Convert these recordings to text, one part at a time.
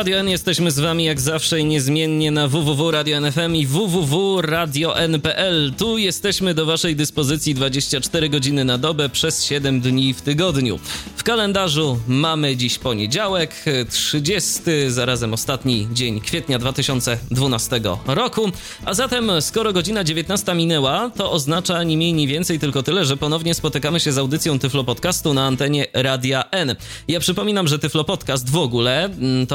Radio N jesteśmy z wami jak zawsze i niezmiennie na www Radio NFM i www.radio.n.pl. Tu jesteśmy do waszej dyspozycji 24 godziny na dobę przez 7 dni w tygodniu. W kalendarzu mamy dziś poniedziałek, 30, zarazem ostatni dzień kwietnia 2012 roku. A zatem, skoro godzina 19 minęła, to oznacza ni mniej, ni więcej tylko tyle, że ponownie spotykamy się z audycją Tyflo Podcastu na antenie Radia N. Ja przypominam, że Tyflo Podcast w ogóle mm,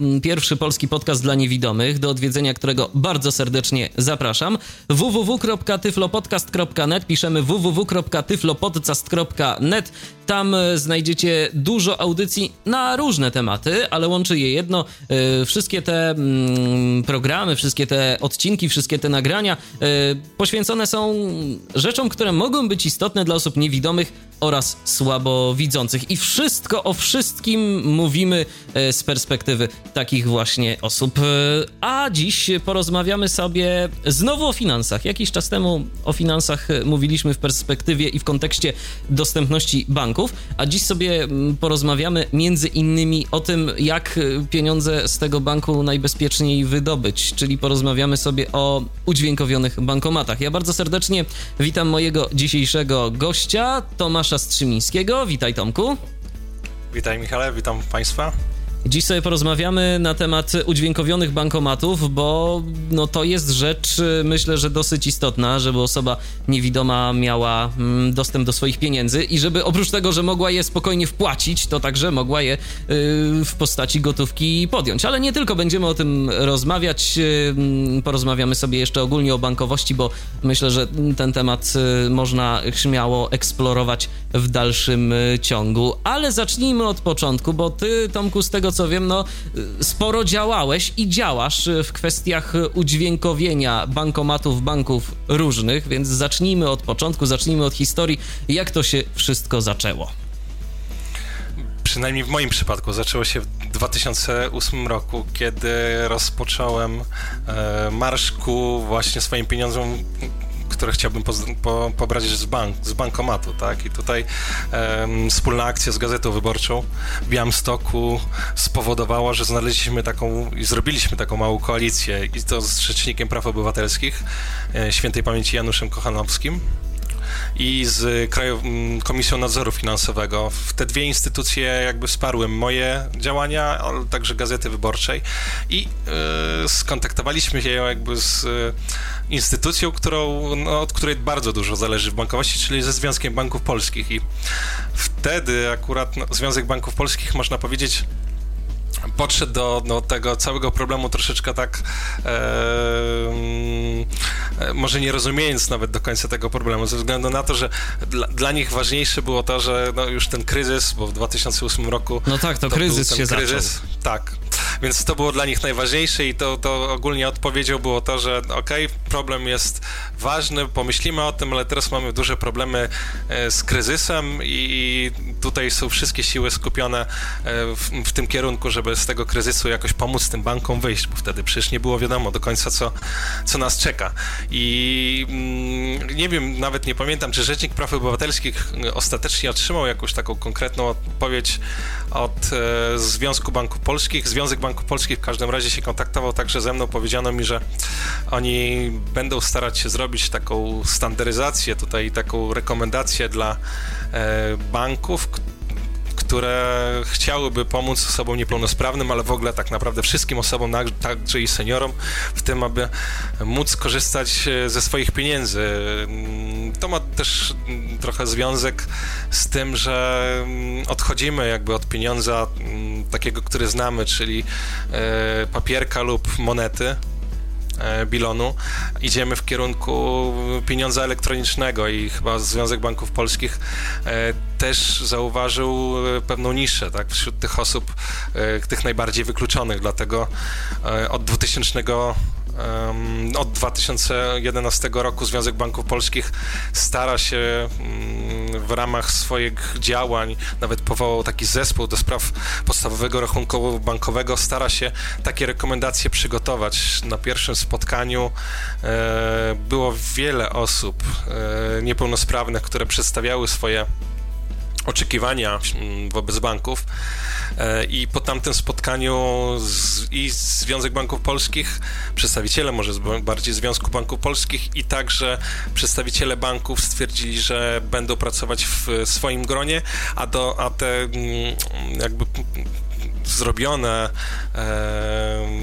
Mm, pierwszy polski podcast dla niewidomych, do odwiedzenia którego bardzo serdecznie zapraszam. www.tyflopodcast.net piszemy www.tyflopodcast.net tam e, znajdziecie dużo audycji na różne tematy, ale łączy je jedno. E, wszystkie te mm, programy, wszystkie te odcinki, wszystkie te nagrania e, poświęcone są rzeczom, które mogą być istotne dla osób niewidomych oraz słabowidzących. I wszystko o wszystkim mówimy z perspektywy takich właśnie osób. A dziś porozmawiamy sobie znowu o finansach. Jakiś czas temu o finansach mówiliśmy w perspektywie i w kontekście dostępności banków, a dziś sobie porozmawiamy między innymi o tym, jak pieniądze z tego banku najbezpieczniej wydobyć, czyli porozmawiamy sobie o udźwiękowionych bankomatach. Ja bardzo serdecznie witam mojego dzisiejszego gościa, Tomasza Strzymińskiego. Witaj Tomku. Witaj Michale, witam Państwa. Dziś sobie porozmawiamy na temat udźwiękowionych bankomatów, bo no to jest rzecz, myślę, że dosyć istotna, żeby osoba niewidoma miała mm, dostęp do swoich pieniędzy i żeby oprócz tego, że mogła je spokojnie wpłacić, to także mogła je y, w postaci gotówki podjąć. Ale nie tylko będziemy o tym rozmawiać, y, porozmawiamy sobie jeszcze ogólnie o bankowości, bo myślę, że ten temat y, można śmiało eksplorować w dalszym ciągu. Ale zacznijmy od początku, bo ty, Tomku, z tego co wiem, no sporo działałeś i działasz w kwestiach udźwiękowienia bankomatów banków różnych, więc zacznijmy od początku, zacznijmy od historii, jak to się wszystko zaczęło. Przynajmniej w moim przypadku zaczęło się w 2008 roku, kiedy rozpocząłem e, marsz ku właśnie swoim pieniądzom które chciałbym po, po, pobrać z, bank, z bankomatu, tak? I tutaj um, wspólna akcja z Gazetą Wyborczą w Białymstoku spowodowała, że znaleźliśmy taką i zrobiliśmy taką małą koalicję i to z Rzecznikiem Praw Obywatelskich, e, świętej pamięci Januszem Kochanowskim i z Krajową mm, Komisją Nadzoru Finansowego. Te dwie instytucje jakby wsparły moje działania, ale także Gazety Wyborczej i y, skontaktowaliśmy się jakby z y, instytucją, którą, no, od której bardzo dużo zależy w bankowości, czyli ze Związkiem Banków Polskich i wtedy akurat no, Związek Banków Polskich można powiedzieć podszedł do, do tego całego problemu troszeczkę tak e, może nie rozumiejąc nawet do końca tego problemu, ze względu na to, że dla, dla nich ważniejsze było to, że no już ten kryzys, bo w 2008 roku... No tak, to, to kryzys się kryzys, zaczął. Tak, więc to było dla nich najważniejsze i to, to ogólnie odpowiedzią było to, że okej, okay, problem jest ważny, pomyślimy o tym, ale teraz mamy duże problemy e, z kryzysem i tutaj są wszystkie siły skupione e, w, w tym kierunku, żeby z tego kryzysu jakoś pomóc tym bankom wyjść, bo wtedy przecież nie było wiadomo do końca, co, co nas czeka. I mm, nie wiem, nawet nie pamiętam, czy Rzecznik Praw Obywatelskich ostatecznie otrzymał jakąś taką konkretną odpowiedź od e, Związku Banków Polskich. Związek Banków Polskich w każdym razie się kontaktował także ze mną. Powiedziano mi, że oni będą starać się zrobić taką standaryzację, tutaj taką rekomendację dla e, banków, które chciałyby pomóc osobom niepełnosprawnym, ale w ogóle tak naprawdę wszystkim osobom, także i seniorom, w tym, aby móc korzystać e, ze swoich pieniędzy. Mm, to ma też mm, trochę związek z tym, że mm, odchodzimy jakby od pieniądza takiego, który znamy, czyli e, papierka lub monety Bilonu, idziemy w kierunku pieniądza elektronicznego i chyba Związek Banków Polskich e, też zauważył pewną niszę tak, wśród tych osób, tych najbardziej wykluczonych, dlatego od 2000 od 2011 roku Związek Banków Polskich stara się mm, w ramach swoich działań, nawet powołał taki zespół do spraw podstawowego rachunku bankowego, stara się takie rekomendacje przygotować. Na pierwszym spotkaniu e, było wiele osób e, niepełnosprawnych, które przedstawiały swoje oczekiwania mm, wobec banków e, i po tamtym spotkaniu z, i Związek Banków Polskich, przedstawiciele może bardziej Związku Banków Polskich i także przedstawiciele banków stwierdzili, że będą pracować w swoim gronie, a, do, a te mm, jakby zrobione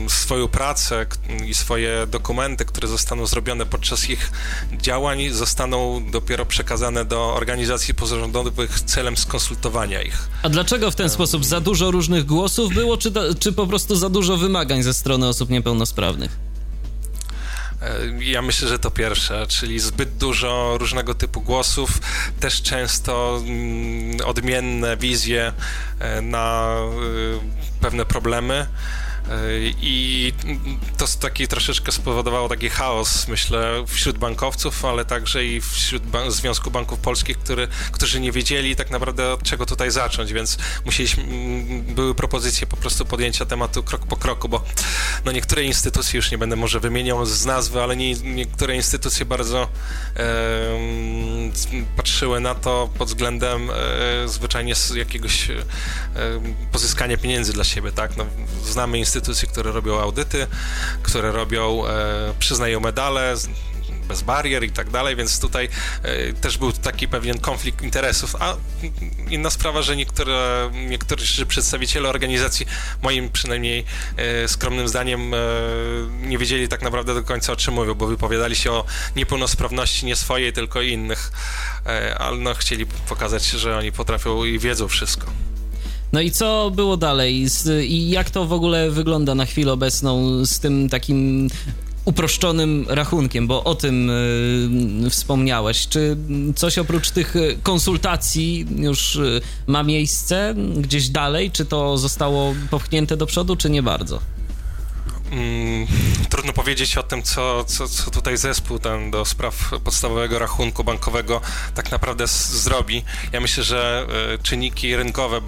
swoją pracę i swoje dokumenty, które zostaną zrobione podczas ich działań, zostaną dopiero przekazane do organizacji pozarządowych celem skonsultowania ich. A dlaczego w ten sposób? Za dużo różnych głosów było, czy, czy po prostu za dużo wymagań ze strony osób niepełnosprawnych? E, ja myślę, że to pierwsze, czyli zbyt dużo różnego typu głosów, też często mm, odmienne wizje e, na e, pewne problemy. I to taki troszeczkę spowodowało taki chaos, myślę, wśród bankowców, ale także i wśród Związku Banków Polskich, który, którzy nie wiedzieli tak naprawdę od czego tutaj zacząć, więc musieliśmy, były propozycje po prostu podjęcia tematu krok po kroku, bo no niektóre instytucje, już nie będę może wymieniał z nazwy, ale nie, niektóre instytucje bardzo e, patrzyły na to pod względem e, zwyczajnie jakiegoś e, pozyskania pieniędzy dla siebie, tak? No, znamy instytucje, które robią audyty, które robią, e, przyznają medale, bez barier i tak dalej, więc tutaj e, też był taki pewien konflikt interesów, a inna sprawa, że niektóre, niektórzy przedstawiciele organizacji, moim przynajmniej e, skromnym zdaniem, nie wiedzieli tak naprawdę do końca o czym mówią, bo wypowiadali się o niepełnosprawności nie swojej, tylko innych, ale no, chcieli pokazać, że oni potrafią i wiedzą wszystko. No i co było dalej? I jak to w ogóle wygląda na chwilę obecną z tym takim uproszczonym rachunkiem, bo o tym y, wspomniałeś. Czy coś oprócz tych konsultacji już y, ma miejsce gdzieś dalej? Czy to zostało popchnięte do przodu, czy nie bardzo? Mm, trudno powiedzieć o tym, co, co, co tutaj zespół ten do spraw podstawowego rachunku bankowego tak naprawdę zrobi. Ja myślę, że e, czynniki rynkowe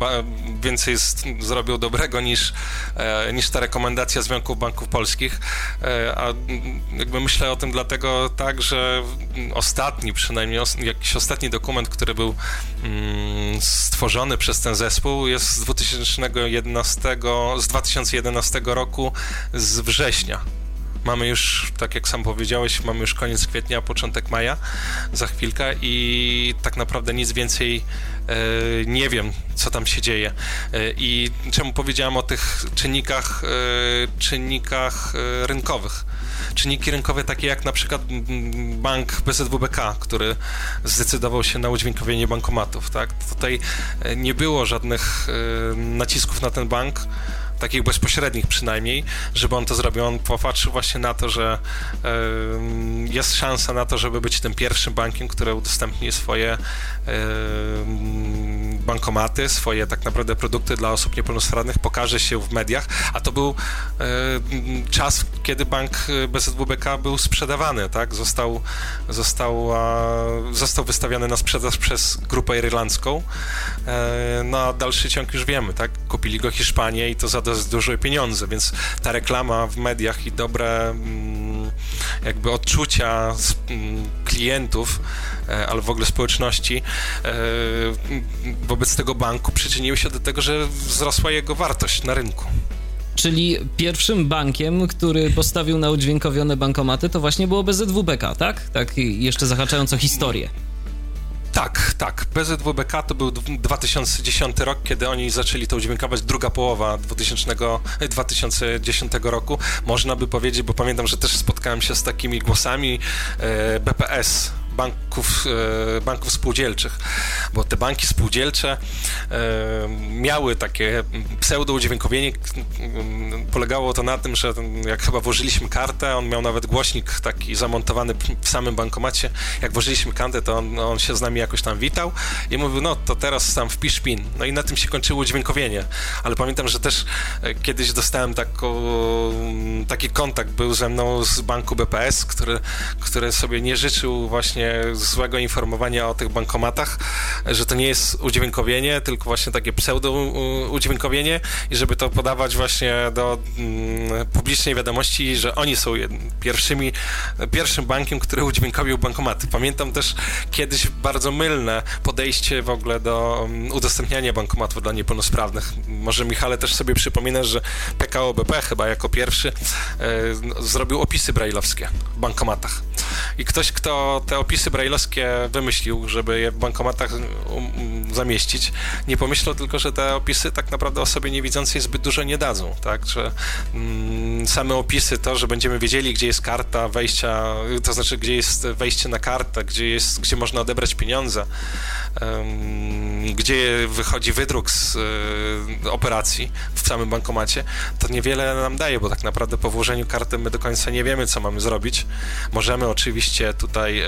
więcej z, zrobią dobrego niż, e, niż ta rekomendacja Związku Banków Polskich, e, a jakby myślę o tym dlatego tak, że ostatni, przynajmniej os, jakiś ostatni dokument, który był mm, stworzony przez ten zespół jest z 2011, z 2011 roku z z września. Mamy już, tak jak sam powiedziałeś, mamy już koniec kwietnia, początek maja za chwilkę i tak naprawdę nic więcej e, nie wiem, co tam się dzieje. E, I czemu powiedziałem o tych czynnikach, e, czynnikach rynkowych? Czynniki rynkowe takie jak na przykład bank BZWBK, który zdecydował się na udźwiękowienie bankomatów, tak? Tutaj nie było żadnych nacisków na ten bank takich bezpośrednich przynajmniej, żeby on to zrobił. On popatrzył właśnie na to, że jest szansa na to, żeby być tym pierwszym bankiem, który udostępni swoje bankomaty, swoje tak naprawdę produkty dla osób niepełnosprawnych, pokaże się w mediach, a to był czas, kiedy bank BZWBK był sprzedawany, tak? Został, został, został wystawiony na sprzedaż przez grupę irlandzką. E, no a dalszy ciąg już wiemy, tak? Kupili go Hiszpanie i to za dość duże pieniądze, więc ta reklama w mediach i dobre mm, jakby odczucia mm, klientów, e, ale w ogóle społeczności e, wobec tego banku przyczyniły się do tego, że wzrosła jego wartość na rynku. Czyli pierwszym bankiem, który postawił na udźwiękowione bankomaty, to właśnie było BZWBK, tak? Tak, jeszcze zahaczając o historię. Tak, tak. BZWBK to był 2010 rok, kiedy oni zaczęli to udźwiękować, druga połowa 2000, 2010 roku. Można by powiedzieć, bo pamiętam, że też spotkałem się z takimi głosami, e, BPS banków, e, banków spółdzielczych, bo te banki spółdzielcze e, miały takie pseudo-udźwiękowienie. Polegało to na tym, że jak chyba włożyliśmy kartę, on miał nawet głośnik taki zamontowany w samym bankomacie. Jak włożyliśmy kartę, to on, on się z nami jakoś tam witał i mówił, no to teraz tam wpisz PIN. No i na tym się kończyło udźwiękowienie. Ale pamiętam, że też e, kiedyś dostałem taką, taki kontakt, był ze mną z banku BPS, który, który sobie nie życzył właśnie złego informowania o tych bankomatach, że to nie jest udźwiękowienie, tylko właśnie takie pseudo-udźwiękowienie i żeby to podawać właśnie do mm, publicznej wiadomości, że oni są pierwszymi, pierwszym bankiem, który udźwiękowił bankomaty. Pamiętam też kiedyś bardzo mylne podejście w ogóle do mm, udostępniania bankomatów dla niepełnosprawnych. Może Michale też sobie przypominasz, że PKO BP chyba jako pierwszy e, zrobił opisy brajlowskie w bankomatach. I ktoś, kto te opisy brajlowskie wymyślił, żeby je w bankomatach um, um, zamieścić, nie pomyślał tylko, że te opisy tak naprawdę osobie niewidzącej zbyt dużo nie dadzą, tak, że mm, same opisy, to, że będziemy wiedzieli, gdzie jest karta wejścia, to znaczy, gdzie jest wejście na kartę, gdzie jest, gdzie można odebrać pieniądze, gdzie wychodzi wydruk z y, operacji w samym bankomacie, to niewiele nam daje, bo tak naprawdę po włożeniu karty my do końca nie wiemy, co mamy zrobić. Możemy oczywiście tutaj e,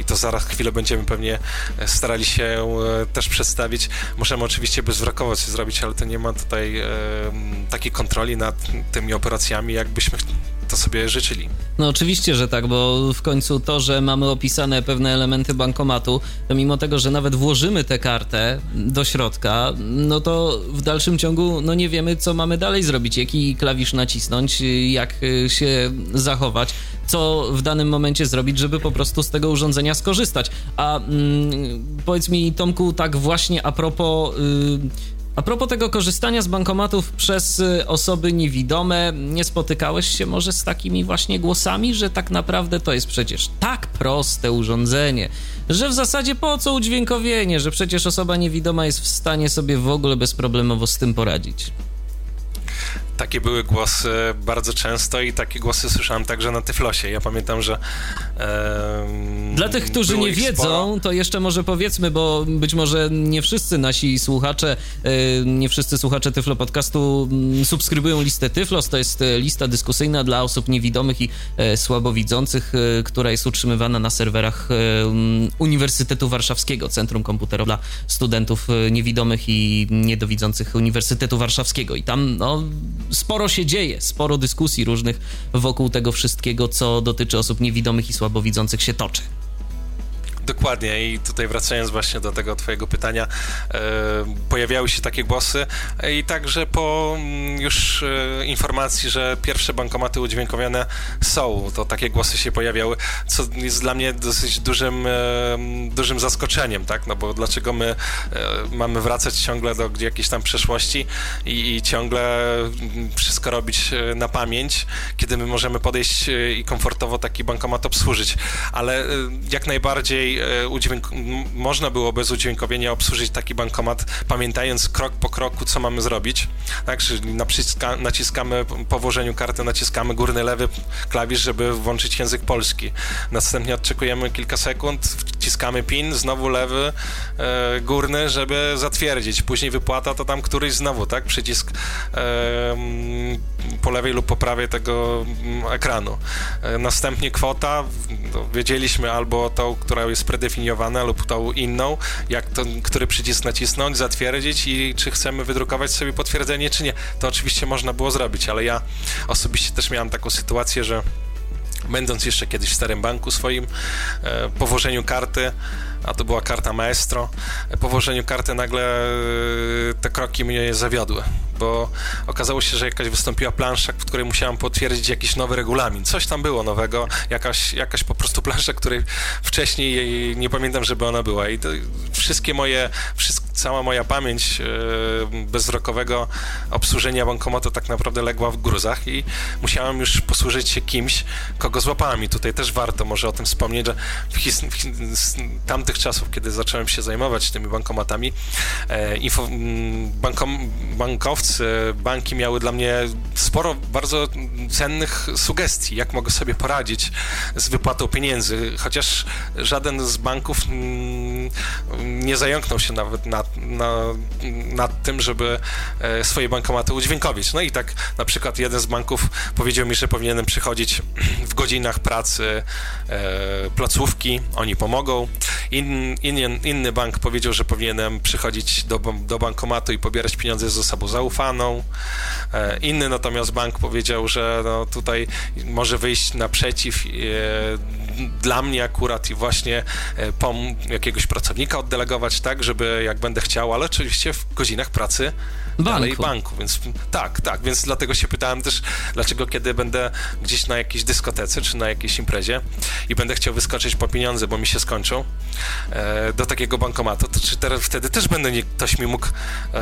i to zaraz chwilę będziemy pewnie starali się e, też przedstawić. Możemy oczywiście bezwzrokowo coś zrobić, ale to nie ma tutaj e, takiej kontroli nad tymi operacjami, jakbyśmy to sobie życzyli. No oczywiście, że tak, bo w końcu to, że mamy opisane pewne elementy bankomatu, to mimo tego, że nawet włożymy tę kartę do środka, no to w dalszym ciągu no nie wiemy, co mamy dalej zrobić, jaki klawisz nacisnąć, jak się zachować, co w danym momencie zrobić, żeby po prostu z tego urządzenia skorzystać. A mm, powiedz mi, Tomku, tak właśnie a propos... Yy, a propos tego korzystania z bankomatów przez y, osoby niewidome, nie spotykałeś się może z takimi właśnie głosami, że tak naprawdę to jest przecież tak proste urządzenie, że w zasadzie po co udźwiękowienie, że przecież osoba niewidoma jest w stanie sobie w ogóle bezproblemowo z tym poradzić takie były głosy bardzo często i takie głosy słyszałem także na Tyflosie. Ja pamiętam, że. E, Dla tych, którzy nie wiedzą, sporo. to jeszcze może powiedzmy, bo być może nie wszyscy nasi słuchacze, e, nie wszyscy słuchacze Tyflo Podcastu mm, subskrybują listę Tyflos. To jest e, lista dyskusyjna dla osób niewidomych i e, słabowidzących, e, która jest utrzymywana na serwerach mm, Uniwersytetu Warszawskiego, Centrum Komputerowe dla Studentów Niewidomych i Niedowidzących Uniwersytetu Warszawskiego. I tam, no sporo się dzieje, sporo dyskusji różnych wokół tego wszystkiego, co dotyczy osób niewidomych i słabowidzących się toczy. Dokładnie. I tutaj wracając właśnie do tego twojego pytania, e, pojawiały się takie głosy. I także po mm, już e, informacji, że pierwsze bankomaty udźwiękowione są, to takie głosy się pojawiały, co jest dla mnie dosyć dużym, e, dużym zaskoczeniem, tak, no bo dlaczego my e, mamy wracać ciągle do jakiejś tam przeszłości i, i ciągle mm, wszystko robić e, na pamięć, kiedy my możemy podejść e, i komfortowo taki bankomat obsłużyć, ale jak najbardziej E, udźwięk- można było bez udźwiękowienia obsłużyć taki bankomat, pamiętając krok po kroku, co mamy zrobić. Tak, czyli naciska- naciskamy po włożeniu karty, naciskamy górny lewy klawisz, żeby włączyć język polski. Następnie odczekujemy kilka sekund, wciskamy PIN, znowu lewy, e, górny, żeby zatwierdzić. Później wypłata to tam któryś znowu, tak? Przycisk e, po lewej lub po prawej tego ekranu. E, następnie kwota, no, wiedzieliśmy albo tą, która jest predefiniowana lub tą inną, jak to, który przycisk nacisnąć, zatwierdzić i czy chcemy wydrukować sobie potwierdzenie, czy nie. To oczywiście można było zrobić, ale ja osobiście też miałem taką sytuację, że będąc jeszcze kiedyś w starym banku swoim, e, po włożeniu karty, a to była karta Maestro, po włożeniu karty nagle e, te kroki mnie zawiodły, bo okazało się, że jakaś wystąpiła plansza, w której musiałam potwierdzić jakiś nowy regulamin. Coś tam było nowego, jakaś, jakaś po prostu plansza, której wcześniej nie pamiętam, żeby ona była. I wszystkie moje, wszystko, cała moja pamięć bezwzrokowego obsłużenia bankomatu tak naprawdę legła w gruzach i musiałem już posłużyć się kimś, kogo złapałem. I tutaj też warto może o tym wspomnieć, że w, his, w tamtych czasów, kiedy zacząłem się zajmować tymi bankomatami, e, info, bankom, bankowcy, banki miały dla mnie sporo bardzo cennych sugestii, jak mogę sobie poradzić z wypłatą pieniędzy, chociaż żaden z banków mm, nie zająknął się nawet nad, na, nad tym, żeby e, swoje bankomaty udźwiękowić. No i tak na przykład jeden z banków powiedział mi, że powinienem przychodzić w godzinach pracy e, placówki, oni pomogą. In, in, inny bank powiedział, że powinienem przychodzić do, do bankomatu i pobierać pieniądze z osobą zaufaną. E, inny natomiast bank powiedział, że no, tutaj może wyjść naprzeciw dla mnie akurat i właśnie pom jakiegoś pracownika oddelegować, tak, żeby jak będę chciał, ale oczywiście w godzinach pracy banku. dalej banku, więc tak, tak, więc dlatego się pytałem też, dlaczego kiedy będę gdzieś na jakiejś dyskotece czy na jakiejś imprezie i będę chciał wyskoczyć po pieniądze, bo mi się skończą e, do takiego bankomatu, to czy teraz, wtedy też będę nie, ktoś mi mógł e,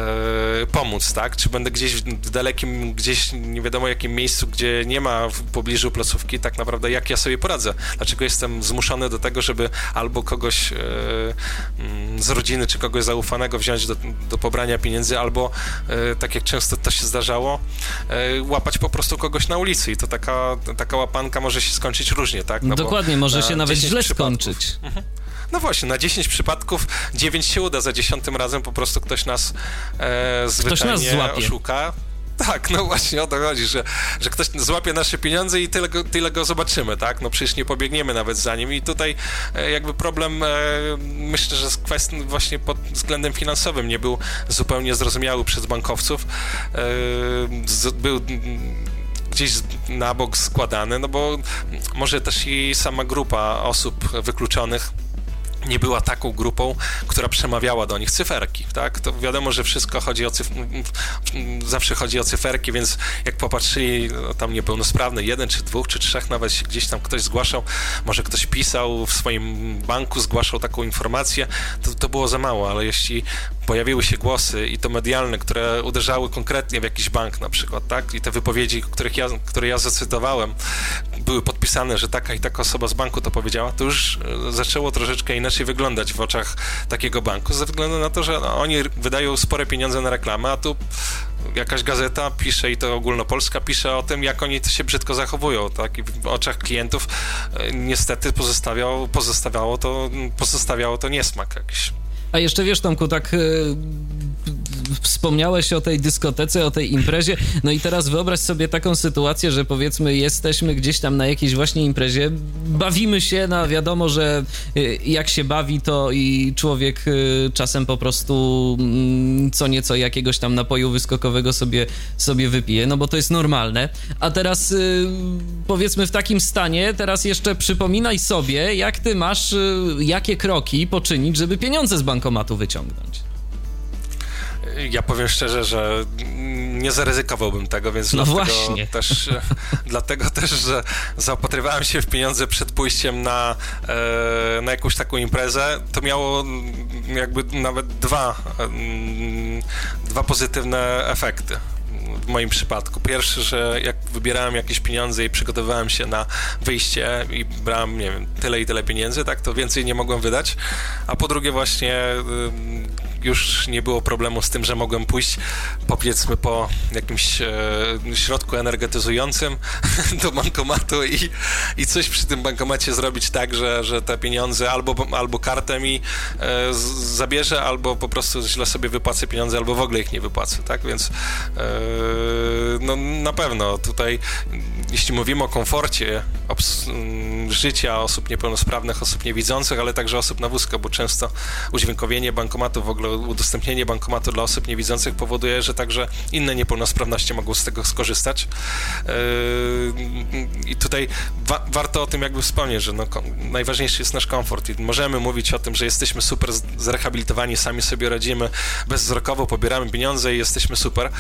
pomóc, tak? Czy będę gdzieś w dalekim, gdzieś nie wiadomo jakim miejscu, gdzie nie ma w pobliżu placówki, tak naprawdę jak ja sobie poradzę? Dlaczego jestem zmuszony do tego, żeby albo kogoś e, mm, z rodziny czy kogoś zaufanego wziąć do, do pobrania pieniędzy, albo tak jak często to się zdarzało, e, łapać po prostu kogoś na ulicy i to taka, taka łapanka może się skończyć różnie, tak? No Dokładnie, może się nawet źle skończyć. Mhm. No właśnie, na 10 przypadków 9 się uda, za 10 razem po prostu ktoś nas e, zwyczajnie ktoś nas oszuka. Tak, no właśnie o to chodzi, że, że ktoś złapie nasze pieniądze i tyle go, tyle go zobaczymy, tak? No przecież nie pobiegniemy nawet za nim i tutaj e, jakby problem, e, myślę, że z kwestii właśnie pod względem finansowym nie był zupełnie zrozumiały przez bankowców. E, był gdzieś na bok składany, no bo może też i sama grupa osób wykluczonych nie była taką grupą, która przemawiała do nich cyferki, tak? To wiadomo, że wszystko chodzi o cyf... zawsze chodzi o cyferki, więc jak popatrzyli, no, tam niepełnosprawny, jeden czy dwóch, czy trzech, nawet gdzieś tam ktoś zgłaszał, może ktoś pisał w swoim banku, zgłaszał taką informację, to, to było za mało, ale jeśli pojawiły się głosy i to medialne, które uderzały konkretnie w jakiś bank na przykład, tak? I te wypowiedzi, których ja, które ja zacytowałem, były podpisane, że taka i taka osoba z banku to powiedziała, to już e, zaczęło troszeczkę inaczej wyglądać w oczach takiego banku, ze względu na to, że no, oni wydają spore pieniądze na reklamę, a tu jakaś gazeta pisze i to ogólnopolska pisze o tym, jak oni się brzydko zachowują, tak? I w oczach klientów e, niestety pozostawiało, pozostawiało to, pozostawiało to niesmak jakiś. A jeszcze wiesz, Tomku, tak e, wspomniałeś o tej dyskotece, o tej imprezie, no i teraz wyobraź sobie taką sytuację, że powiedzmy jesteśmy gdzieś tam na jakiejś właśnie imprezie, bawimy się, no wiadomo, że y, jak się bawi, to i człowiek y, czasem po prostu mm, co nieco jakiegoś tam napoju wyskokowego sobie, sobie wypije, no bo to jest normalne. A teraz y, powiedzmy w takim stanie, teraz jeszcze przypominaj sobie, jak ty masz, jakie kroki poczynić, żeby pieniądze z bankomatu wyciągnąć. Ja powiem szczerze, że nie zaryzykowałbym tego, więc no dlatego, właśnie. Też, dlatego też, że zaopatrywałem się w pieniądze przed pójściem na, e, na jakąś taką imprezę. To miało jakby nawet dwa, dwa pozytywne efekty w moim przypadku. Pierwszy, że jak wybierałem jakieś pieniądze i przygotowywałem się na wyjście i brałem, nie wiem, tyle i tyle pieniędzy, tak, to więcej nie mogłem wydać. A po drugie właśnie już nie było problemu z tym, że mogłem pójść powiedzmy po jakimś e, środku energetyzującym do bankomatu i, i coś przy tym bankomacie zrobić tak, że, że te pieniądze albo, albo kartę mi e, zabierze, albo po prostu źle sobie wypłacę pieniądze, albo w ogóle ich nie wypłacę, tak? Więc e, no, na pewno tutaj, jeśli mówimy o komforcie życia osób niepełnosprawnych, osób niewidzących, ale także osób na wózkach, bo często udźwiękowienie bankomatu w ogóle udostępnienie bankomatu dla osób niewidzących powoduje, że także inne niepełnosprawności mogą z tego skorzystać. Yy, I tutaj wa warto o tym jakby wspomnieć, że no, najważniejszy jest nasz komfort i możemy mówić o tym, że jesteśmy super zrehabilitowani, sami sobie radzimy, bezwzrokowo pobieramy pieniądze i jesteśmy super,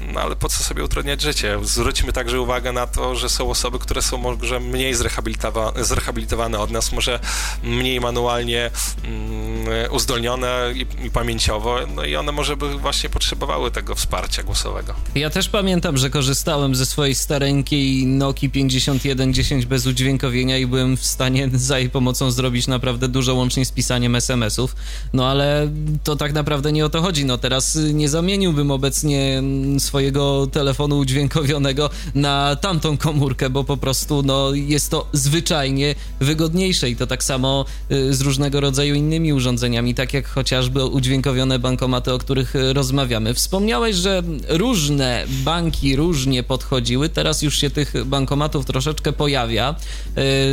no ale po co sobie utrudniać życie? Zwróćmy także uwagę na to, że są osoby, które są może mniej zrehabilitowa zrehabilitowane od nas, może mniej manualnie mm, uzdolnione i, i pamięciowo, no i one może by właśnie potrzebowały tego wsparcia głosowego. Ja też pamiętam, że korzystałem ze swojej stareńkiej Noki 5110 bez udźwiękowienia i byłem w stanie za jej pomocą zrobić naprawdę dużo łącznie z pisaniem SMS-ów, no ale to tak naprawdę nie o to chodzi. No teraz nie zamieniłbym obecnie swojego telefonu udźwiękowionego na tamtą komórkę, bo po prostu no, jest to zwyczajnie wygodniejsze i to tak samo y, z różnego rodzaju innymi urządzeniami, tak jak chociażby udźwiękowione bankomaty, o których rozmawiamy. Wspomniałeś, że różne banki różnie podchodziły, teraz już się tych bankomatów troszeczkę pojawia.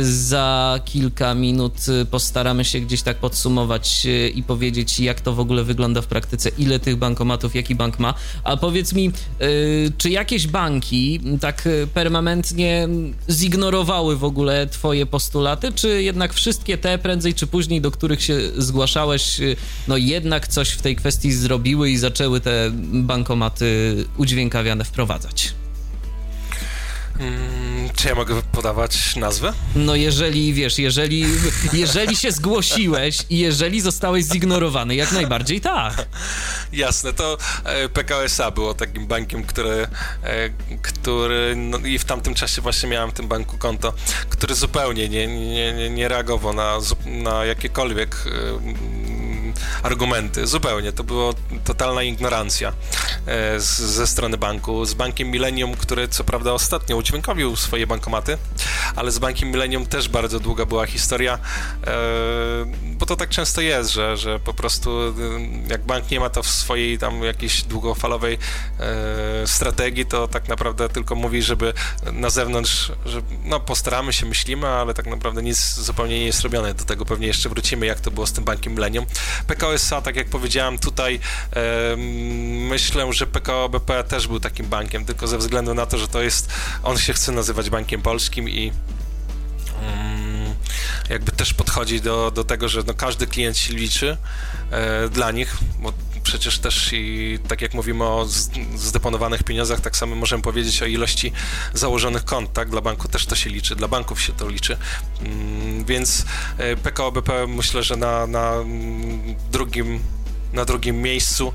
Y, za kilka minut postaramy się gdzieś tak podsumować i powiedzieć, jak to w ogóle wygląda w praktyce, ile tych bankomatów, jaki bank ma. A powiedz mi, y, czy jakieś banki tak permanentnie zignorowały w ogóle Twoje postulaty, czy jednak wszystkie te prędzej czy później, do których się zgłaszałeś, y, no jednak coś w tej kwestii zrobiły i zaczęły te bankomaty udźwiękawiane wprowadzać? Hmm, czy ja mogę podawać nazwę? No jeżeli, wiesz, jeżeli, jeżeli się zgłosiłeś i jeżeli zostałeś zignorowany, jak najbardziej tak. Jasne, to e, PKSA było takim bankiem, który, e, który no i w tamtym czasie właśnie miałem w tym banku konto, który zupełnie nie, nie, nie, nie reagował na, na jakiekolwiek argumenty, zupełnie. To była totalna ignorancja z, ze strony banku. Z bankiem Millennium, który co prawda ostatnio udźwiękowił swoje bankomaty, ale z bankiem Millennium też bardzo długa była historia, e, bo to tak często jest, że, że po prostu e, jak bank nie ma to w swojej tam jakiejś długofalowej e, strategii, to tak naprawdę tylko mówi, żeby na zewnątrz, że no postaramy się, myślimy, ale tak naprawdę nic zupełnie nie jest robione. Do tego pewnie jeszcze wrócimy, jak to było z tym bankiem Millennium. PKO SA, tak jak powiedziałem tutaj, myślę, że PKO BP też był takim bankiem, tylko ze względu na to, że to jest, on się chce nazywać bankiem polskim i mm, jakby też podchodzi do, do tego, że no każdy klient się liczy e, dla nich, bo przecież też i tak jak mówimy o zdeponowanych pieniądzach, tak samo możemy powiedzieć o ilości założonych kont, tak? Dla banku też to się liczy, dla banków się to liczy. Mm, więc e, PKO BP myślę, że na, na drugim na drugim miejscu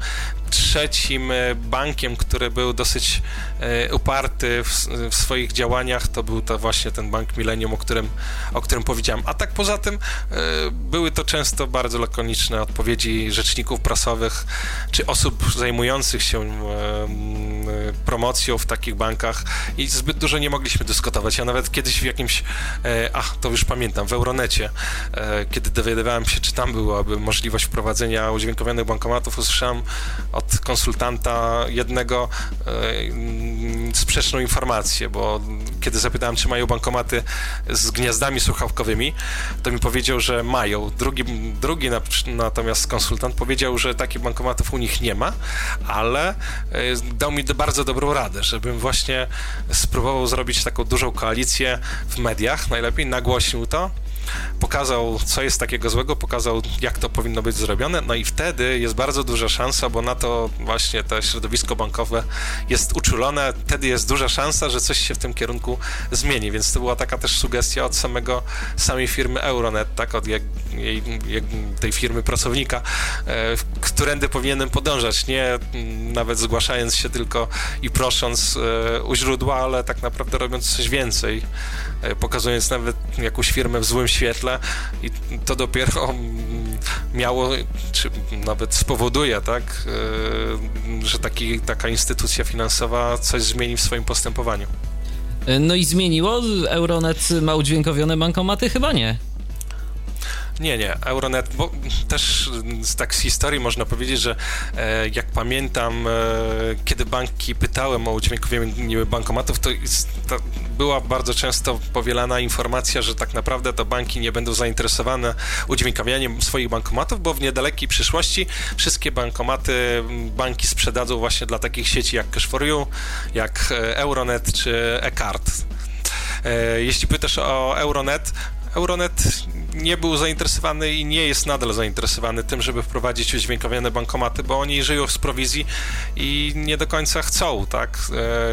trzecim e, bankiem, który był dosyć e, uparty w, w, swoich działaniach, to był to właśnie ten bank Millennium, o którym, o którym powiedziałem. A tak poza tym e, były to często bardzo lakoniczne odpowiedzi rzeczników prasowych czy osób zajmujących się promocją w takich bankach i zbyt dużo nie mogliśmy dyskutować. Ja nawet kiedyś w jakimś, ach, to już pamiętam, w Euronecie, kiedy dowiadywałem się, czy tam byłaby możliwość wprowadzenia udźwiękowionych bankomatów, usłyszałem od konsultanta jednego e, sprzeczną informację, bo kiedy zapytałem, czy mają bankomaty z gniazdami słuchawkowymi, to mi powiedział, że mają. Drugi, drugi natomiast konsultant powiedział, że takich bankomatów u nich nie ma, ale e, dał mi bardzo dobrą radę, żebym właśnie spróbował zrobić taką dużą koalicję w mediach, najlepiej nagłośnił to pokazał, co jest takiego złego, pokazał, jak to powinno być zrobione, no i wtedy jest bardzo duża szansa, bo na to właśnie to środowisko bankowe jest uczulone, wtedy jest duża szansa, że coś się w tym kierunku zmieni, więc to była taka też sugestia od samego, samej firmy Euronet, tak, od jej, tej firmy pracownika, e, którędy powinienem podążać, nie nawet zgłaszając się tylko i prosząc e, u źródła, ale tak naprawdę robiąc coś więcej, pokazując nawet jakąś firmę w złym świetle i to dopiero miało, czy nawet spowoduje, tak, e, że taki, taka instytucja finansowa coś zmieni w swoim postępowaniu. No i zmieniło? Euronet ma udźwiękowione bankomaty? Chyba nie. Nie, nie, Euronet, bo też z, tak z historii można powiedzieć, że e, jak pamiętam, e, kiedy banki pytałem o udźwiękowienie bankomatów, to, to, była bardzo często powielana informacja, że tak naprawdę to banki nie będą zainteresowane udźwiękawianiem swoich bankomatów, bo w niedalekiej przyszłości wszystkie bankomaty banki sprzedadzą właśnie dla takich sieci jak Cash4You, jak e, Euronet czy eCard. E, jeśli pytasz o Euronet, Euronet nie był zainteresowany i nie jest nadal zainteresowany tym, żeby wprowadzić udźwiękowione bankomaty, bo oni żyją z prowizji i nie do końca chcą, tak,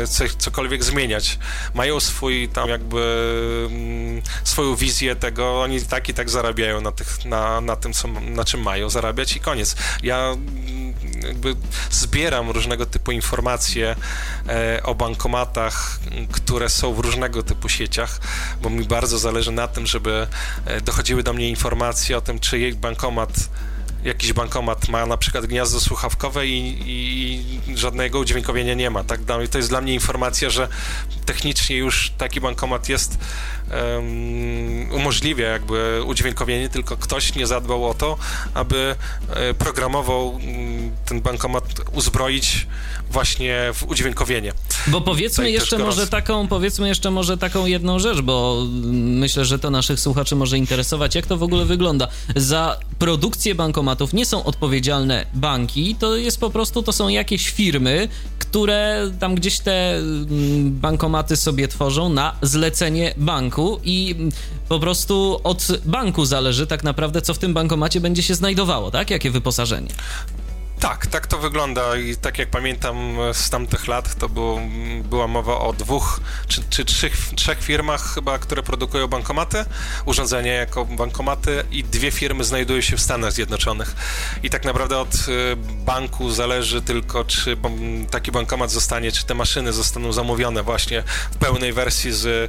e, cokolwiek zmieniać. Mają swój tam jakby mm, swoją wizję tego, oni tak i tak zarabiają na, tych, na, na tym, co, na czym mają zarabiać i koniec. Ja mm, jakby zbieram różnego typu informacje e, o bankomatach, które są w różnego typu sieciach, bo mi bardzo zależy na tym, żeby e, dochodziły do mnie informacje o tym, czy jej bankomat jakiś bankomat ma na przykład gniazdo słuchawkowe i, i żadnego udźwiękowienia nie ma, tak? To jest dla mnie informacja, że technicznie już taki bankomat jest, um, umożliwia jakby udźwiękowienie, tylko ktoś nie zadbał o to, aby e, programował ten bankomat uzbroić właśnie w udźwiękowienie. Bo powiedzmy jeszcze może taką, powiedzmy jeszcze może taką jedną rzecz, bo myślę, że to naszych słuchaczy może interesować, jak to w ogóle wygląda. Za produkcję bankomatów nie są odpowiedzialne banki, to jest po prostu, to są jakieś firmy, które tam gdzieś te bankomaty sobie tworzą na zlecenie banku i po prostu od banku zależy tak naprawdę, co w tym bankomacie będzie się znajdowało, tak? Jakie wyposażenie. Tak, tak to wygląda i tak jak pamiętam z tamtych lat, to było, była mowa o dwóch czy, czy trzech, trzech firmach chyba, które produkują bankomaty, urządzenia jako bankomaty i dwie firmy znajdują się w Stanach Zjednoczonych. I tak naprawdę od y, banku zależy tylko, czy taki bankomat zostanie, czy te maszyny zostaną zamówione właśnie w pełnej wersji z e,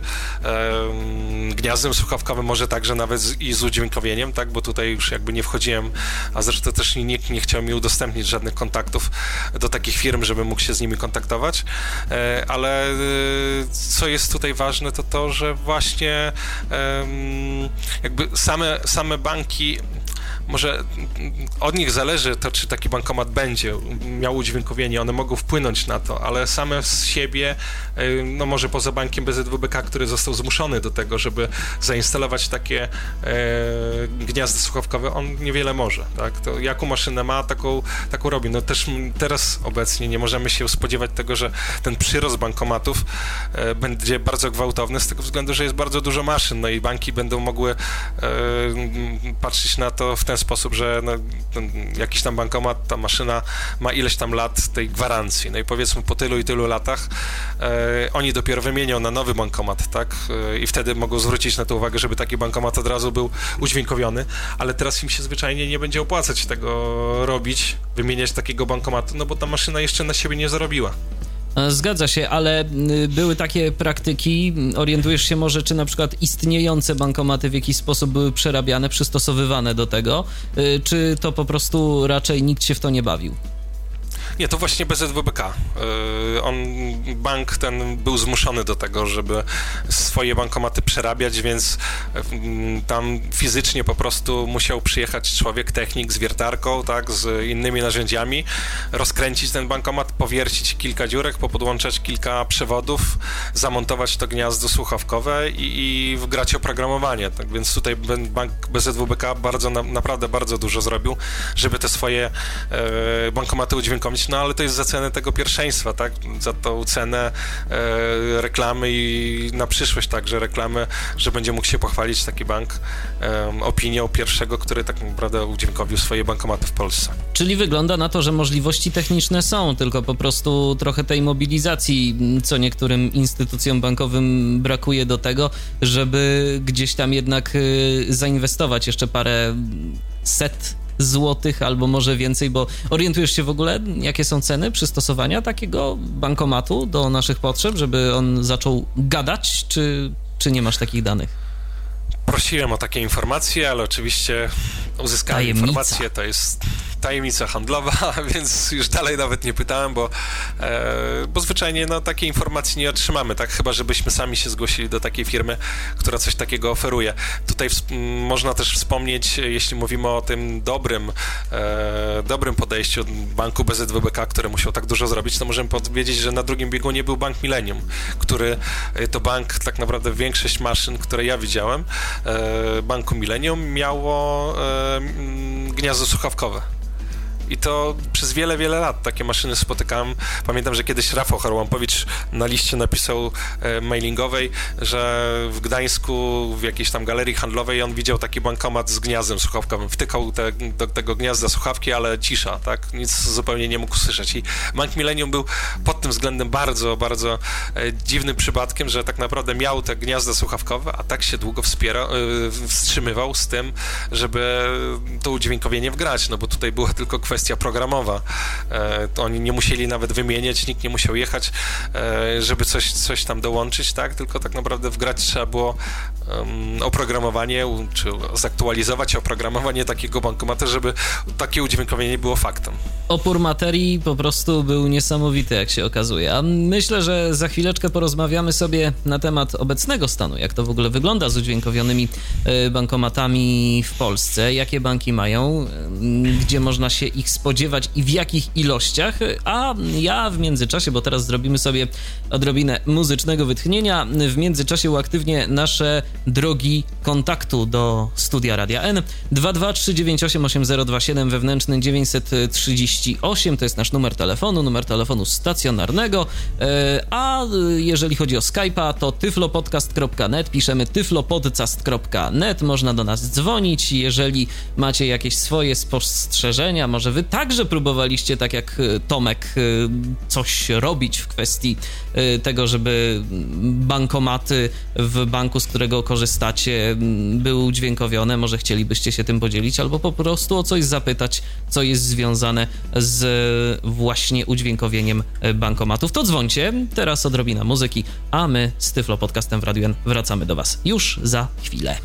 gniazdem słuchawkowym, może także nawet z, i z udźwiękowieniem, tak, bo tutaj już jakby nie wchodziłem, a zresztą też nikt nie chciał mi udostępnić mieć żadnych kontaktów do takich firm, żeby mógł się z nimi kontaktować, e, ale e, co jest tutaj ważne, to to, że właśnie jakby same, same banki może od nich zależy to, czy taki bankomat będzie miał udźwiękowienie, one mogą wpłynąć na to, ale same z siebie, y, no może poza bankiem BZWBK, który został zmuszony do tego, żeby zainstalować takie e, gniazda słuchawkowe, on niewiele może, tak? To jaką maszynę ma, taką, taką robi. No też teraz obecnie nie możemy się spodziewać tego, że ten przyrost bankomatów e, będzie bardzo gwałtowny z tego względu, że jest bardzo dużo maszyn, no i banki będą mogły patrzeć na to w ten sposób, że no, jakiś tam bankomat, ta maszyna ma ileś tam lat tej gwarancji. No i powiedzmy po tylu i tylu latach e, oni dopiero wymienią na nowy bankomat, tak? E, I wtedy mogą zwrócić na to uwagę, żeby taki bankomat od razu był udźwiękowiony, ale teraz im się zwyczajnie nie będzie opłacać tego robić, wymieniać takiego bankomatu, no bo ta maszyna jeszcze na siebie nie zarobiła. Zgadza się, ale były takie praktyki, orientujesz się może, czy na przykład istniejące bankomaty w jakiś sposób były przerabiane, przystosowywane do tego, e, czy to po prostu raczej nikt się w to nie bawił? Nie, to właśnie BZWBK. Y, on, bank ten był zmuszony do tego, żeby swoje bankomaty przerabiać, więc mm, tam fizycznie po prostu musiał przyjechać człowiek, technik z wiertarką, tak, z innymi narzędziami, rozkręcić ten bankomat, powiercić kilka dziurek, popodłączać kilka przewodów, zamontować to gniazdo słuchawkowe i, i wgrać oprogramowanie. Tak więc tutaj bank BZWBK bardzo, naprawdę bardzo dużo zrobił, żeby te swoje e, bankomaty udźwiękowić no ale to jest za cenę tego pierwszeństwa, tak? Za tą cenę e, reklamy i na przyszłość także reklamy, że będzie mógł się pochwalić taki bank e, opinią pierwszego, który tak naprawdę udźwiękowił swoje bankomaty w Polsce. Czyli wygląda na to, że możliwości techniczne są, tylko po prostu trochę tej mobilizacji, co niektórym instytucjom bankowym brakuje do tego, żeby gdzieś tam jednak e, zainwestować jeszcze parę set złotych albo może więcej, bo orientujesz się w ogóle, jakie są ceny przystosowania takiego bankomatu do naszych potrzeb, żeby on zaczął gadać, czy, czy nie masz takich danych? Prosiłem o takie informacje, ale oczywiście uzyskałem Tajemnica. informację, to jest tajemnica handlowa, więc już dalej nawet nie pytałem, bo, e, bo zwyczajnie no, takiej informacji nie otrzymamy, tak? Chyba, żebyśmy sami się zgłosili do takiej firmy, która coś takiego oferuje. Tutaj można też wspomnieć, jeśli mówimy o tym dobrym, e, dobrym podejściu banku BZWBK, który musiał tak dużo zrobić, to możemy powiedzieć, że na drugim biegunie był Bank Millennium, który e, to bank, tak naprawdę większość maszyn, które ja widziałem, banku Millennium miało gniazdo słuchawkowe. I to przez wiele, wiele lat takie maszyny spotykałem. Pamiętam, że kiedyś Rafał Harłampowicz na liście napisał e, mailingowej, że w Gdańsku w jakiejś tam galerii handlowej on widział taki bankomat z gniazdem słuchawkowym. Wtykał te, do tego gniazda słuchawki, ale cisza, tak? Nic zupełnie nie mógł słyszeć. I Bank Millennium był pod tym względem bardzo, bardzo e, dziwnym przypadkiem, że tak naprawdę miał te gniazda słuchawkowe, a tak się długo e, wstrzymywał z tym, żeby to udźwiękowienie wgrać, no bo tutaj była tylko kwestia kwestia programowa. E, oni nie musieli nawet wymieniać, nikt nie musiał jechać, e, żeby coś, coś tam dołączyć, tak? Tylko tak naprawdę wgrać trzeba było oprogramowanie, czy zaktualizować oprogramowanie takiego bankomatu, żeby takie udźwiękowienie było faktem. Opór materii po prostu był niesamowity, jak się okazuje. A myślę, że za chwileczkę porozmawiamy sobie na temat obecnego stanu, jak to w ogóle wygląda z udźwiękowionymi e, bankomatami w Polsce, jakie banki mają, gdzie można się ich spodziewać i w jakich ilościach. A ja w międzyczasie, bo teraz zrobimy sobie odrobinę muzycznego wytchnienia, w międzyczasie uaktywnię nasze drogi kontaktu do studia Radia N. 223988027 wewnętrzny 938 to jest nasz numer telefonu, numer telefonu stacjonarnego, e, a jeżeli chodzi o Skype'a to tyflopodcast.net, piszemy tyflopodcast.net, można do nas dzwonić, jeżeli macie jakieś swoje spostrzeżenia, może wy także próbowaliście, tak jak e, Tomek, e, coś robić w kwestii tego, żeby bankomaty w banku, z którego korzystacie, były udźwiękowione, może chcielibyście się tym podzielić, albo po prostu o coś zapytać, co jest związane z właśnie udźwiękowieniem bankomatów, to dzwońcie. Teraz odrobina muzyki, a my z Tyflo Podcastem w Radio N wracamy do Was już za chwilę.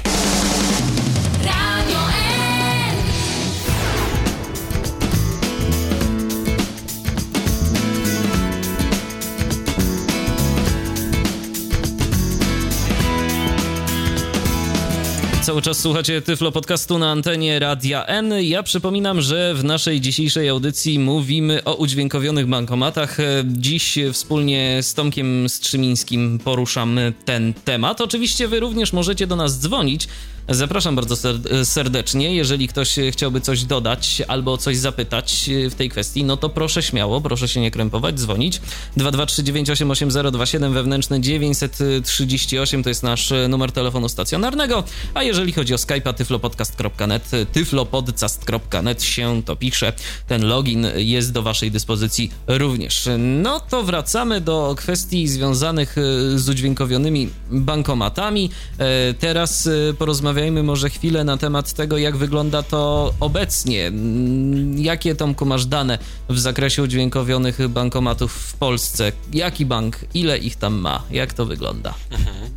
Cały czas słuchacie Tyflo Podcastu na antenie Radia N. Ja przypominam, że w naszej dzisiejszej audycji mówimy o udźwiękowionych bankomatach. Dziś wspólnie z Tomkiem Strzymińskim poruszam ten temat. Oczywiście wy również możecie do nas dzwonić Zapraszam bardzo serdecznie. Jeżeli ktoś chciałby coś dodać albo coś zapytać w tej kwestii, no to proszę śmiało, proszę się nie krępować, dzwonić. 223988027 wewnętrzny 938 to jest nasz numer telefonu stacjonarnego, a jeżeli chodzi o Skype'a tyflopodcast.net, tyflopodcast.net się to pisze. Ten login jest do waszej dyspozycji również. No to wracamy do kwestii związanych z udźwiękowionymi bankomatami. E, teraz e, porozmawiamy porozmawiajmy może chwilę na temat tego, jak wygląda to obecnie. Mm, jakie, Tomku, masz dane w zakresie udźwiękowionych bankomatów w Polsce? Jaki bank, ile ich tam ma? Jak to wygląda? Mhm.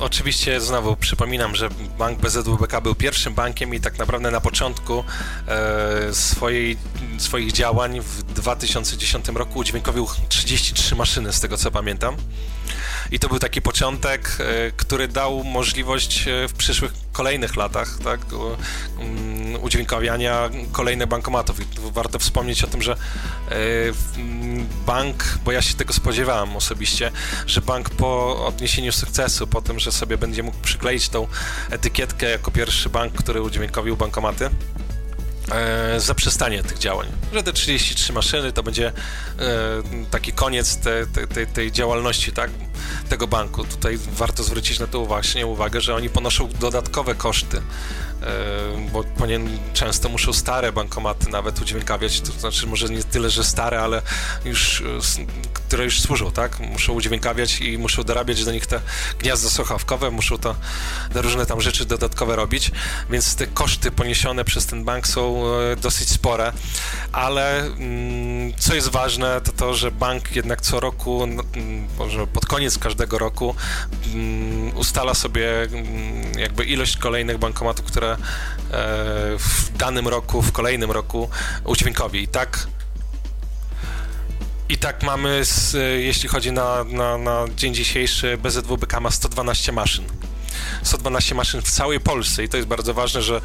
Oczywiście znowu przypominam, że bank BZWBK był pierwszym bankiem i tak naprawdę na początku e, swojej, swoich działań w 2010 roku udźwiękowił 33 maszyny, z tego co pamiętam. I to był taki początek, e, który dał możliwość e, w przyszłych kolejnych latach tak, mm, kolejnych bankomatów. I warto wspomnieć o tym, że e, bank, bo ja się tego spodziewałem osobiście, że bank po odniesieniu sukcesu, po tym, że sobie będzie mógł przykleić tą etykietkę jako pierwszy bank, który udźwiękowił bankomaty, zaprzestanie tych działań. Że te 33 maszyny to będzie e, taki koniec te, te, te, tej działalności, tak? tego banku. Tutaj warto zwrócić na to właśnie uwagę, że oni ponoszą dodatkowe koszty bo często muszą stare bankomaty nawet udźwiękawiać, to znaczy może nie tyle, że stare, ale już, które już służą, tak? Muszą udźwiękawiać i muszą dorabiać do nich te gniazda słuchawkowe, muszą to różne tam rzeczy dodatkowe robić, więc te koszty poniesione przez ten bank są e, dosyć spore, ale mm, co jest ważne, to to, że bank jednak co roku, mm, może pod koniec każdego roku mm, ustala sobie jakby ilość kolejnych bankomatów, które E, w danym roku, w kolejnym roku udźwiękowi. I tak i tak mamy, z, jeśli chodzi na, na, na dzień dzisiejszy, BZWBK ma 112 maszyn. 112 maszyn w całej Polsce i to jest bardzo ważne, że e,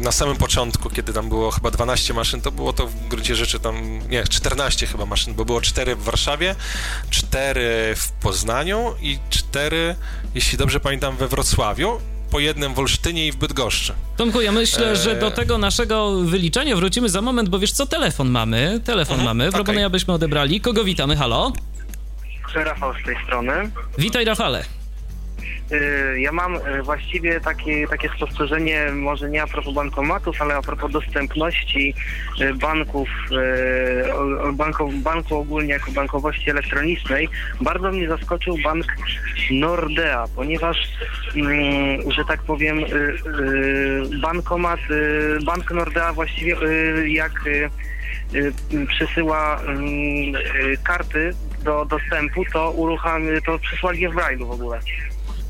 na samym początku, kiedy tam było chyba 12 maszyn, to było to w gruncie rzeczy tam, nie, 14 chyba maszyn, bo było 4 w Warszawie, 4 w Poznaniu i 4, jeśli dobrze pamiętam, we Wrocławiu po jednym w Olsztynie i w Bydgoszczy. Tomku, ja myślę, e... że do tego naszego wyliczenia wrócimy za moment, bo wiesz co, telefon mamy, telefon mhm, mamy, proponuję, okay. abyśmy odebrali. Kogo witamy, halo? Rafał z tej strony. Witaj, Rafale. Y, ja mam y, właściwie takie, takie spostrzeżenie, może nie a propos bankomatów, ale a propos dostępności y, banków, banku, banku ogólnie jako bankowości elektronicznej. Bardzo mnie zaskoczył bank Nordea, ponieważ, mm, że tak powiem, bankomat, bank Nordea właściwie jak przesyła mm, karty do dostępu, to uruchami, to przysłali je w Braille'u w ogóle.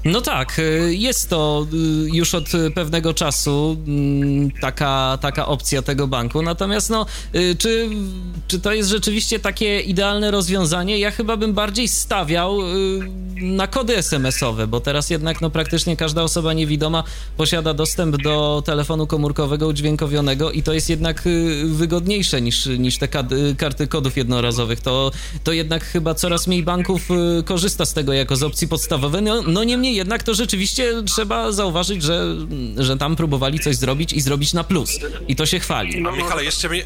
No tak, y, jest to y, już od pewnego czasu mm, taka, taka opcja tego banku. Natomiast no, y, czy, czy to jest rzeczywiście takie idealne rozwiązanie? Ja chyba bym bardziej stawiał na kody SMS-owe, bo teraz jednak no, praktycznie każda osoba niewidoma posiada dostęp do telefonu komórkowego udźwiękowionego i to jest jednak wygodniejsze niż, niż te karty kodów jednorazowych. To, to jednak chyba coraz mniej banków korzysta z tego jako z opcji podstawowej. No, no niemniej jednak to rzeczywiście trzeba zauważyć, że, że tam próbowali coś zrobić i zrobić na plus. I to się chwali. No, Michale, jeszcze mi.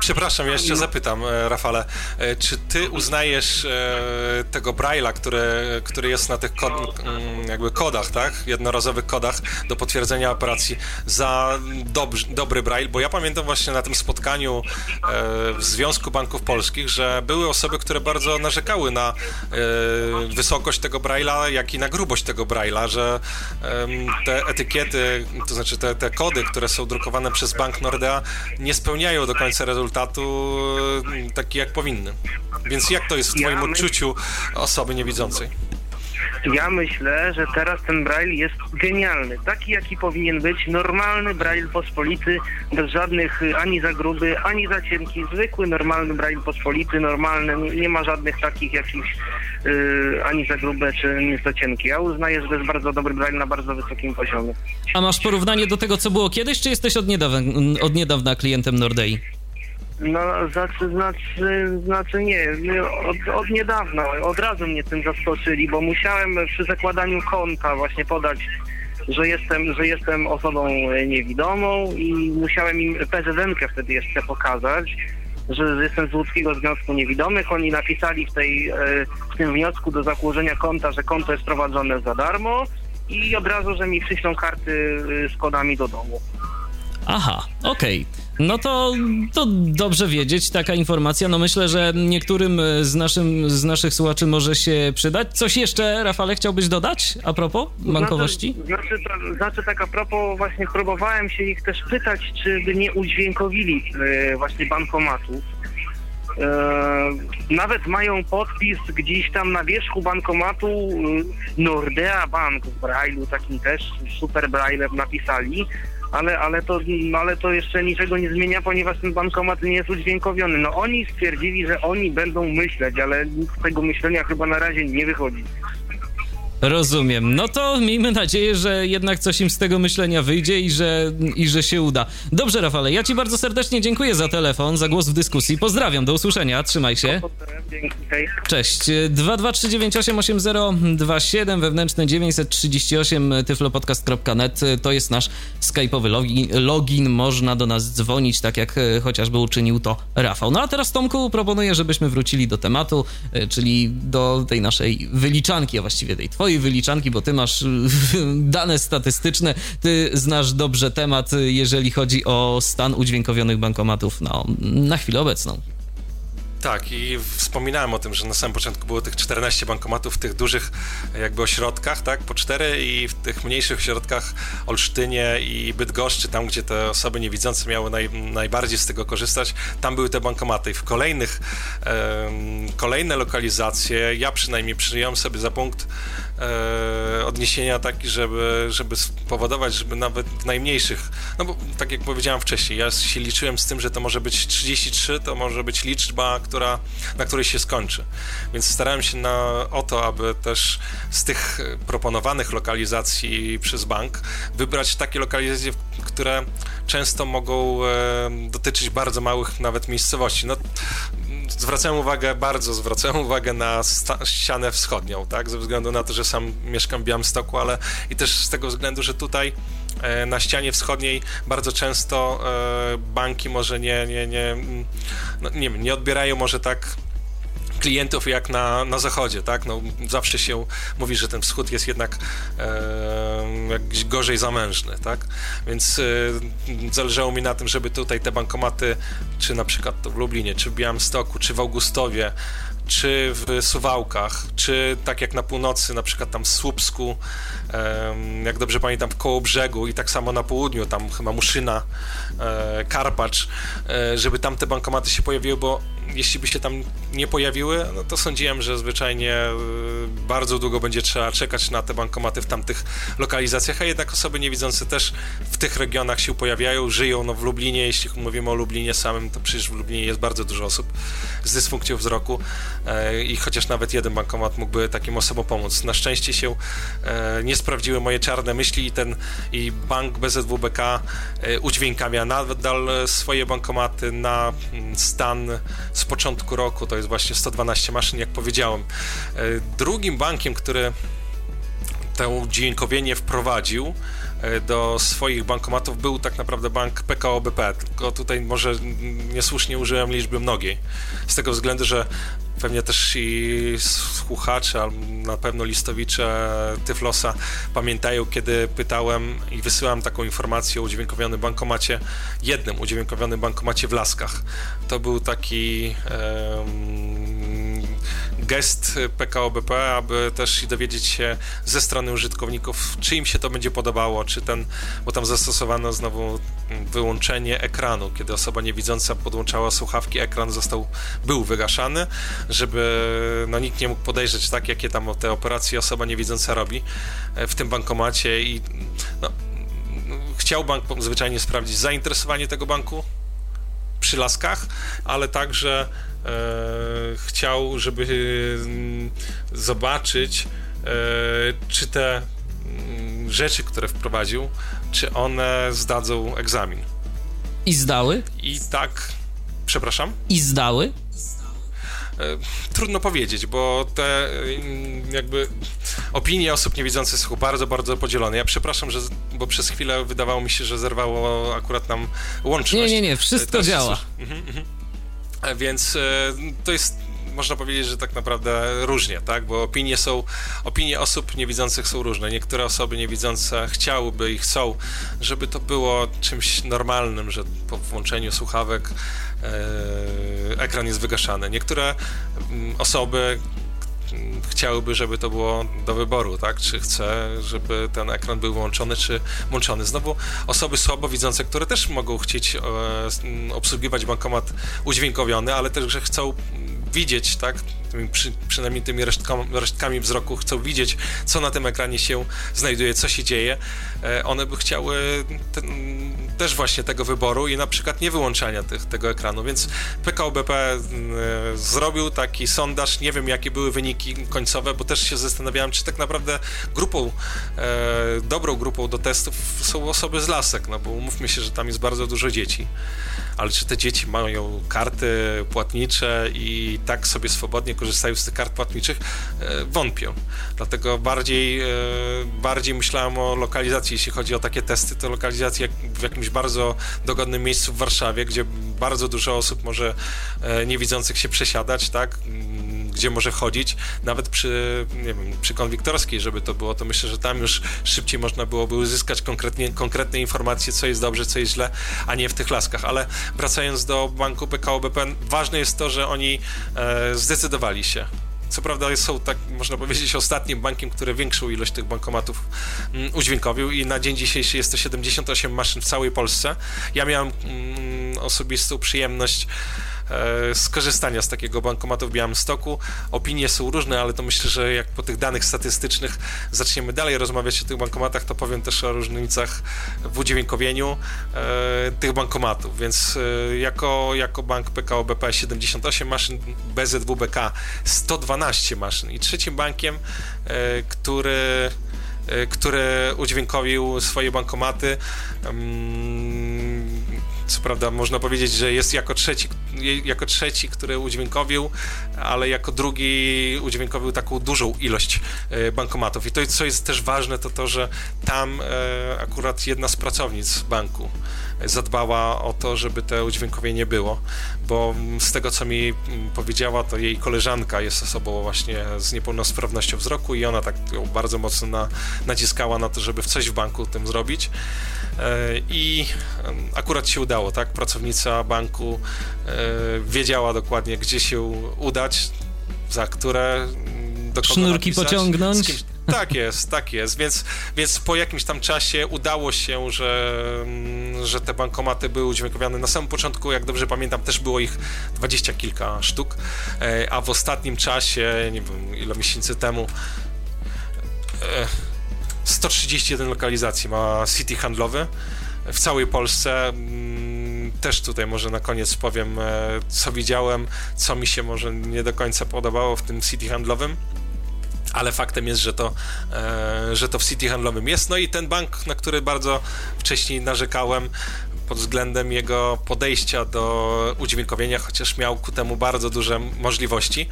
Przepraszam, ja jeszcze zapytam, e, Rafale, e, czy ty uznajesz e, tego Braille'a, który, który jest na tych kod, mm, jakby kodach, tak? Jednorazowych kodach do potwierdzenia operacji za dobry, dobry Braille? Bo ja pamiętam właśnie na tym spotkaniu w Związku Banków Polskich, że były osoby, które bardzo narzekały na wysokość tego Braille'a, jak i na grubość tego Braille'a, że te etykiety, to znaczy te, te kody, które są drukowane przez Bank Nordea, nie spełniają do końca rezultatu mm, taki, jak powinny. Więc jak to jest w Twoim ja odczuciu osoby niewidzącej? Ja myślę, że teraz ten Braille jest genialny. Taki, jaki powinien być. Normalny Braille pospolity, bez żadnych y, ani za gruby, ani za cienki. Zwykły, normalny Braille pospolity, normalny. Nie ma żadnych takich jakichś yy, ani za grube, czy nie za cienki. Ja uznaję, że to jest bardzo dobry Braille na bardzo wysokim poziomie. A masz porównanie do tego, co było kiedyś, czy jesteś od niedawna, od niedawna klientem Nordei? No, znaczy, znaczy, znaczy nie, od, od niedawna, od razu mnie tym zaskoczyli, bo musiałem przy zakładaniu konta właśnie podać, że jestem, że jestem osobą niewidomą i musiałem im PZN-kę wtedy jeszcze pokazać, że jestem z Łódzkiego Związku Niewidomych. Oni napisali w, tej, e, w tym wniosku do założenia konta, że konto jest prowadzone za darmo i od razu, że mi przyślą karty e, z kodami do domu. Aha, okej. Okay. No to, to dobrze wiedzieć, taka informacja. No myślę, że niektórym z, naszym, z naszych słuchaczy może się przydać. Coś jeszcze, Rafale, chciałbyś dodać a propos bankowości? Znaczy, znaczy, znaczy tak a propos, właśnie próbowałem się ich też pytać, czy by nie udźwiękowili e, właśnie bankomatów. E, nawet mają podpis gdzieś tam na wierzchu bankomatu e, Nordea Bank w Braille'u, takim też super Braille'em napisali, ale, ale, to, ale to jeszcze niczego nie zmienia, ponieważ ten bankomat nie jest udźwiękowiony. No oni stwierdzili, że oni będą myśleć, ale nikt z tego myślenia chyba na razie nie wychodzi. Rozumiem. No to miejmy nadzieję, że jednak coś im z tego myślenia wyjdzie i że, i że się uda. Dobrze, Rafale, ja Ci bardzo serdecznie dziękuję za telefon, za głos w dyskusji. Pozdrawiam, do usłyszenia, trzymaj się. Cześć. 223988027 wewnętrzny 938 tyflopodcast.net to jest nasz skype'owy login, login. Można do nas dzwonić, tak jak e, chociażby uczynił to Rafał. No a teraz, Tomku, proponuję, żebyśmy wrócili do tematu, e, czyli do tej naszej wyliczanki, a właściwie tej twojej wyliczanki, bo ty masz dane statystyczne, ty znasz dobrze temat, jeżeli chodzi o stan udźwiękowionych bankomatów no, na chwilę obecną. Tak, i wspominałem o tym, że na samym początku było tych 14 bankomatów w tych dużych jakby ośrodkach, tak, po cztery i w tych mniejszych ośrodkach Olsztynie i Bydgoszczy, tam gdzie te osoby niewidzące miały naj, najbardziej z tego korzystać, tam były te bankomaty. I w kolejnych, um, kolejne lokalizacje, ja przynajmniej przyjąłem sobie za punkt e, odniesienia taki, żeby, żeby spowodować, żeby nawet w najmniejszych, no bo tak jak powiedziałem wcześniej, ja się liczyłem z tym, że to może być 33, to może być liczba, która, na której się skończy. Więc starałem się na, o to, aby też z tych proponowanych lokalizacji przez bank wybrać takie lokalizacje, które często mogą e, dotyczyć bardzo małych nawet miejscowości. No, zwracałem uwagę, bardzo zwracałem uwagę na ścianę wschodnią, tak, ze względu na to, że sam mieszkam w Białymstoku, ale i też z tego względu, że tutaj e, na ścianie wschodniej bardzo często e, banki może nie, nie, nie, no, nie, nie odbierają może tak klientów jak na, na zachodzie, tak? No, zawsze się mówi, że ten wschód jest jednak e, gorzej zamężny, tak? Więc e, zależało mi na tym, żeby tutaj te bankomaty, czy na przykład w Lublinie, czy w Białymstoku, czy w Augustowie, czy w Suwałkach, czy tak jak na północy, na przykład tam w Słupsku, jak dobrze pamiętam, w Kołobrzegu i tak samo na południu, tam chyba Muszyna, e, Karpacz, e, żeby tam te bankomaty się pojawiły, bo jeśli by się tam nie pojawiły, no to sądziłem, że zwyczajnie e, bardzo długo będzie trzeba czekać na te bankomaty w tamtych lokalizacjach, a jednak osoby niewidzące też w tych regionach się pojawiają, żyją no w Lublinie, jeśli mówimy o Lublinie samym, to przecież w Lublinie jest bardzo dużo osób z dysfunkcją wzroku i chociaż nawet jeden bankomat mógłby takim osobom pomóc. Na szczęście się nie sprawdziły moje czarne myśli i ten i bank BZWBK e, udźwiękawia nadal swoje bankomaty na mm, stan z początku roku, to jest właśnie 112 maszyn, jak powiedziałem. E, drugim bankiem, który to dźwiękowienie wprowadził e, do swoich bankomatów był tak naprawdę bank PKO BP, tylko tutaj może niesłusznie użyłem liczby mnogiej, z tego względu, że pewnie też i słuchacze, ale na pewno listowicze Tyflosa pamiętają, kiedy pytałem i wysyłałem taką informację o udźwiękowionym bankomacie, jednym udźwiękowionym bankomacie w Laskach. To był taki um, gest PKO BP, aby też dowiedzieć się ze strony użytkowników, czy im się to będzie podobało, czy ten, bo tam zastosowano znowu wyłączenie ekranu, kiedy osoba niewidząca podłączała słuchawki, ekran został, był wygaszany, żeby no, nikt nie mógł podejrzeć tak, jakie tam te operacje osoba niewidząca robi e, w tym bankomacie i no, chciał bank zwyczajnie sprawdzić zainteresowanie tego banku przy laskach, ale także chciał, żeby e, zobaczyć, e, czy te rzeczy, które wprowadził, czy one zdadzą egzamin. I zdały? I tak, przepraszam? I zdały? E, trudno powiedzieć, bo te jakby opinie osób niewidzących są bardzo, bardzo podzielone. Ja przepraszam, że, bo przez chwilę wydawało mi się, że zerwało akurat nam łączność. Nie, nie, nie, wszystko działa. Mhm, mhm. E, więc e, to jest można powiedzieć, że tak naprawdę różnie, tak? Bo opinie są, opinie osób niewidzących są różne. Niektóre osoby niewidzące chciałyby i chcą, żeby to było czymś normalnym, że po włączeniu słuchawek e, ekran jest wygaszany. Niektóre mm, osoby chciałyby, żeby to było do wyboru, tak? Czy chce, żeby ten ekran był włączony, czy włączony. Znowu osoby słabowidzące, które też mogą chcieć e, obsługiwać bankomat udźwiękowiony, ale też, że chcą widzieć, tak, tymi, przy, przynajmniej tymi resztkami, wzroku, chcą widzieć, co na tym ekranie się znajduje, co się dzieje, e, one by chciały ten, też właśnie tego wyboru i na przykład nie wyłączania tych, tego ekranu, więc PKO BP e, zrobił taki sondaż, nie wiem jakie były wyniki końcowe, bo też się zastanawiałem, czy tak naprawdę grupą, e, dobrą grupą do testów są osoby z lasek, no bo umówmy się, że tam jest bardzo dużo dzieci. Ale czy te dzieci mają karty płatnicze i tak sobie swobodnie korzystają z tych kart płatniczych? E, wątpię. Dlatego bardziej, e, bardziej myślałem o lokalizacji, jeśli chodzi o takie testy, to lokalizacja w jakimś bardzo dogodnym miejscu w Warszawie, gdzie bardzo dużo osób może e, niewidzących się przesiadać, tak? gdzie może chodzić, nawet przy, nie wiem, przy konwiktorskiej, żeby to było, to myślę, że tam już szybciej można byłoby uzyskać konkretnie, konkretne informacje, co jest dobrze, co jest źle, a nie w tych laskach. Ale wracając do banku PKO BP, ważne jest to, że oni e, zdecydowali się co prawda są tak, można powiedzieć, ostatnim bankiem, który większą ilość tych bankomatów mm, udźwiękowił i na dzień dzisiejszy jest to 78 maszyn w całej Polsce. Ja miałem mm, osobistą przyjemność skorzystania z takiego bankomatu w Białymstoku. Opinie są różne, ale to myślę, że jak po tych danych statystycznych zaczniemy dalej rozmawiać o tych bankomatach, to powiem też o różnicach w udźwiękowieniu e, tych bankomatów. Więc e, jako, jako bank PKO BP 78 maszyn, BZWBK 112 maszyn i trzecim bankiem, który który udźwiękowił swoje bankomaty. Co prawda można powiedzieć, że jest jako trzeci, jako trzeci, który udźwiękowił, ale jako drugi udźwiękowił taką dużą ilość e, bankomatów. I to, co jest też ważne, to to, że tam e, akurat jedna z pracownic banku zadbała o to, żeby te udźwiękowienie było, bo z tego, co mi powiedziała, to jej koleżanka jest osobą właśnie z niepełnosprawnością wzroku i ona tak bardzo mocno na, naciskała na to, żeby coś w banku tym zrobić. E, I akurat się udało, tak? Pracownica banku e, wiedziała dokładnie, gdzie się udać, za które do kogo Sznurki napisać, pociągnąć. Kimś, tak jest, tak jest. Więc, więc po jakimś tam czasie udało się, że, że te bankomaty były udźwiękowione. Na samym początku, jak dobrze pamiętam, też było ich dwadzieścia kilka sztuk, e, a w ostatnim czasie, nie wiem ile miesięcy temu, 131 lokalizacji ma City handlowy w całej Polsce. Mm, też tutaj może na koniec powiem, e, co widziałem, co mi się może nie do końca podobało w tym City handlowym ale faktem jest, że to, e, że to w City handlowym jest. No i ten bank, na który bardzo wcześniej narzekałem, pod względem jego podejścia do udźwiękowienia, chociaż miał ku temu bardzo duże możliwości.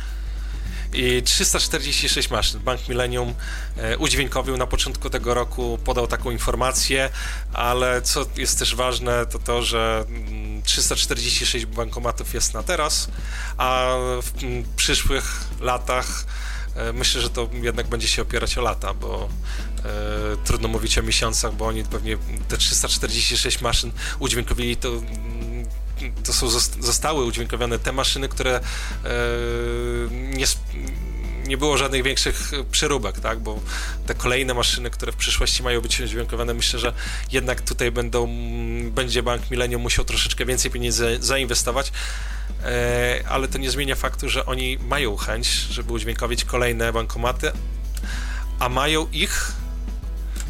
I 346 maszyn. Bank Millennium e, udźwiękowił na początku tego roku, podał taką informację, ale co jest też ważne, to to, że 346 mm, bankomatów jest na teraz, a w mm, przyszłych latach myślę, że to jednak będzie się opierać o lata, bo e, trudno mówić o miesiącach, bo oni pewnie te 346 maszyn udźwiękowili to to są zostały udźwiękowione te maszyny, które e, nie, nie było żadnych większych przeróbek, tak? Bo te kolejne maszyny, które w przyszłości mają być udźwiękowane, myślę, że jednak tutaj będą, będzie Bank Millennium musiał troszeczkę więcej pieniędzy zainwestować. E, ale to nie zmienia faktu, że oni mają chęć, żeby udźwiękowić kolejne bankomaty, a mają ich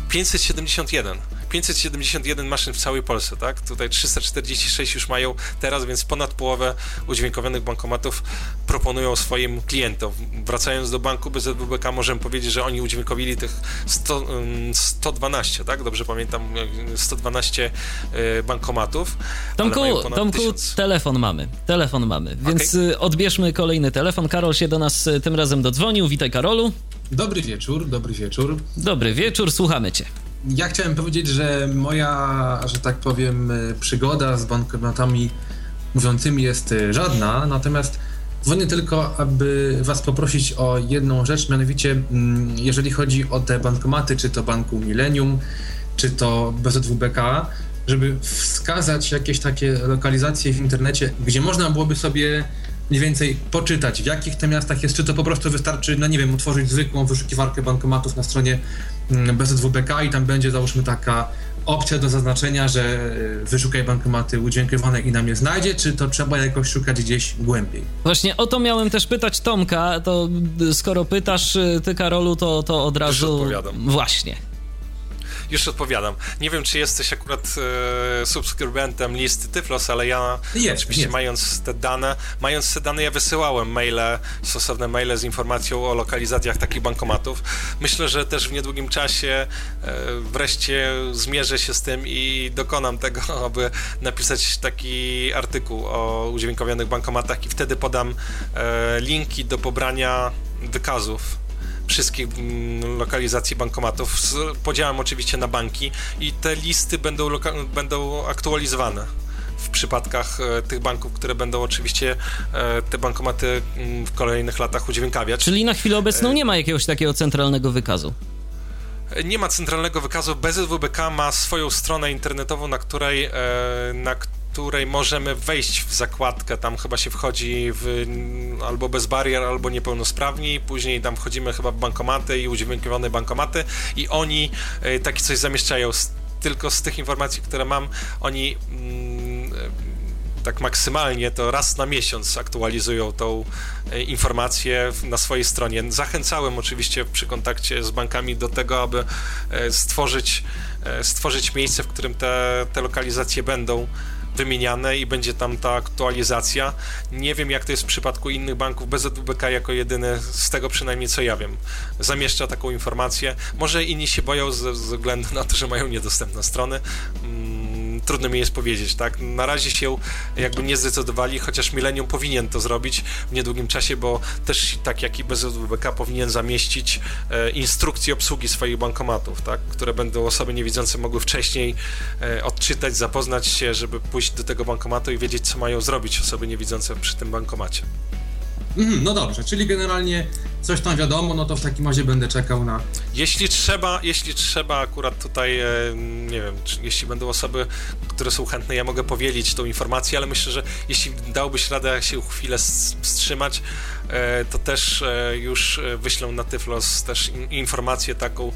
571. 571 maszyn w całej Polsce, tak? Tutaj 346 już mają teraz, więc ponad połowę udźwiękowionych bankomatów proponują swoim klientom. Wracając do banku BZWBK możemy powiedzieć, że oni udźwiękowili tych 100, 112, tak? Dobrze pamiętam, 112 e, bankomatów. Tomku, Tomku telefon mamy, telefon mamy, więc okay. odbierzmy kolejny telefon. Karol się do nas e, tym razem dodzwonił. Witaj Karolu. Dobry wieczór, dobry wieczór. Dobry wieczór, słuchamy cię ja chciałem powiedzieć, że moja, że tak powiem, przygoda z bankomatami mówiącymi jest e, żadna, natomiast dzwonię tylko, aby Was poprosić o jedną rzecz, mianowicie mm, jeżeli chodzi o te bankomaty, czy to Banku Millennium, czy to BZWBK, żeby wskazać jakieś takie lokalizacje w internecie, gdzie można byłoby sobie mniej więcej poczytać, w jakich to miastach jest, czy to po prostu wystarczy, no nie wiem, utworzyć zwykłą wyszukiwarkę bankomatów na stronie BZWBK i tam będzie załóżmy taka opcja do zaznaczenia, że e, wyszukaj bankomaty udźwiękowane i nam je znajdzie, czy to trzeba jakoś szukać gdzieś głębiej? Właśnie o to miałem też pytać Tomka, to skoro pytasz y, ty Karolu, to, to od razu... Odpowiadam. Właśnie. Już odpowiadam. Nie wiem, czy jesteś akurat e, subskrybentem listy Tyflos, ale ja jest, oczywiście jest. mając te dane, mając te dane, ja wysyłałem maile, stosowne maile z informacją o lokalizacjach takich bankomatów. Myślę, że też w niedługim czasie e, wreszcie zmierzę się z tym i dokonam tego, aby napisać taki artykuł o udźwiękowionych bankomatach i wtedy podam e, linki do pobrania wykazów wszystkich mm, lokalizacji bankomatów z podziałem oczywiście na banki i te listy będą, będą aktualizowane w przypadkach e, tych banków, które będą oczywiście e, te bankomaty mm, w kolejnych latach udźwiękawiać. Czyli na chwilę obecną e, nie ma jakiegoś takiego centralnego wykazu? Nie ma centralnego wykazu. BZWBK ma swoją stronę internetową, na której, na której możemy wejść w zakładkę, tam chyba się wchodzi w, albo bez barier, albo niepełnosprawni, później tam wchodzimy chyba w bankomaty i udźwiękowione bankomaty i oni e, takie coś zamieszczają. Tylko z tych informacji, które mam, oni mm, e, tak maksymalnie to raz na miesiąc aktualizują tą e, informację na swojej stronie. Zachęcałem oczywiście przy kontakcie z bankami do tego, aby stworzyć, stworzyć miejsce, w którym te, te lokalizacje będą wymieniane i będzie tam ta aktualizacja. Nie wiem, jak to jest w przypadku innych banków. BZWBK jako jedyny, z tego przynajmniej co ja wiem, zamieszcza taką informację. Może inni się boją ze względu na to, że mają niedostępne strony. Trudno mi jest powiedzieć, tak? Na razie się jakby nie zdecydowali, chociaż Millennium powinien to zrobić w niedługim czasie, bo też tak jak i BZWBK powinien zamieścić e, instrukcje obsługi swoich bankomatów, tak? Które będą osoby niewidzące mogły wcześniej e, odczytać, zapoznać się, żeby pójść do tego bankomatu i wiedzieć, co mają zrobić osoby niewidzące przy tym bankomacie. Mhm, no dobrze, czyli generalnie coś tam wiadomo, no to w takim razie będę czekał na. Jeśli trzeba, jeśli trzeba akurat tutaj, e, nie wiem, czy, jeśli będą osoby, które są chętne, ja mogę powielić tą informację, ale myślę, że jeśli dałbyś radę się chwilę wstrzymać, e, to też e, już wyślę na Tyflos też informację taką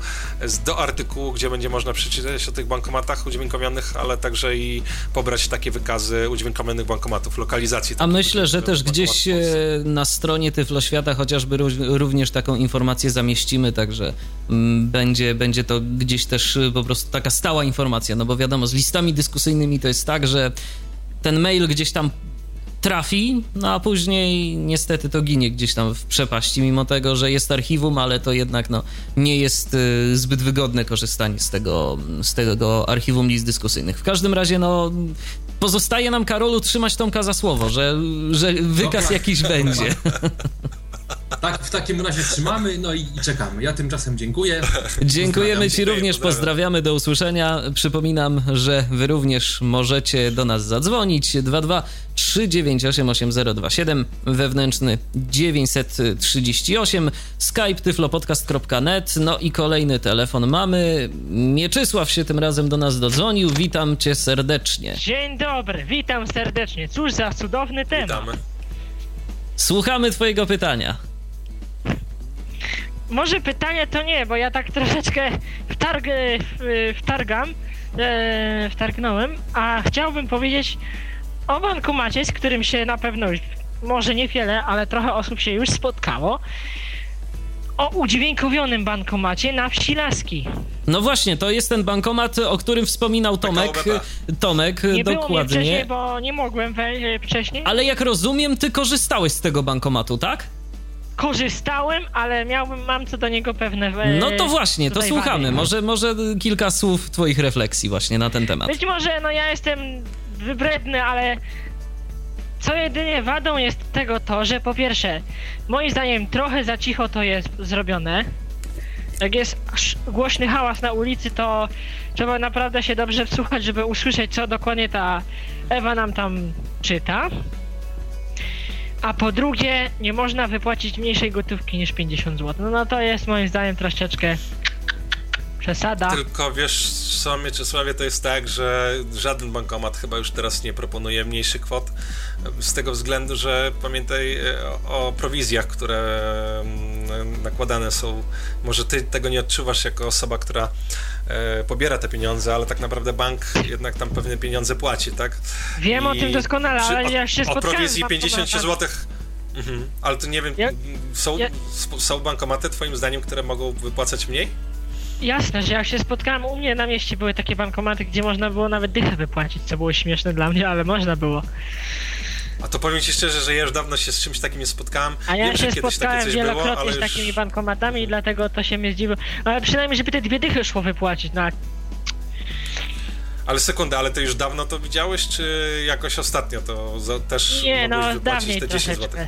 do artykułu, gdzie będzie można przeczytać o tych bankomatach udźwiękowionych, ale także i pobrać takie wykazy udźwiękowionych bankomatów, lokalizacji. A myślę, że też gdzieś na stronie Tyfloświata chociażby również taką informację zamieścimy, także mm, będzie, będzie to gdzieś też y, po prostu taka stała informacja, no bo wiadomo, z listami dyskusyjnymi to jest tak, że ten mail gdzieś tam trafi, no a później niestety to ginie gdzieś tam w przepaści, mimo tego, że jest archiwum, ale to jednak no, nie jest y, zbyt wygodne korzystanie z tego, z tego archiwum list dyskusyjnych. W każdym razie, no, pozostaje nam, Karolu, trzymać Tomka za słowo, że, że wykaz no, jakiś będzie. Tak, w takim razie trzymamy, no i, i czekamy. Ja tymczasem dziękuję. Dziękujemy Ci również, pozdrawiamy, do usłyszenia. Przypominam, że Wy również możecie do nas zadzwonić 22 398 8027 wewnętrzny 938 skype tyflopodcast.net no i kolejny telefon mamy. Mieczysław się tym razem do nas dodzwonił. Witam Cię serdecznie. Dzień dobry, witam serdecznie. Cóż za cudowny temat. Witamy. Słuchamy Twojego pytania. Może pytanie to nie, bo ja tak troszeczkę wtarg, wtargam, e, wtargnąłem, a chciałbym powiedzieć o bankomacie, z którym się na pewno już, może niewiele, ale trochę osób się już spotkało. O udźwiękowionym bankomacie na wsi Laski. No właśnie, to jest ten bankomat, o którym wspominał Tomek. Tomek, nie dokładnie. Było wcześniej, bo nie mogłem wejść wcześniej. Ale jak rozumiem, ty korzystałeś z tego bankomatu, tak? korzystałem, ale miałbym, mam co do niego pewne. No to właśnie, to słuchamy. Może, może kilka słów Twoich refleksji właśnie na ten temat. Być może, no ja jestem wybredny, ale co jedynie wadą jest tego to, że po pierwsze, moim zdaniem trochę za cicho to jest zrobione. Jak jest głośny hałas na ulicy, to trzeba naprawdę się dobrze wsłuchać, żeby usłyszeć, co dokładnie ta Ewa nam tam czyta. A po drugie, nie można wypłacić mniejszej gotówki niż 50 zł. No, no to jest moim zdaniem troszeczkę przesada. Tylko wiesz co, Mieczysławie, to jest tak, że żaden bankomat chyba już teraz nie proponuje mniejszych kwot. Z tego względu, że pamiętaj e, o prowizjach, które mm, nakładane są. Może ty tego nie odczuwasz jako osoba, która e, pobiera te pieniądze, ale tak naprawdę bank jednak tam pewne pieniądze płaci, tak? Wiem I o tym doskonale, ale ja się spotkałem... O prowizji 50 zł... Mhm. Ale to nie wiem, ja, są, ja... są bankomaty twoim zdaniem, które mogą wypłacać mniej? Jasne, że jak się spotkałem u mnie na mieście były takie bankomaty, gdzie można było nawet dychę wypłacić, co było śmieszne dla mnie, ale można było. A to powiem ci szczerze, że ja już dawno się z czymś takim nie spotkałem. A ja Wiem, się spotkałem wielokrotnie było, z takimi już... bankomatami i dlatego to się mnie zdziwiło. Ale przynajmniej, żeby te dwie dychy szło wypłacić, no ale sekundę, ale ty już dawno to widziałeś, czy jakoś ostatnio to też Nie, no dawniej te 10 zł?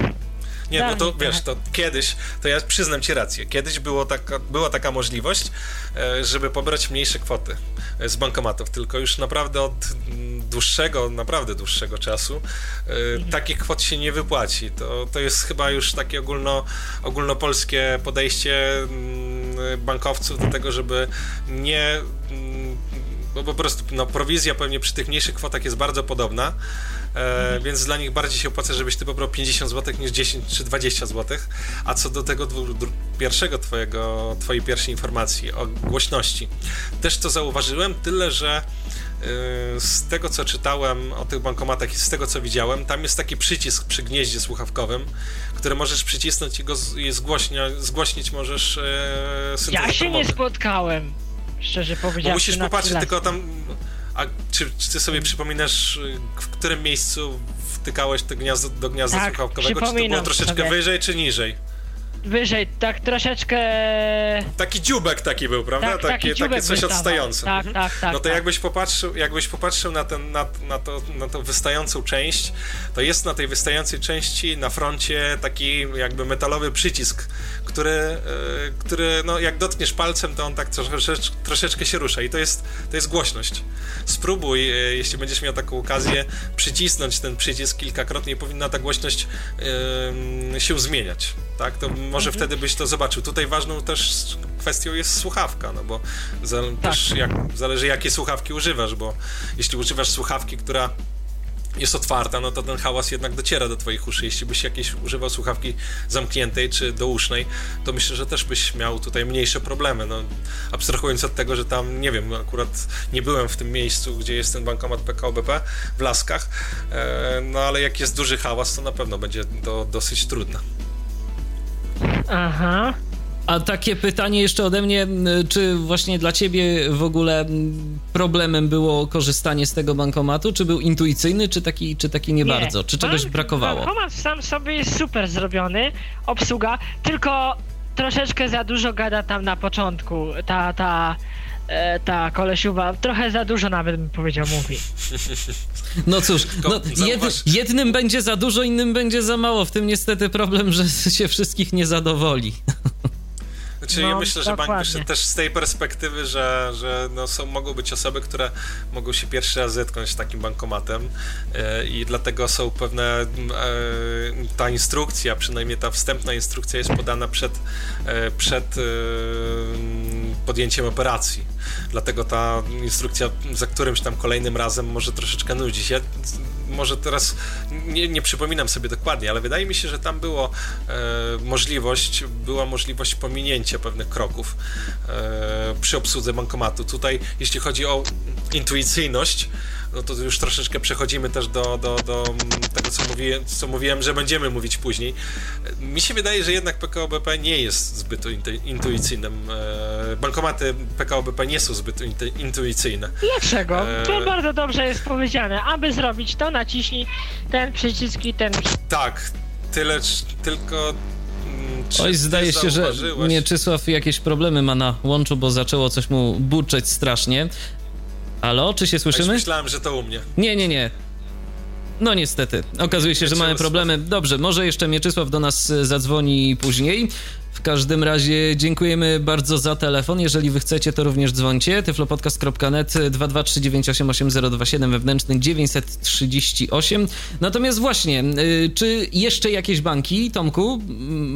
Nie, no to wiesz, to kiedyś, to ja przyznam ci rację, kiedyś było taka, była taka możliwość, e, żeby pobrać mniejsze kwoty e, z bankomatów, tylko już naprawdę od dłuższego, naprawdę dłuższego czasu e, mhm. takich kwot się nie wypłaci. To, to jest chyba już takie ogólno, ogólnopolskie podejście mm, bankowców do tego, żeby nie mm, bo po prostu no, prowizja pewnie przy tych mniejszych kwotach jest bardzo podobna, e, więc dla nich bardziej się opłaca, żebyś ty pobrał 50 zł niż 10 czy 20 zł. A co do tego pierwszego twojego, twojej pierwszej informacji o głośności, też to zauważyłem, tyle że e, z tego co czytałem o tych bankomatach i z tego co widziałem, tam jest taki przycisk przy gnieździe słuchawkowym, który możesz przycisnąć i go zgłośnia, zgłośnić możesz e, Ja się nie spotkałem. Szczerze powiedziawszy. Bo musisz popatrzeć tylko tam. A czy, czy ty sobie przypominasz, w którym miejscu wtykałeś to gniazdo, do gniazda tak, słuchawkowego? Czy to było troszeczkę sobie. wyżej, czy niżej? Wyżej, tak troszeczkę... Taki dziubek taki był, prawda? Tak, taki takie coś odstające. Tak, Mhm. tak, tak, No to tak. jakbyś popatrzył, jakbyś popatrzył na, ten, na, na, to, na tą wystającą część, to jest na tej wystającej części na froncie taki jakby metalowy przycisk, który, e, który no jak dotkniesz palcem, to on tak troszeczkę, troszeczkę się rusza i to jest, to jest głośność. Spróbuj, e, jeśli będziesz miał taką okazję, przycisnąć ten przycisk kilkakrotnie i powinna ta głośność em, się zmieniać. Tak, to może wtedy byś to zobaczył. Tutaj ważną też kwestią jest słuchawka, no bo za, też jak, zależy jakie słuchawki używasz, bo jeśli używasz słuchawki, która jest otwarta, no to ten hałas jednak dociera do twoich uszy. Jeśli byś jakieś używał słuchawki zamkniętej czy dousznej, to myślę, że też byś miał tutaj mniejsze problemy. No, abstrahując od tego, że tam, nie wiem, akurat nie byłem w tym miejscu, gdzie jest ten bankomat PKO BP w Laskach, e, no ale jak jest duży hałas, to na pewno będzie to dosyć trudne. Aha. A takie pytanie jeszcze ode mnie, czy właśnie dla ciebie w ogóle problemem było korzystanie z tego bankomatu? Czy był intuicyjny, czy taki, czy taki nie, bardzo? Czy czegoś Bank- brakowało? Bankomat sam sobie jest super zrobiony, obsługa, tylko troszeczkę za dużo gada tam na początku. Ta, ta, e, ta kolesiuwa, trochę za dużo nawet bym powiedział mówi. No cóż, no, jed, jednym będzie za dużo, innym będzie za mało. W tym niestety problem, że się wszystkich nie zadowoli. Znaczy, No, ja myślę, że bank dokładnie. wyszedł też z tej perspektywy, że, że no są, mogą być osoby, które mogą się pierwszy raz zetknąć z takim bankomatem e, i dlatego są pewne, e, ta instrukcja, przynajmniej ta wstępna instrukcja jest podana przed, e, przed podjęciem operacji. Dlatego ta instrukcja za którymś tam kolejnym razem może troszeczkę nudzić. Ja może teraz nie, nie przypominam sobie dokładnie, ale wydaje mi się, że tam było e, możliwość, była możliwość pominięcia pewnych kroków e, przy obsłudze bankomatu. Tutaj, jeśli chodzi o intuicyjność, no to już troszeczkę przechodzimy też do, do, do mm, tego, co mówiłem, co mówiłem, że będziemy mówić później. E, Mi się wydaje, że jednak PKO BP nie jest zbyt intu- intuicyjnym. E, bankomaty PKO BP nie są zbyt intu- intuicyjne. Dlaczego? Eee. To bardzo dobrze jest powiedziane. Aby zrobić to, naciśnij ten przycisk i ten przycisk. Tak, tyle, tylko. mm, Czy Oj, zdaje się, że Mieczysław jakieś problemy ma na łączu, bo zaczęło coś mu burczeć strasznie. Halo, czy się Ja słyszymy? myślałem, że to u mnie. Nie, nie, nie. No niestety, okazuje się, że mamy problemy. Dobrze, może jeszcze Mieczysław do nas e, zadzwoni później. W każdym razie dziękujemy bardzo za telefon. Jeżeli wy chcecie, to również dzwońcie. tyflopodcast.net 223988027 wewnętrzny 938. Natomiast właśnie, y, czy jeszcze jakieś banki, Tomku,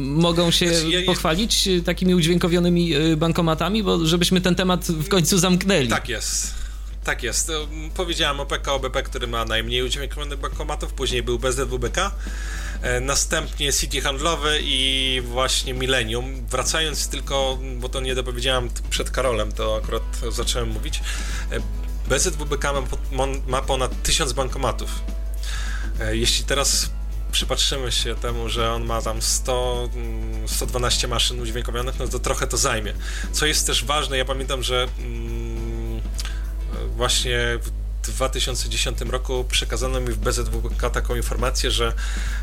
mogą się Znaczy, ja- ja- pochwalić takimi udźwiękowionymi bankomatami, bo żebyśmy ten temat w końcu zamknęli. Tak jest. Tak jest. Mm, Powiedziałem o PKO BP, który ma najmniej udźwiękowionych bankomatów, później był BZWBK, e, następnie City Handlowy i właśnie Millennium. Wracając tylko, bo to nie dopowiedziałem przed Karolem, to akurat zacząłem mówić. e, BZWBK ma, ponad 1000 bankomatów. E, Jeśli teraz przypatrzymy się temu, że on ma tam 100, mm, 112 maszyn udźwiękowionych, no to trochę to zajmie. Co jest też ważne, ja pamiętam, że mm, właśnie w 2010 roku przekazano mi w BZWBK taką informację, że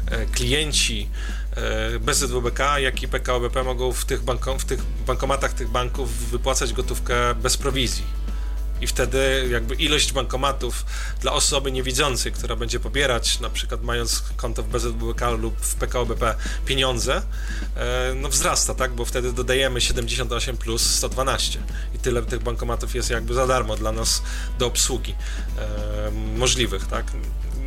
e, klienci e, BZWBK, jak i PKO BP mogą w tych, banko- w tych bankomatach tych banków wypłacać gotówkę bez prowizji. I wtedy jakby ilość bankomatów dla osoby niewidzącej, która będzie pobierać, na przykład mając konto w BZWBK lub w PKO BP pieniądze, e, no wzrasta, tak? Bo wtedy dodajemy 78 plus 112 i tyle tych bankomatów jest jakby za darmo dla nas do obsługi e, możliwych, tak?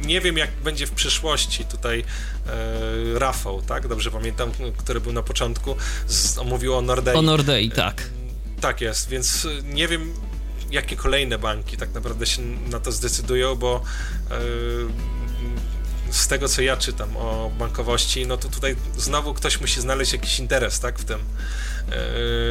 Nie wiem, jak będzie w przyszłości. Tutaj e, Rafał, tak? Dobrze pamiętam, który był na początku, z, mówił o Nordei. O Nordei, tak. Tak jest, więc nie wiem, jakie kolejne banki tak naprawdę się na to zdecydują, bo y, z tego, co ja czytam o bankowości, no to tutaj znowu ktoś musi znaleźć jakiś interes, tak, w tym,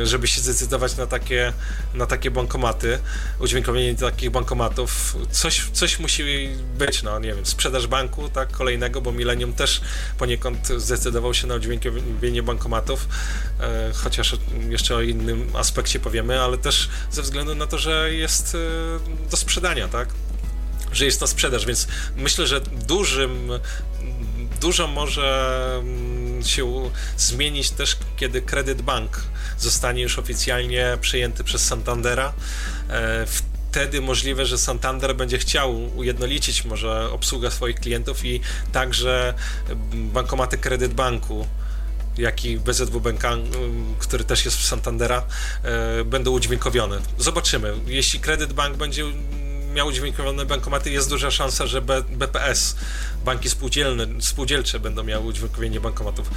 żeby się zdecydować na takie, na takie bankomaty, udźwiękowienie takich bankomatów. Coś, coś musi być, no nie wiem, sprzedaż banku, tak, kolejnego, bo Millennium też poniekąd zdecydował się na udźwiękowienie bankomatów, e, chociaż jeszcze o innym aspekcie powiemy, ale też ze względu na to, że jest e, do sprzedania, tak? Że jest na sprzedaż, więc myślę, że dużym, dużo może mm, się zmienić też, kiedy Credit Bank zostanie już oficjalnie przejęty przez Santandera. E, wtedy możliwe, że Santander będzie chciał ujednolicić może obsługę swoich klientów i także bankomaty Credit Banku jak i BZW Banka, który też jest w Santandera, e, będą udźwiękowione. Zobaczymy. Jeśli Credit Bank będzie miał udźwiękowione bankomaty, jest duża szansa, że BPS, banki spółdzielne, spółdzielcze będą miały udźwiękowienie bankomatów.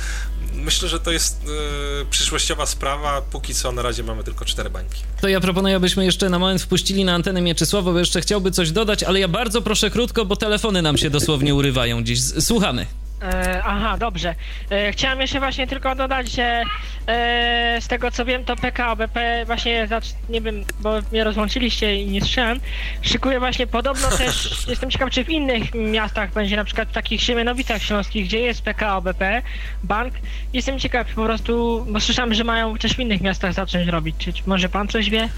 Myślę, że to jest y, przyszłościowa sprawa. Póki co na razie mamy tylko cztery bańki. To ja proponuję, abyśmy jeszcze na moment wpuścili na antenę Mieczysława, bo jeszcze chciałby coś dodać, ale ja bardzo proszę krótko, bo telefony nam się dosłownie urywają gdzieś. Słuchamy. E, aha, dobrze. E, chciałem jeszcze właśnie tylko dodać, że e, z tego co wiem, to PKO BP właśnie, nie wiem, bo mnie rozłączyliście i nie słyszałem, szykuje właśnie podobno też, jestem ciekaw, czy w innych miastach będzie, na przykład w takich Siemianowicach Śląskich, gdzie jest PKO BP, bank. Jestem ciekaw po prostu, bo słyszałem, że mają też w innych miastach zacząć robić. Czy może pan coś wie?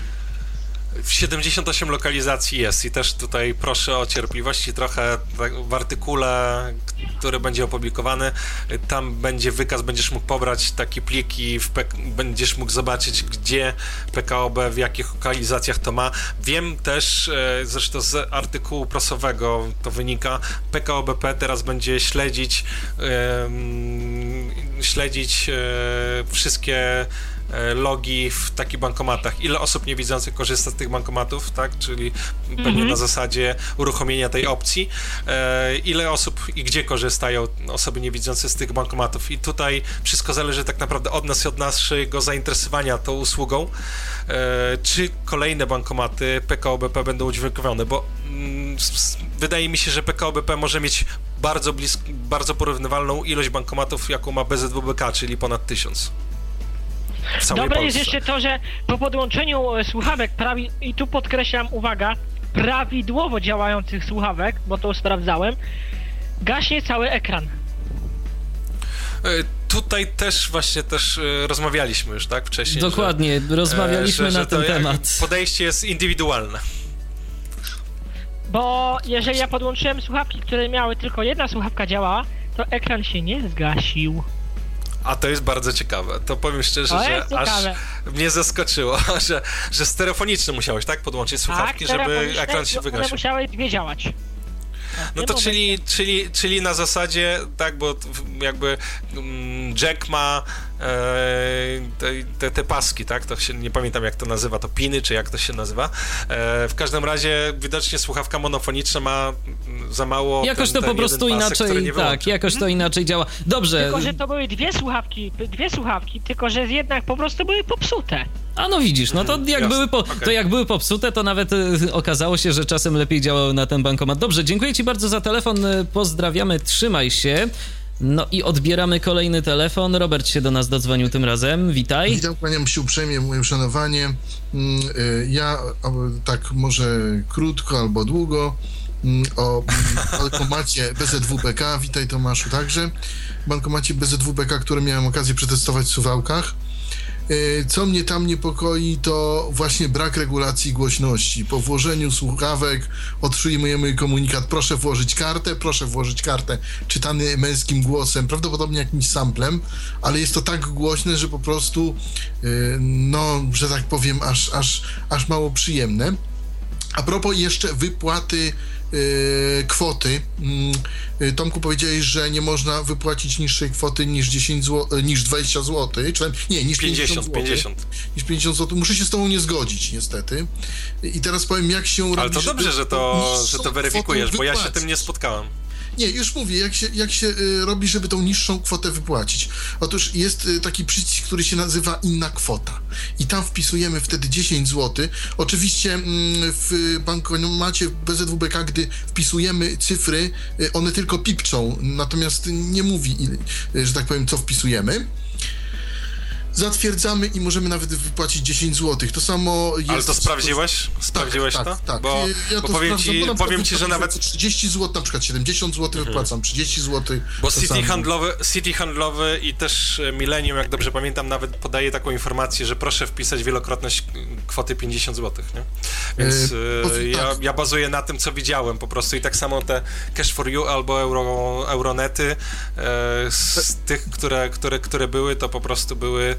W 78 lokalizacji jest i też tutaj proszę o cierpliwość i trochę tak w artykule, który będzie opublikowany, tam będzie wykaz, będziesz mógł pobrać takie pliki, będziesz mógł zobaczyć, gdzie PKOB, w jakich lokalizacjach to ma. Wiem też, e, zresztą z artykułu prasowego to wynika, PKOBP teraz będzie śledzić śledzić e, wszystkie logi w takich bankomatach. Ile osób niewidzących korzysta z tych bankomatów, tak? Czyli pewnie mhm. na zasadzie uruchomienia tej opcji. E, ile osób i gdzie korzystają osoby niewidzące z tych bankomatów. I tutaj wszystko zależy tak naprawdę od nas i od naszego zainteresowania tą usługą. E, czy kolejne bankomaty PKOBP będą udźwiękowione, bo mm, wydaje mi się, że PKOBP może mieć bardzo blisko, bardzo porównywalną ilość bankomatów, jaką ma BZWBK, czyli ponad tysiąc. Dobre jest jeszcze to, że po podłączeniu e, słuchawek, prawi, i tu podkreślam, uwaga, prawidłowo działających słuchawek, bo to sprawdzałem, gaśnie cały ekran. E, tutaj też właśnie też e, rozmawialiśmy już, tak, wcześniej. Dokładnie, że, rozmawialiśmy że, na ten temat. Podejście jest indywidualne. Bo jeżeli ja podłączyłem słuchawki, które miały tylko jedna słuchawka działała, to ekran się nie zgasił. A to jest bardzo ciekawe. To powiem szczerze, że aż mnie zaskoczyło, że, że stereofoniczny musiałeś, tak? Podłączyć słuchawki, tak, żeby ekran się wygasił. musiały dwie działać. No to czyli, czyli, czyli na zasadzie, tak, bo jakby mm, Jack ma te, te, te, paski, tak, to się, nie pamiętam jak to nazywa, to piny, czy jak to się nazywa. E, w każdym razie widocznie słuchawka monofoniczna ma za mało Jakoś ten, to po prostu pasek, inaczej, tak, jakoś to inaczej działa. Dobrze. Tylko, że to były dwie słuchawki, dwie słuchawki, tylko, że jednak po prostu były popsute. A no widzisz, no to mhm, jak, były po, okay. to jak były popsute, to nawet y, okazało się, że czasem lepiej działały na ten bankomat. Dobrze, dziękuję Ci bardzo za telefon, y, pozdrawiamy, trzymaj się. No i odbieramy kolejny telefon. Robert się do nas dodzwonił tym razem. Witaj. Witam, kłaniam się uprzejmie, moje uszanowanie. Mm, y, ja tak może krótko albo długo mm, o mm, bankomacie BZWBK. Witaj Tomaszu także. Bankomacie BZWBK, który miałem okazję przetestować w Suwałkach. E, co mnie tam niepokoi, to właśnie brak regulacji głośności. Po włożeniu słuchawek otrzymujemy komunikat: proszę włożyć kartę, proszę włożyć kartę, czytany męskim głosem, prawdopodobnie jakimś samplem, ale jest to tak głośne, że po prostu, e, no, że tak powiem, aż, aż, aż mało przyjemne. A propos jeszcze wypłaty kwoty. Mm, y, Tomku powiedziałeś, że nie można wypłacić niższej kwoty niż 10 zł, y, niż 20 zł, czy nie, niż 50, 50 zł. 50. Niż 50 zł. Muszę się z tobą nie zgodzić, niestety. I teraz powiem, jak się Ale robi, to dobrze, że to, że to weryfikujesz, bo ja się tym nie spotkałem. Nie, już mówię, jak się, jak się y, robi, żeby tą niższą kwotę wypłacić. Otóż jest y, taki przycisk, który się nazywa inna kwota. I tam wpisujemy wtedy 10 zł. Oczywiście mm, w bankomacie BZWBK, gdy wpisujemy cyfry, y, one tylko pipczą, natomiast nie mówi, że tak powiem, co wpisujemy. Zatwierdzamy i możemy nawet wypłacić 10 zł. To samo jest... Ale to sprawdziłeś? Sprawdziłeś tak, to? Tak, tak. Bo, ja bo powiem ci, bo powiem ci, że nawet... 30 zł, na przykład 70 zł mhm. wypłacam, 30 zł. Bo City handlowy, City handlowy i też e, Millennium, jak dobrze pamiętam, nawet podaje taką informację, że proszę wpisać wielokrotność kwoty 50 zł, nie? Więc yy, ja, tak. ja bazuję na tym, co widziałem po prostu i tak samo te Cash for You albo Euro, Euronety e, z tych, które, które, które były, to po prostu były,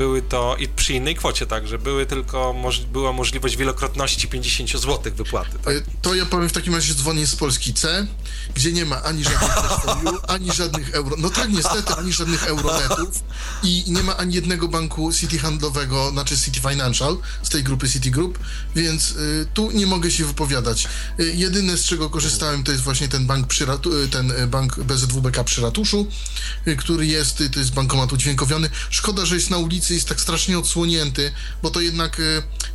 były to i przy innej kwocie także, były tylko, moż, była możliwość wielokrotności 50 zł wypłaty. Tak? E, to ja powiem w takim razie dzwonię z Polski C, gdzie nie ma ani żadnych ani żadnych euro, no tak niestety, ani żadnych euronetów i nie ma ani jednego banku City handlowego, znaczy City Financial z tej grupy Citigroup, więc y, tu nie mogę się wypowiadać. Y, jedyne z czego korzystałem to jest właśnie ten bank przy ratu, ten bank BZWBK przy ratuszu, y, który jest, to jest bankomat udźwiękowiony. Szkoda, że jest na ulicy, jest tak strasznie odsłonięty, bo to jednak,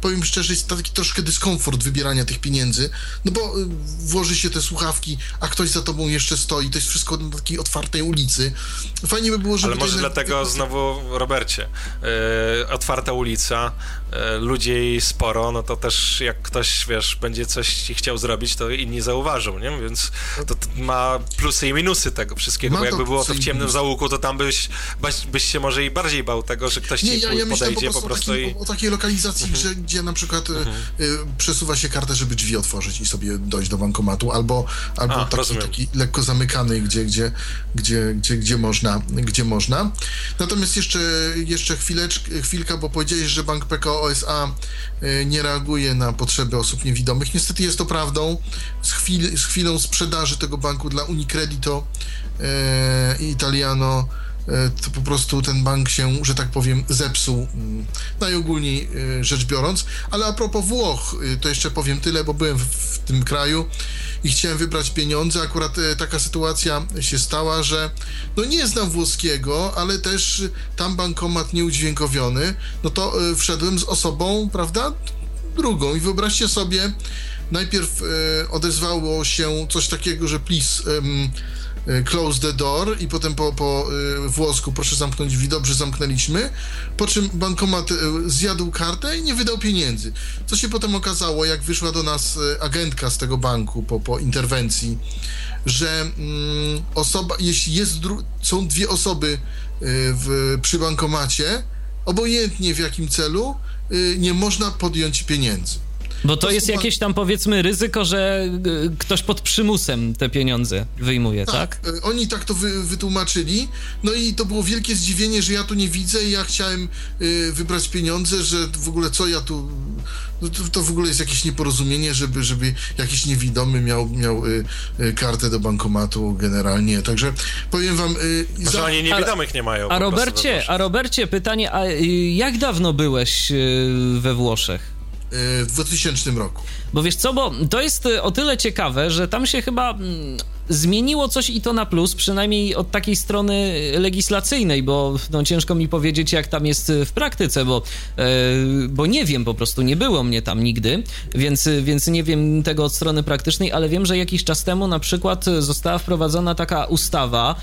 powiem szczerze, jest taki troszkę dyskomfort wybierania tych pieniędzy, no bo włoży się te słuchawki, a ktoś za tobą jeszcze stoi, to jest wszystko na takiej otwartej ulicy. Fajnie by było, żeby... Ale może dlatego znowu, Robercie, yy, otwarta ulica, yy, ludzi sporo, no to też jak ktoś, wiesz, będzie coś chciał zrobić, to inni zauważą, nie? Więc to ma plusy i minusy tego wszystkiego, ma bo jakby było to w ciemnym załuku, to tam byś, byś się może i bardziej bał tego, że ktoś nie, ci ja, ja podejdzie po prostu, po prostu i... o, o, takiej lokalizacji, mhm. że, gdzie na przykład mhm. y, przesuwa się kartę, żeby drzwi otworzyć i sobie dojść do bankomatu, albo, albo A, taki, taki lekko zamykany, gdzie, gdzie, gdzie, gdzie, gdzie, można, gdzie można. Natomiast jeszcze, jeszcze chwileczkę, chwilka, bo powiedziałeś, że Bank PKO OSA y, nie reaguje na potrzeby osób niewidomych. Niestety jest to prawdą. Z, chwil, z chwilą sprzedaży tego banku dla Unicredito e, Italiano e, to po prostu ten bank się, że tak powiem, zepsuł, mm, najogólniej e, rzecz biorąc. Ale a propos Włoch, to jeszcze powiem tyle, bo byłem w, tym kraju i chciałem wybrać pieniądze. Akurat taka sytuacja się stała, że no nie znam włoskiego, ale też tam bankomat nieudźwiękowiony, no to wszedłem z osobą, prawda, drugą i wyobraźcie sobie, najpierw e, odezwało się coś takiego, że please close the door i potem po, po e, włosku proszę zamknąć drzwi, dobrze zamknęliśmy, po czym bankomat e, zjadł kartę i nie wydał pieniędzy. Co się potem okazało, jak wyszła do nas agentka z tego banku po, po interwencji, że mm, osoba, jeśli jest są dwie osoby w, przy bankomacie, obojętnie w jakim celu, nie można podjąć pieniędzy. Bo to, to jest jakieś tam powiedzmy ryzyko, że y, ktoś pod przymusem te pieniądze wyjmuje, tak? tak? Y, oni tak to wy, wytłumaczyli. No i to było wielkie zdziwienie, że ja tu nie widzę i ja chciałem y, wybrać pieniądze, że w ogóle co ja tu. No to, to, w ogóle jest jakieś nieporozumienie, żeby, żeby jakiś niewidomy miał, miał y, y, kartę do bankomatu generalnie. Także powiem wam. Y, Może za... oni niewidomych nie mają. A Robercie, a Robercie, pytanie, a jak dawno byłeś we Włoszech? W 2000 roku. Bo wiesz co, bo to jest o tyle ciekawe, że tam się chyba mm, zmieniło coś i to na plus, przynajmniej od takiej strony legislacyjnej, bo no, ciężko mi powiedzieć, jak tam jest w praktyce, bo, bo nie wiem po prostu, nie było mnie tam nigdy, więc, więc nie wiem tego od strony praktycznej, ale wiem, że jakiś czas temu na przykład została wprowadzona taka ustawa,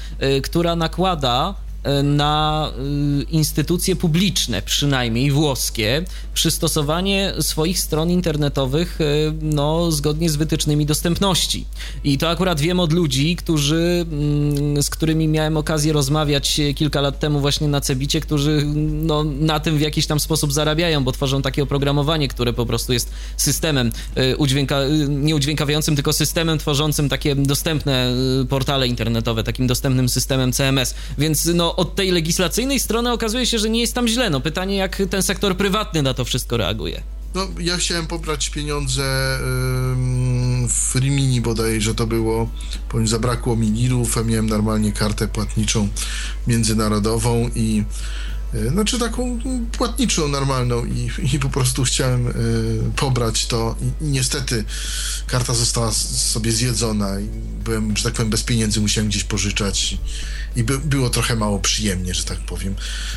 która nakłada na y, instytucje publiczne, przynajmniej włoskie, przystosowanie swoich stron internetowych y, no, zgodnie z wytycznymi dostępności. I to akurat wiem od ludzi, którzy, mm, z którymi miałem okazję rozmawiać kilka lat temu właśnie na Cebicie, którzy no, na tym w jakiś tam sposób zarabiają, bo tworzą takie oprogramowanie, które po prostu jest systemem y, udźwięka, nie udźwiękawiającym, tylko systemem tworzącym takie dostępne portale internetowe, takim dostępnym systemem CMS. Więc no, od tej legislacyjnej strony okazuje się, że nie jest tam źle. No pytanie, jak ten sektor prywatny na to wszystko reaguje. No, ja chciałem pobrać pieniądze ym, w Rimini bodaj, że to było, powiem, zabrakło mi nirów, a miałem normalnie kartę płatniczą międzynarodową i znaczy taką płatniczą, normalną i, i po prostu chciałem y, pobrać to i, i, niestety karta została sobie zjedzona i byłem, że tak powiem, bez pieniędzy, musiałem gdzieś pożyczać i, i by, było trochę mało przyjemnie, że tak powiem.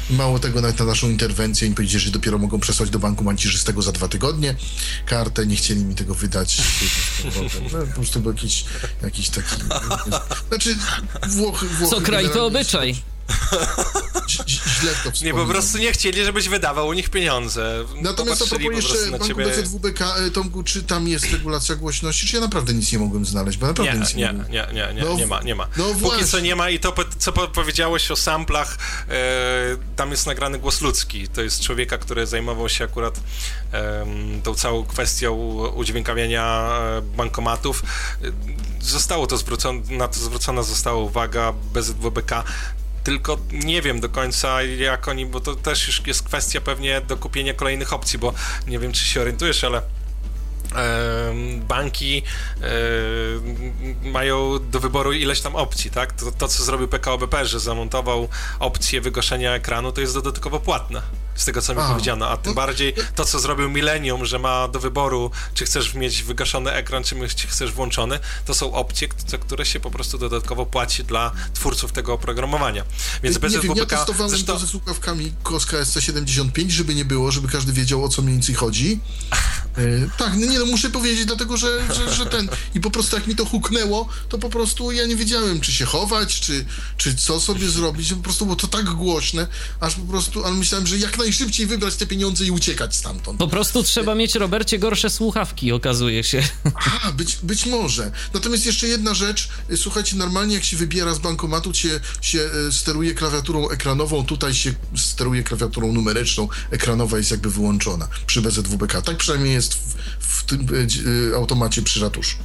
Mało tego, nawet na naszą interwencję im powiedzieli, że dopiero mogą przesłać do banku manciżystego za dwa tygodnie kartę, nie chcieli mi tego wydać. No, po prostu był jakiś, jakiś taki... Znaczy, Włochy... Włochy Co kraj to obyczaj. Źle to wspominam. Nie, po prostu nie chcieli, żebyś wydawał u nich pieniądze. Natomiast a propos jeszcze Banku ciebie... BZWBK, e, Tomku, czy tam jest regulacja głośności, czy ja naprawdę nic nie mogłem znaleźć, bo naprawdę nie, nic nie, nie, nie, nie, nie, nie, no, nie ma, nie ma. No Póki właśnie. co nie ma i to, co powiedziałeś o samplach, e, tam jest nagrany głos ludzki. To jest człowieka, który zajmował się akurat e, tą całą kwestią udźwiękawiania e, bankomatów. Zostało to zwrócone, na to zwrócona została uwaga BZWBK tylko nie wiem do końca jak oni, bo to też już jest kwestia pewnie do kupienia kolejnych opcji, bo nie wiem czy się orientujesz, ale banki mają do wyboru ileś tam opcji, tak? To, to co zrobił PKO BP, że zamontował opcję wygaszenia ekranu, to jest dodatkowo płatne z tego, co mi a, powiedziano, a tym no, bardziej to, co zrobił Millennium, że ma do wyboru, czy chcesz mieć wygaszony ekran, czy chcesz włączony, to są opcje, które się po prostu dodatkowo płaci dla twórców tego oprogramowania. Więc bez nie wiem, ja testowałem zresztą... to ze słuchawkami Koska SC75, żeby nie było, żeby każdy wiedział, o co mniej więcej chodzi. E, tak, no nie no, muszę powiedzieć, dlatego, że, że, że, ten... I po prostu jak mi to huknęło, to po prostu ja nie wiedziałem, czy się chować, czy, czy co sobie zrobić, po prostu było to tak głośne, aż po prostu, ale myślałem, że jak najszybciej wybrać te pieniądze i uciekać stamtąd. Po prostu trzeba mieć, Robercie, gorsze słuchawki, okazuje się. A, być, być może. Natomiast jeszcze jedna rzecz, słuchajcie, normalnie jak się wybiera z bankomatu, się, się e, steruje klawiaturą ekranową, tutaj się steruje klawiaturą numeryczną, ekranowa jest jakby wyłączona przy BZWBK. Tak przynajmniej jest w, w tym e, automacie przy ratuszu.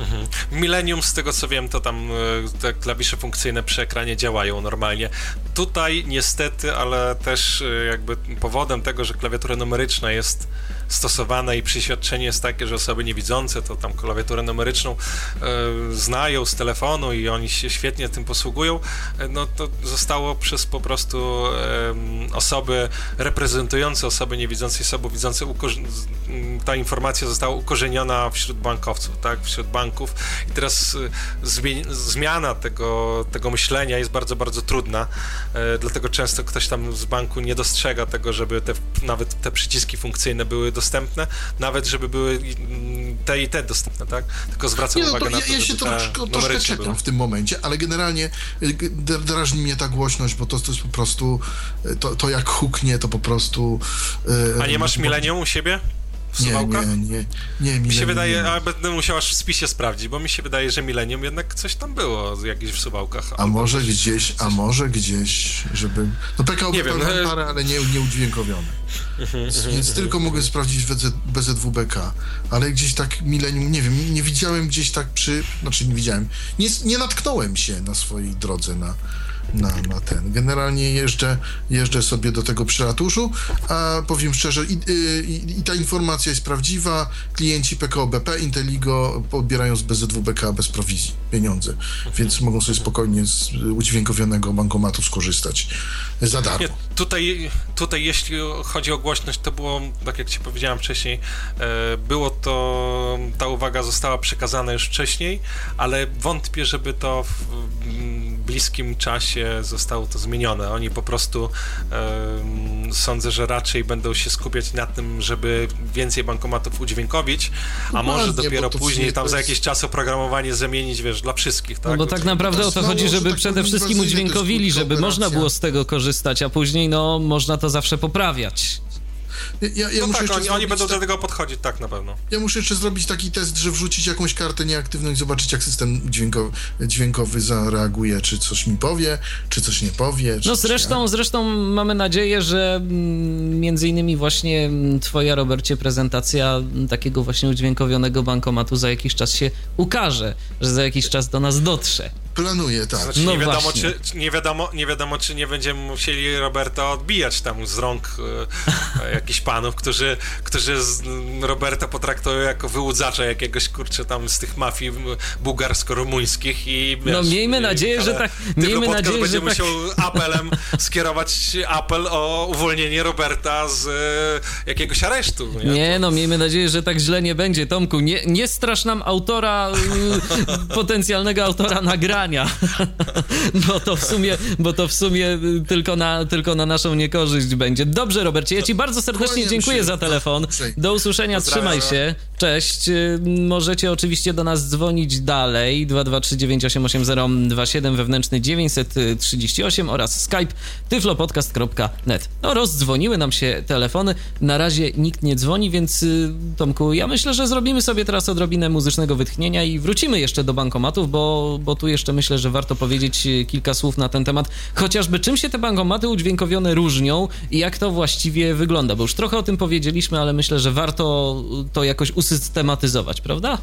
Mhm. Millennium, z tego co wiem, to tam e, te klawisze funkcyjne przy ekranie działają normalnie. Tutaj niestety, ale też e, jakby powodem tego, że klawiatura numeryczna jest stosowana i przyświadczenie jest takie, że osoby niewidzące to tam klawiaturę numeryczną e, znają z telefonu i oni się świetnie tym posługują, e, no to zostało przez po prostu e, osoby reprezentujące osoby niewidzące i osoby widzące, ta informacja została ukorzeniona wśród bankowców, tak, wśród banków. I teraz e, zmiana tego, tego myślenia jest bardzo, bardzo trudna, e, dlatego często ktoś tam z banku nie dostrzega tego, żeby te, nawet te przyciski funkcyjne były dostępne, nawet żeby były mm, te i te dostępne, tak? Tylko zwracam no uwagę to na to, ja się troszkę, troszkę czepiam w tym momencie, ale generalnie y, drażni mnie ta głośność, bo to, to jest po prostu, y, to, to jak huknie, to po prostu... Y, A nie masz milenium u siebie? W suwałkach? Nie, nie, nie. nie mi się wydaje, ale będę musiał aż w spisie sprawdzić, bo mi się wydaje, że Millennium jednak coś tam było jakieś w suwałkach. A może gdzieś, coś... a może gdzieś, żeby... No PKO nie wiem, no... parę, ale nie, nie udźwiękowione. Mhm, więc, tylko mogę sprawdzić BZ, BZWBK, ale gdzieś tak Millennium, nie wiem, nie widziałem gdzieś tak przy... Znaczy nie widziałem, nie, nie natknąłem się na swojej drodze na na, na ten. Generalnie jeżdżę, jeżdżę sobie do tego przy ratuszu, a powiem szczerze, i, i, i ta informacja jest prawdziwa. Klienci PKO BP, Inteligo odbierają z BZWBK bez prowizji pieniądze, więc mogą sobie spokojnie z udźwiękowionego bankomatu skorzystać za darmo. Tutaj, tutaj jeśli chodzi o głośność, to było, tak jak ci powiedziałem wcześniej, e, było to, ta uwaga została przekazana już wcześniej, ale wątpię, żeby to w bliskim czasie zostało to zmienione. Oni po prostu sądzę, że raczej będą się skupiać na tym, żeby więcej bankomatów udźwiękowić, a no może dopiero później tam za jakiś czas oprogramowanie zamienić, wiesz, dla wszystkich, tak? No bo tak naprawdę o to chodzi, żeby tak przede wszystkim udźwiękowili, żeby można było z tego korzystać, a później no można to zawsze poprawiać. Ja, ja no tak, oni, oni będą tak, do tego podchodzić, tak na pewno. Ja muszę jeszcze zrobić taki test, że wrzucić jakąś kartę nieaktywną i zobaczyć, jak system dźwiękowy, dźwiękowy zareaguje, czy coś mi powie, czy coś nie powie. no zresztą, zresztą mamy nadzieję, że mm, między innymi właśnie mm, twoja, Robercie, prezentacja takiego właśnie udźwiękowionego bankomatu za jakiś czas się ukaże, że za jakiś czas do nas dotrze. Planuję, tak. Znaczy, no nie, wiadomo, czy, nie, wiadomo, nie wiadomo, czy nie będziemy musieli Roberta odbijać tam z rąk e, jakichś panów, którzy, którzy z, Roberta potraktują jako wyłudzacza jakiegoś, kurczę, tam z tych mafii bułgarsko-rumuńskich i wiesz, No miejmy nadzieję, że tak. Miejmy nadzieję, będzie że musiał tak. apelem skierować apel o uwolnienie Roberta z e, jakiegoś aresztu. Nie? nie, no miejmy nadzieję, że tak źle nie będzie, Tomku. Nie, nie strasz nam autora, potencjalnego autora nagrania nagrania. bo to w sumie, bo to w sumie tylko na, tylko na naszą niekorzyść będzie. Dobrze, Robercie, ja ci bardzo serdecznie dziękuję za telefon. Do usłyszenia, trzymaj się. Cześć. Możecie oczywiście do nas dzwonić dalej. 223988027 wewnętrzny 938 oraz skype tyflopodcast.net. No rozdzwoniły nam się telefony. Na razie nikt nie dzwoni, więc y, Tomku, ja myślę, że zrobimy sobie teraz odrobinę muzycznego wytchnienia i wrócimy jeszcze do bankomatów, bo, bo tu jeszcze myślę, że warto powiedzieć y, kilka słów na ten temat. Chociażby czym się te bankomaty udźwiękowione różnią i jak to właściwie wygląda, bo już trochę o tym powiedzieliśmy, ale myślę, że warto to jakoś usystematyzować, prawda?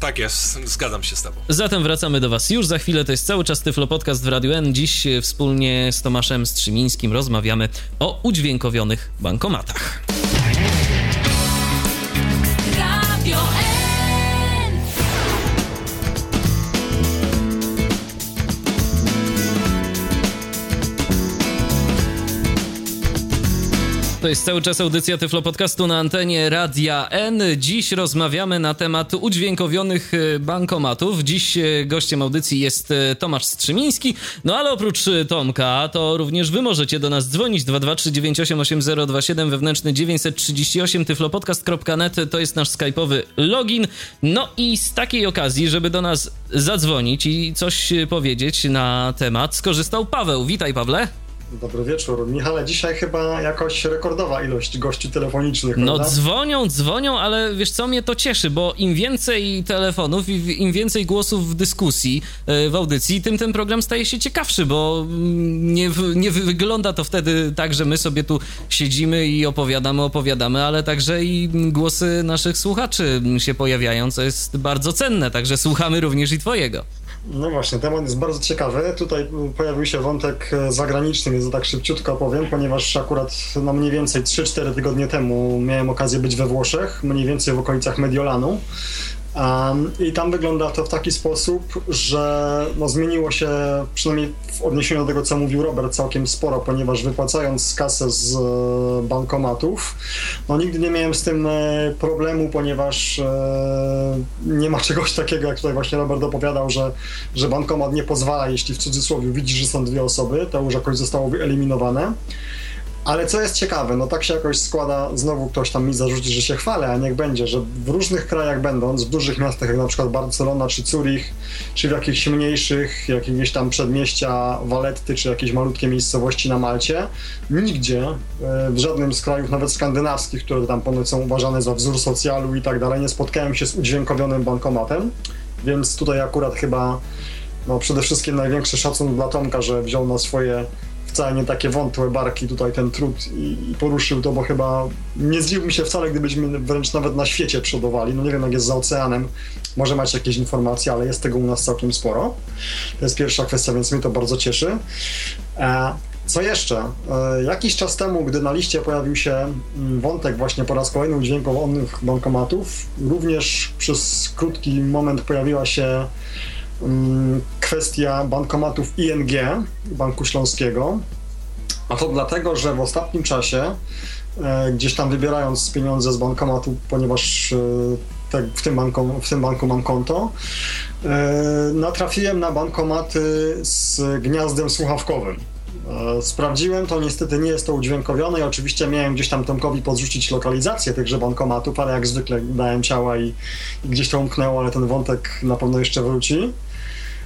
Tak jest, zgadzam się z tobą. Zatem wracamy do was już za chwilę, to jest cały czas Tyflo Podcast w Radio N. Dziś wspólnie z Tomaszem Strzymińskim rozmawiamy o udźwiękowionych bankomatach. To jest cały czas audycja Tyflo Podcastu na antenie Radia N. Dziś rozmawiamy na temat udźwiękowionych e, bankomatów. Dziś e, gościem audycji jest e, Tomasz Strzymiński. No ale oprócz Tomka, to również wy możecie do nas dzwonić 223988027 wewnętrzny 938 tyflopodcast.net to jest nasz skype'owy login. No i z takiej okazji, żeby do nas zadzwonić i coś powiedzieć na temat, skorzystał Paweł. Witaj Pawle. Dobry wieczór. Michale, dzisiaj chyba jakoś rekordowa ilość gości telefonicznych. No prawda? dzwonią, dzwonią, ale wiesz co, mnie to cieszy, bo im więcej telefonów, im więcej głosów w dyskusji, e, w audycji, tym ten program staje się ciekawszy, bo mm, nie, nie wygląda to wtedy tak, że my sobie tu siedzimy i opowiadamy, opowiadamy, ale także i głosy naszych słuchaczy się pojawiają, co jest bardzo cenne, także słuchamy również i twojego. No właśnie, temat jest bardzo ciekawy. Tutaj pojawił się wątek zagraniczny, więc tak szybciutko powiem, ponieważ akurat no mniej więcej 3-4 tygodnie temu miałem okazję być we Włoszech, mniej więcej w okolicach Mediolanu. Um, I tam wygląda to w taki sposób, że no, zmieniło się, przynajmniej w odniesieniu do tego, co mówił Robert, całkiem sporo, ponieważ wypłacając kasę z e, bankomatów, no nigdy nie miałem z tym e, problemu, ponieważ e, nie ma czegoś takiego, jak tutaj właśnie Robert opowiadał, że, że bankomat nie pozwala, jeśli w cudzysłowie widzisz, że są dwie osoby, to już jakoś zostało wyeliminowane. Ale co jest ciekawe, no tak się jakoś składa, znowu ktoś tam mi zarzuci, że się chwalę, a niech będzie, że w różnych krajach będąc, w dużych miastach jak na przykład Barcelona czy Zurich, czy w jakichś mniejszych, jakieś tam przedmieścia Waletty, czy jakieś malutkie miejscowości na Malcie, nigdzie e, w żadnym z krajów, nawet skandynawskich, które tam ponoć są uważane za wzór socjalu i tak dalej, nie spotkałem się z udźwiękowionym bankomatem, więc tutaj akurat chyba no przede wszystkim największy szacun dla Tomka, że wziął na swoje wcale nie takie wątłe barki tutaj ten trud i, i poruszył to, bo chyba nie zdziwiłbym się wcale, gdybyśmy wręcz nawet na świecie przodowali. No nie wiem, jak jest za oceanem, może macie jakieś informacje, ale jest tego u nas całkiem sporo. To jest pierwsza kwestia, więc mnie to bardzo cieszy. E, co jeszcze? E, jakiś czas temu, gdy na liście pojawił się mm, wątek właśnie po raz kolejny udźwiękowanych bankomatów, również przez krótki moment pojawiła się kwestia bankomatów ING, Banku Śląskiego. A to dlatego, że w ostatnim czasie, e, gdzieś tam wybierając pieniądze z bankomatu, ponieważ e, w, tym banku, w tym banku mam konto, e, natrafiłem na bankomaty z gniazdem słuchawkowym. Sprawdziłem to, niestety nie jest to udźwiękowione i oczywiście miałem gdzieś tam Tomkowi podrzucić lokalizację tychże bankomatów, ale jak zwykle dałem ciała i, i gdzieś to umknęło, ale ten wątek na pewno jeszcze wróci.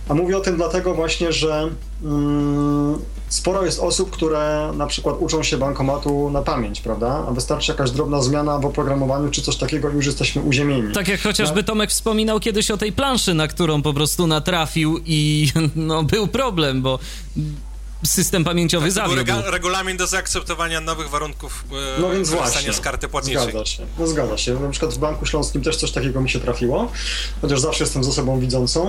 A mówię o tym dlatego właśnie, że mm, sporo jest osób, które na przykład uczą się bankomatu na pamięć, prawda? A wystarczy jakaś drobna zmiana w oprogramowaniu czy coś takiego i już jesteśmy uziemieni. Tak jak chociażby no. Tomek wspominał kiedyś o tej planszy, na którą po prostu natrafił i no, był problem, bo system pamięciowy tak, zawiódł. Rega regulamin do zaakceptowania nowych warunków e, no więc właśnie, z karty płatniczej. Zgadza się, no zgadza się. Na przykład w Banku Śląskim też coś takiego mi się trafiło, chociaż zawsze jestem z osobą widzącą,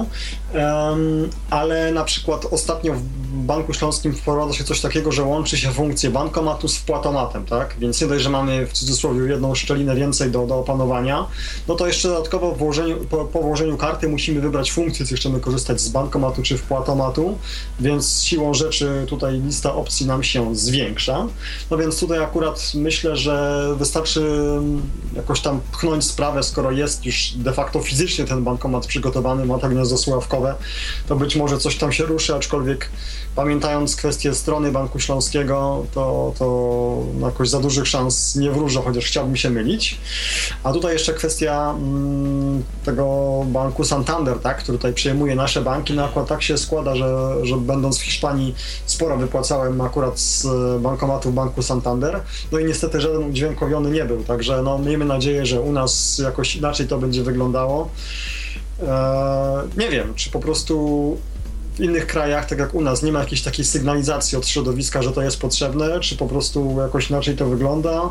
um, ale na przykład ostatnio w Banku Śląskim wprowadza się coś takiego, że łączy się funkcję bankomatu z wpłatomatem, tak? Więc nie dość, że mamy w cudzysłowie jedną szczelinę więcej do, do opanowania, no to jeszcze dodatkowo w włożeniu, po, po włożeniu karty musimy wybrać funkcję, czy chcemy korzystać z bankomatu czy wpłatomatu, więc siłą rzeczy tutaj lista opcji nam się zwiększa. No więc tutaj akurat myślę, że wystarczy jakoś tam pchnąć sprawę, skoro jest już de facto fizycznie ten bankomat przygotowany, ma to gniazdo słuchawkowe, to być może coś tam się ruszy, aczkolwiek pamiętając kwestię strony Banku Śląskiego, to, to jakoś za dużych szans nie wróżę, chociaż chciałbym się mylić. A tutaj jeszcze kwestia mm, tego banku Santander, tak, który tutaj przejmuje nasze banki, no akurat tak się składa, że, że będąc w Hiszpanii sporo wypłacałem akurat z bankomatu Banku Santander, no i niestety żaden udźwiękowiony nie był, także no miejmy nadzieję, że u nas jakoś inaczej to będzie wyglądało. Eee, nie wiem, czy po prostu w innych krajach, tak jak u nas, nie ma jakiejś takiej sygnalizacji od środowiska, że to jest potrzebne, czy po prostu jakoś inaczej to wygląda.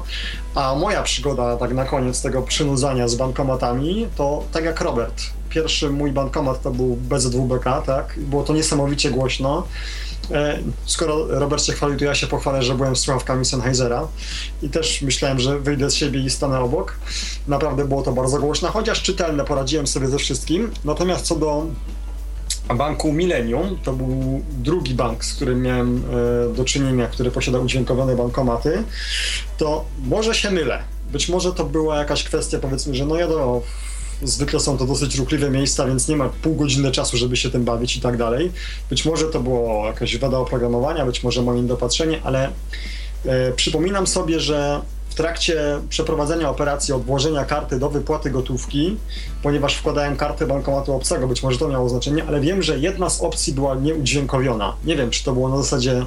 A moja przygoda, tak na koniec tego przynudzania z bankomatami, to tak jak Robert. Pierwszy mój bankomat to był BZWBK, tak? Było to niesamowicie głośno. E, skoro Robert się chwalił, to ja się pochwalę, że byłem z słuchawkami Sennheisera i też myślałem, że wyjdę z siebie i stanę obok. Naprawdę było to bardzo głośno, chociaż czytelne, poradziłem sobie ze wszystkim. Natomiast co do banku Millennium, to był drugi bank, z którym miałem e, do czynienia, który posiadał udźwiękowione bankomaty, to może się mylę. Być może to była jakaś kwestia, powiedzmy, że no wiadomo, zwykle są to dosyć ruchliwe miejsca, więc nie ma pół godziny czasu, żeby się tym bawić i tak dalej. Być może to było jakaś wada oprogramowania, być może moje niedopatrzenie, ale e, przypominam sobie, że w trakcie przeprowadzenia operacji od włożenia karty do wypłaty gotówki, ponieważ wkładałem kartę bankomatu obcego, być może to miało znaczenie, ale wiem, że jedna z opcji była nieudźwiękowiona. Nie wiem, czy to było na zasadzie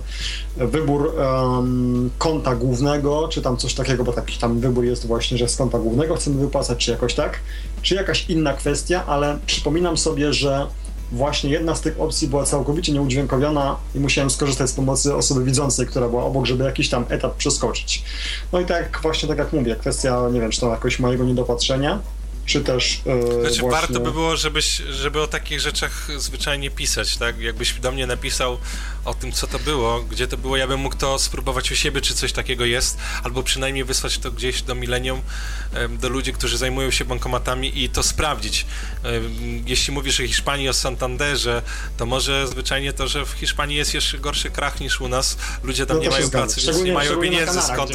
wybór um, konta głównego, czy tam coś takiego, bo taki tam wybór jest właśnie, że z konta głównego chcemy wypłacać, czy jakoś tak, czy jakaś inna kwestia, ale przypominam sobie, że właśnie jedna z tych opcji była całkowicie nieudźwiękowiona i musiałem skorzystać z pomocy osoby widzącej, która była obok, żeby jakiś tam etap przeskoczyć. No i tak właśnie tak jak mówię, kwestia, nie wiem, czy to jakoś mojego niedopatrzenia, czy też. Yy, znaczy, właśnie... warto by było, żebyś, żeby o takich rzeczach zwyczajnie pisać, tak? Jakbyś do mnie napisał o tym, co to było, gdzie to było, ja bym mógł to spróbować u siebie, czy coś takiego jest, albo przynajmniej wysłać to gdzieś do milenium, do ludzi, którzy zajmują się bankomatami i to sprawdzić. Jeśli mówisz o Hiszpanii, o Santanderze, to może zwyczajnie to, że w Hiszpanii jest jeszcze gorszy krach niż u nas, ludzie tam no nie mają pracy, więc nie mają pieniędzy skąd.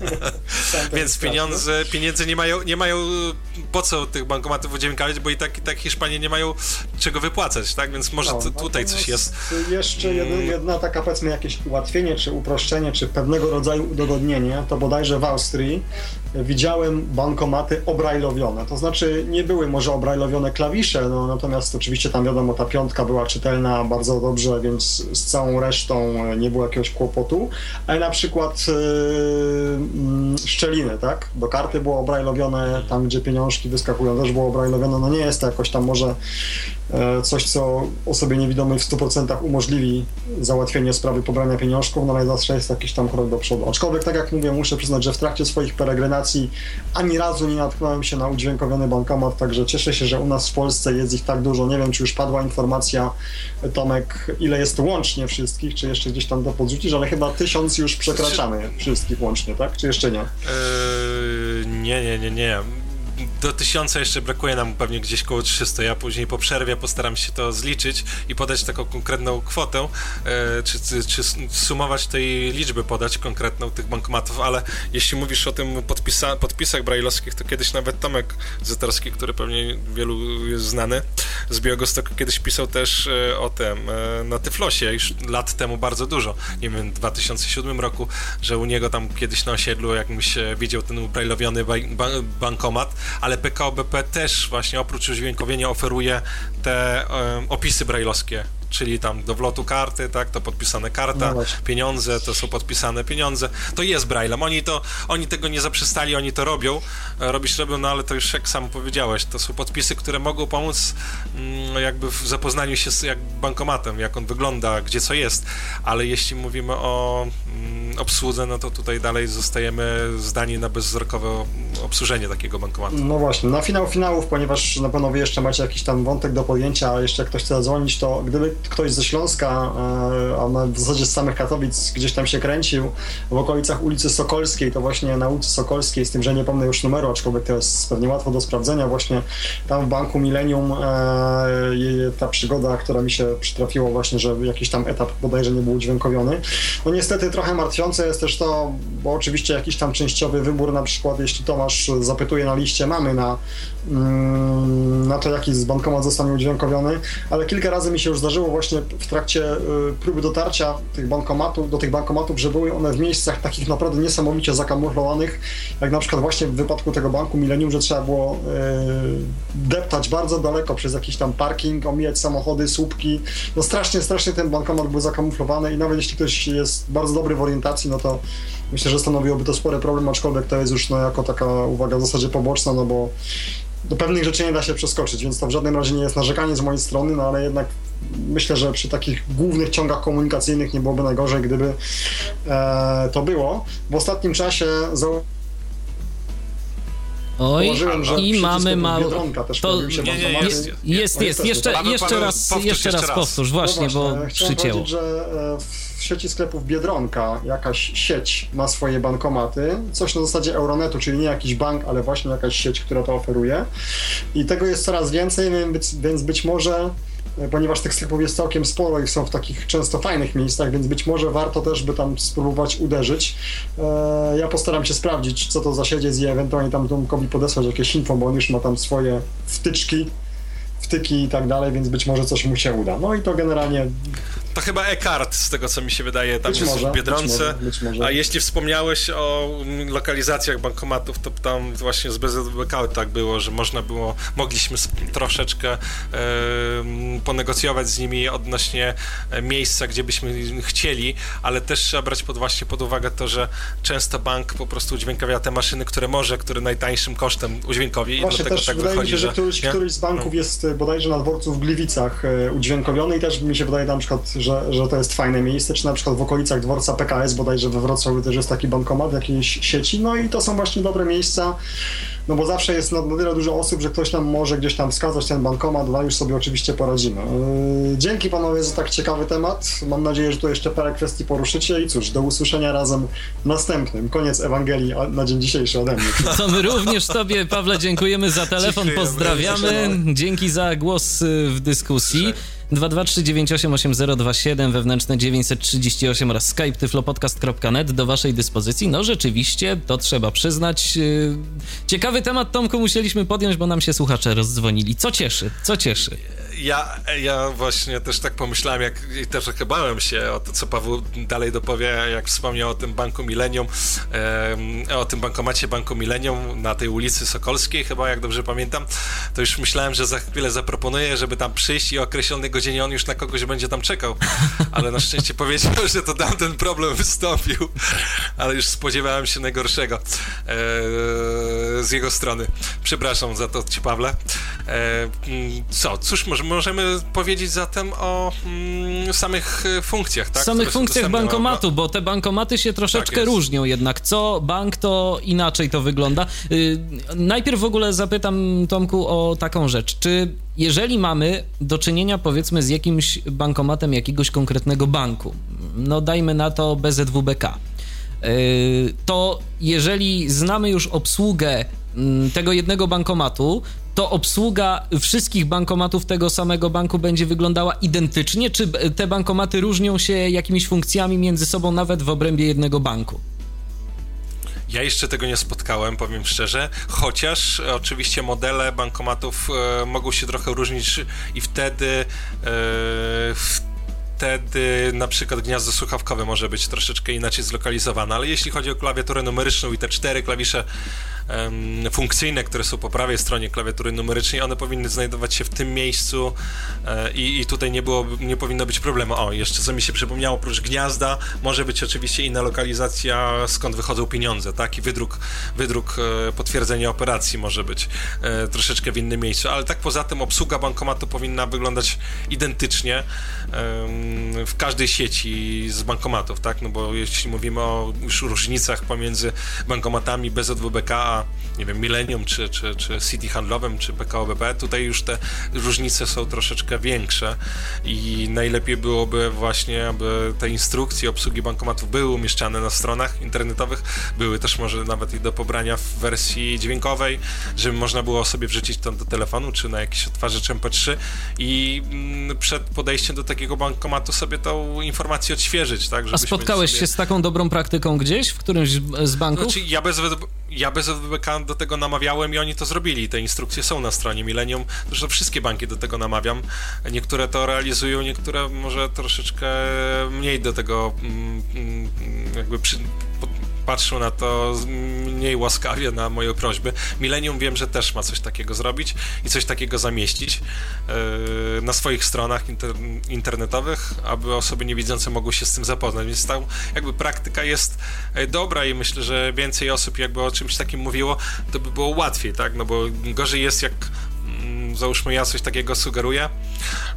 więc pieniądze, pieniędzy nie mają, nie mają po co tych bankomatów udźwiękawiać, bo i tak, i tak Hiszpanie nie mają czego wypłacać, tak? Więc może no, tutaj coś jest. Jeszcze jedna, mm. jedna taka, powiedzmy, jakieś ułatwienie, czy uproszczenie, czy pewnego rodzaju udogodnienie, to bodajże w Austrii widziałem bankomaty obrajlowione. To znaczy nie były może obrajlowione klawisze, no, natomiast oczywiście tam wiadomo, ta piątka była czytelna bardzo dobrze, więc z całą resztą nie było jakiegoś kłopotu, ale na przykład yy, szczeliny, tak? Do karty było obrajlowione, tam gdzie pieniążki wyskakują też było obrajlowione, no nie jest to jakoś tam może E, coś, co osobie niewidomej w 100% umożliwi załatwienie sprawy pobrania pieniążków, no ale zawsze jest jakiś tam krok do przodu. Aczkolwiek, tak jak mówię, muszę przyznać, że w trakcie swoich peregrinacji ani razu nie natknąłem się na udźwiękowiony bankomat, także cieszę się, że u nas w Polsce jest ich tak dużo. Nie wiem, czy już padła informacja, Tomek, ile jest łącznie wszystkich, czy jeszcze gdzieś tam to podrzucisz, ale chyba tysiąc już przekraczamy wszystkich łącznie, tak? Czy jeszcze nie? Yy, nie, nie, nie, nie do tysiąca jeszcze brakuje nam pewnie gdzieś koło 300. Ja później po przerwie postaram się to zliczyć i podać taką konkretną kwotę, e, czy, czy, czy, sumować tej liczby, podać konkretną tych bankomatów, ale jeśli mówisz o tym podpisa, podpisach brajlowskich, to kiedyś nawet Tomek Zetorski, który pewnie wielu jest znany z Biogostoku, kiedyś pisał też e, o tym e, na Tyflosie, już lat temu bardzo dużo, nie wiem, w 2007 roku, że u niego tam kiedyś na osiedlu jakimś widział ten brajlowiony bankomat, ale PKO BP też właśnie oprócz udźwiękowienia oferuje te um, opisy brajlowskie czyli tam do wlotu karty, tak, to podpisane karta, no pieniądze, to są podpisane pieniądze, to jest braillem. Oni to, oni tego nie zaprzestali, oni to robią, e, robić robią, no ale to już jak sam powiedziałeś, to są podpisy, które mogą pomóc mm, jakby w zapoznaniu się z jak bankomatem, jak on wygląda, gdzie co jest, ale jeśli mówimy o mm, obsłudze, no to tutaj dalej zostajemy zdani na bezwzrokowe obsłużenie takiego bankomatu. No właśnie, na finał finałów, ponieważ na pewno wy jeszcze macie jakiś tam wątek do podjęcia, a jeszcze ktoś chce zadzwonić, to gdyby ktoś ze Śląska, e, a na w zasadzie z samych Katowic gdzieś tam się kręcił w okolicach ulicy Sokolskiej, to właśnie na ulicy Sokolskiej, z tym, że nie pomnę już numeru, aczkolwiek to jest pewnie łatwo do sprawdzenia, właśnie tam w Banku Millennium e, ta przygoda, która mi się przytrafiła właśnie, że jakiś tam etap bodajże nie był udźwiękowiony. No niestety trochę martwiące jest też to, bo oczywiście jakiś tam częściowy wybór, na przykład jeśli Tomasz zapytuje na liście, mamy na, na to, jaki z bankomat zostanie udźwiękowiony, ale kilka razy mi się już zdarzyło właśnie w trakcie y, próby dotarcia tych bankomatów, do tych bankomatów, że były one w miejscach takich naprawdę niesamowicie zakamuflowanych, jak na przykład właśnie w wypadku tego banku Millennium, że trzeba było y, deptać bardzo daleko przez jakiś tam parking, omijać samochody, słupki. No strasznie, strasznie ten bankomat był zakamuflowany i nawet jeśli ktoś jest bardzo dobry w orientacji, no to myślę, że stanowiłoby to spory problem, aczkolwiek to jest już no, jako taka uwaga w zasadzie poboczna, no bo do pewnych rzeczy nie da się przeskoczyć, więc to w żadnym razie nie jest narzekanie z mojej strony, no ale jednak myślę, że przy takich głównych ciągach komunikacyjnych nie byłoby najgorzej, gdyby e, to było. W ostatnim czasie Oj, i mamy mało. To nie, nie, jest, jest, jest, jest. Jeszcze, jeszcze, raz, jeszcze raz powtórz, właśnie, no właśnie bo przycięło. że e, w sieci sklepów Biedronka jakaś sieć ma swoje bankomaty, coś na zasadzie Euronetu, czyli nie jakiś bank, ale właśnie jakaś sieć, która to oferuje. I tego jest coraz więcej, więc być może E, ponieważ tych sklepów jest całkiem sporo i są w takich często fajnych miejscach, więc być może warto też by tam spróbować uderzyć. E, ja postaram się sprawdzić, co to za siedzieć i ewentualnie tam Tomkowi podesłać jakieś info, bo on już ma tam swoje wtyczki, wtyki i tak dalej, więc być może coś mu się uda. No i to generalnie to chyba e-card, z tego co mi się wydaje, tam być jest może, w Biedronce. Być może, być A jeśli wspomniałeś o lokalizacjach bankomatów, to tam właśnie z BZBK tak było, że można było, mogliśmy troszeczkę e, ponegocjować z nimi odnośnie e, miejsca, gdzie byśmy chcieli, ale też trzeba brać pod, właśnie pod uwagę to, że często bank po prostu udźwiękawia te maszyny, które może, które najtańszym kosztem udźwiękowi i właśnie dlatego też tak wydaje wychodzi, mi się, że, któryś, któryś z banków no. jest e, bodajże na dworcu w Gliwicach udźwiękowiony i też mi się wydaje na przykład że, że to jest fajne miejsce, czy na przykład w okolicach dworca PKS, bodajże we Wrocławiu też jest taki bankomat jakiejś sieci, no i to są właśnie dobre miejsca, no bo zawsze jest na, tyle dużo osób, że ktoś nam może gdzieś tam wskazać ten bankomat, a już sobie oczywiście poradzimy. Yy, dzięki panowie za tak ciekawy temat, mam nadzieję, że tu jeszcze parę kwestii poruszycie i cóż, do usłyszenia razem następnym. Koniec Ewangelii na dzień dzisiejszy ode mnie. To my również tobie, Pawle, dziękujemy za telefon, pozdrawiamy, dzięki za głos y, w dyskusji. 223988027 wewnętrzne 938 oraz skype tyflopodcast.net do waszej dyspozycji. No rzeczywiście, to trzeba przyznać. Yy, ciekawy temat, Tomku, musieliśmy podjąć, bo nam się słuchacze rozdzwonili. Co cieszy? Co cieszy? Ja, ja właśnie też tak pomyślałem, jak i też trochę bałem się o to, co Paweł dalej dopowie, jak wspomniał o tym Banku Milenium, e, o tym bankomacie Banku Milenium na tej ulicy Sokolskiej, chyba jak dobrze pamiętam, to już myślałem, że za chwilę zaproponuję, żeby tam przyjść i o określonej godzinie on już na kogoś będzie tam czekał, ale na szczęście powiedział, że to tam ten problem wystąpił, ale już spodziewałem się najgorszego e, z jego strony. Przepraszam za to Ci, Pawle. E, co, cóż, może możemy powiedzieć zatem o mm, samych e, funkcjach, tak? Samych funkcjach bankomatu, bo te bankomaty się troszeczkę tak różnią jednak. Co bank, to inaczej to wygląda. Yy, najpierw w ogóle zapytam Tomku o taką rzecz. Czy jeżeli mamy do czynienia powiedzmy z jakimś bankomatem jakiegoś konkretnego banku, no dajmy na to BZWBK, yy, to jeżeli znamy już obsługę mm, tego jednego bankomatu, to obsługa wszystkich bankomatów tego samego banku będzie wyglądała identycznie, czy te bankomaty różnią się jakimiś funkcjami między sobą nawet w obrębie jednego banku? Ja jeszcze tego nie spotkałem, powiem szczerze, chociaż e, oczywiście modele bankomatów e, mogą się trochę różnić i wtedy e, wtedy na przykład gniazdo słuchawkowe może być troszeczkę inaczej zlokalizowane, ale jeśli chodzi o klawiaturę numeryczną i te cztery klawisze um, funkcyjne, które są po prawej stronie klawiatury numerycznej, one powinny znajdować się w tym miejscu e, i, tutaj nie, było, nie powinno być problemu. O, jeszcze co mi się przypomniało, oprócz gniazda może być oczywiście inna lokalizacja, skąd wychodzą pieniądze, tak? I wydruk, wydruk e, potwierdzenia operacji może być e, troszeczkę w innym miejscu, ale tak poza tym obsługa bankomatu powinna wyglądać identycznie w każdej sieci z bankomatów, tak? No bo jeśli mówimy o już różnicach pomiędzy bankomatami BZWBK a nie wiem, Millennium, czy, czy, czy City handlowym, czy PKO BP, tutaj już te różnice są troszeczkę większe i najlepiej byłoby właśnie, aby te instrukcje obsługi bankomatów były umieszczane na stronach internetowych, były też może nawet i do pobrania w wersji dźwiękowej, żeby można było sobie wrzucić to do telefonu, czy na jakiś odtwarzacz MP3 i mm, przed podejściem do takiego bankomatu sobie tą informację odświeżyć, tak? A spotkałeś sobie... się z taką dobrą praktyką gdzieś, w którymś z banków? Znaczy, ja bez, ja bez OWBK do tego namawiałem i oni to zrobili. Te instrukcje są na stronie Millennium. Zresztą wszystkie banki do tego namawiam. Niektóre to realizują, niektóre może troszeczkę mniej do tego mm, mm, jakby przy, patrzą na to mniej łaskawie na moje prośby. Millennium wiem, że też ma coś takiego zrobić i coś takiego zamieścić yy, na swoich stronach inter internetowych, aby osoby niewidzące mogły się z tym zapoznać. Więc ta jakby praktyka jest e, dobra i myślę, że więcej osób jakby o czymś takim mówiło, to by było łatwiej, tak? No bo gorzej jest jak mm, załóżmy ja coś takiego sugeruję,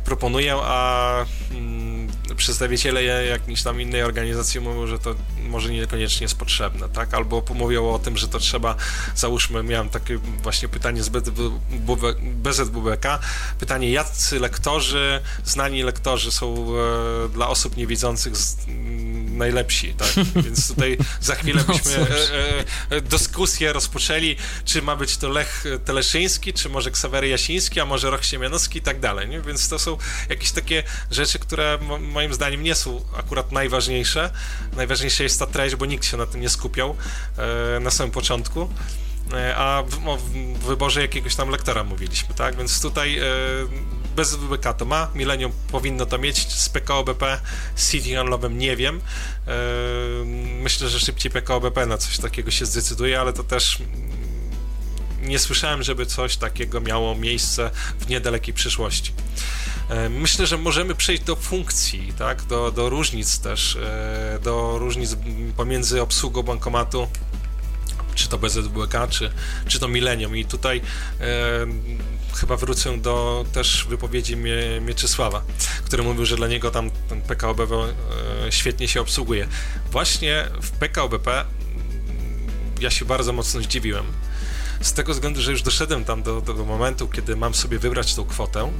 proponuję, a mm, przedstawiciele jakiejś tam innej organizacji mówią, że to może niekoniecznie jest potrzebne, tak? Albo mówią o tym, że to trzeba, załóżmy, miałem takie właśnie pytanie z BZWBK, pytanie, jacy lektorzy, znani lektorzy są e, dla osób niewidzących najlepsi, tak? Więc tutaj za chwilę no byśmy e, e, dyskusję rozpoczęli, czy ma być to Lech Teleszyński, czy może Ksawery Jasiński, a może Roch Siemianowski i tak dalej, nie? Więc to są jakieś takie rzeczy, które moim zdaniem nie są akurat najważniejsze. Najważniejsza jest ta treść, bo nikt się na tym nie skupiał e, na samym początku. E, a w, o wyborze jakiegoś tam lektora mówiliśmy, tak? Więc tutaj e, bez WBK to ma, Millennium powinno to mieć, z PKO BP, City Handlowym nie wiem. E, myślę, że szybciej PKO BP na coś takiego się zdecyduje, ale to też nie słyszałem, żeby coś takiego miało miejsce w niedalekiej przyszłości. Myślę, że możemy przejść do funkcji, tak? do, do różnic też, do różnic pomiędzy obsługą bankomatu czy to BZWK, czy, czy to Millennium. I tutaj e, chyba wrócę do też wypowiedzi Mie, Mieczysława, który mówił, że dla niego tam ten e, świetnie się obsługuje. Właśnie w PKOBP mm, ja się bardzo mocno zdziwiłem. Z tego względu, że już doszedłem tam do tego momentu, kiedy mam sobie wybrać tą kwotę,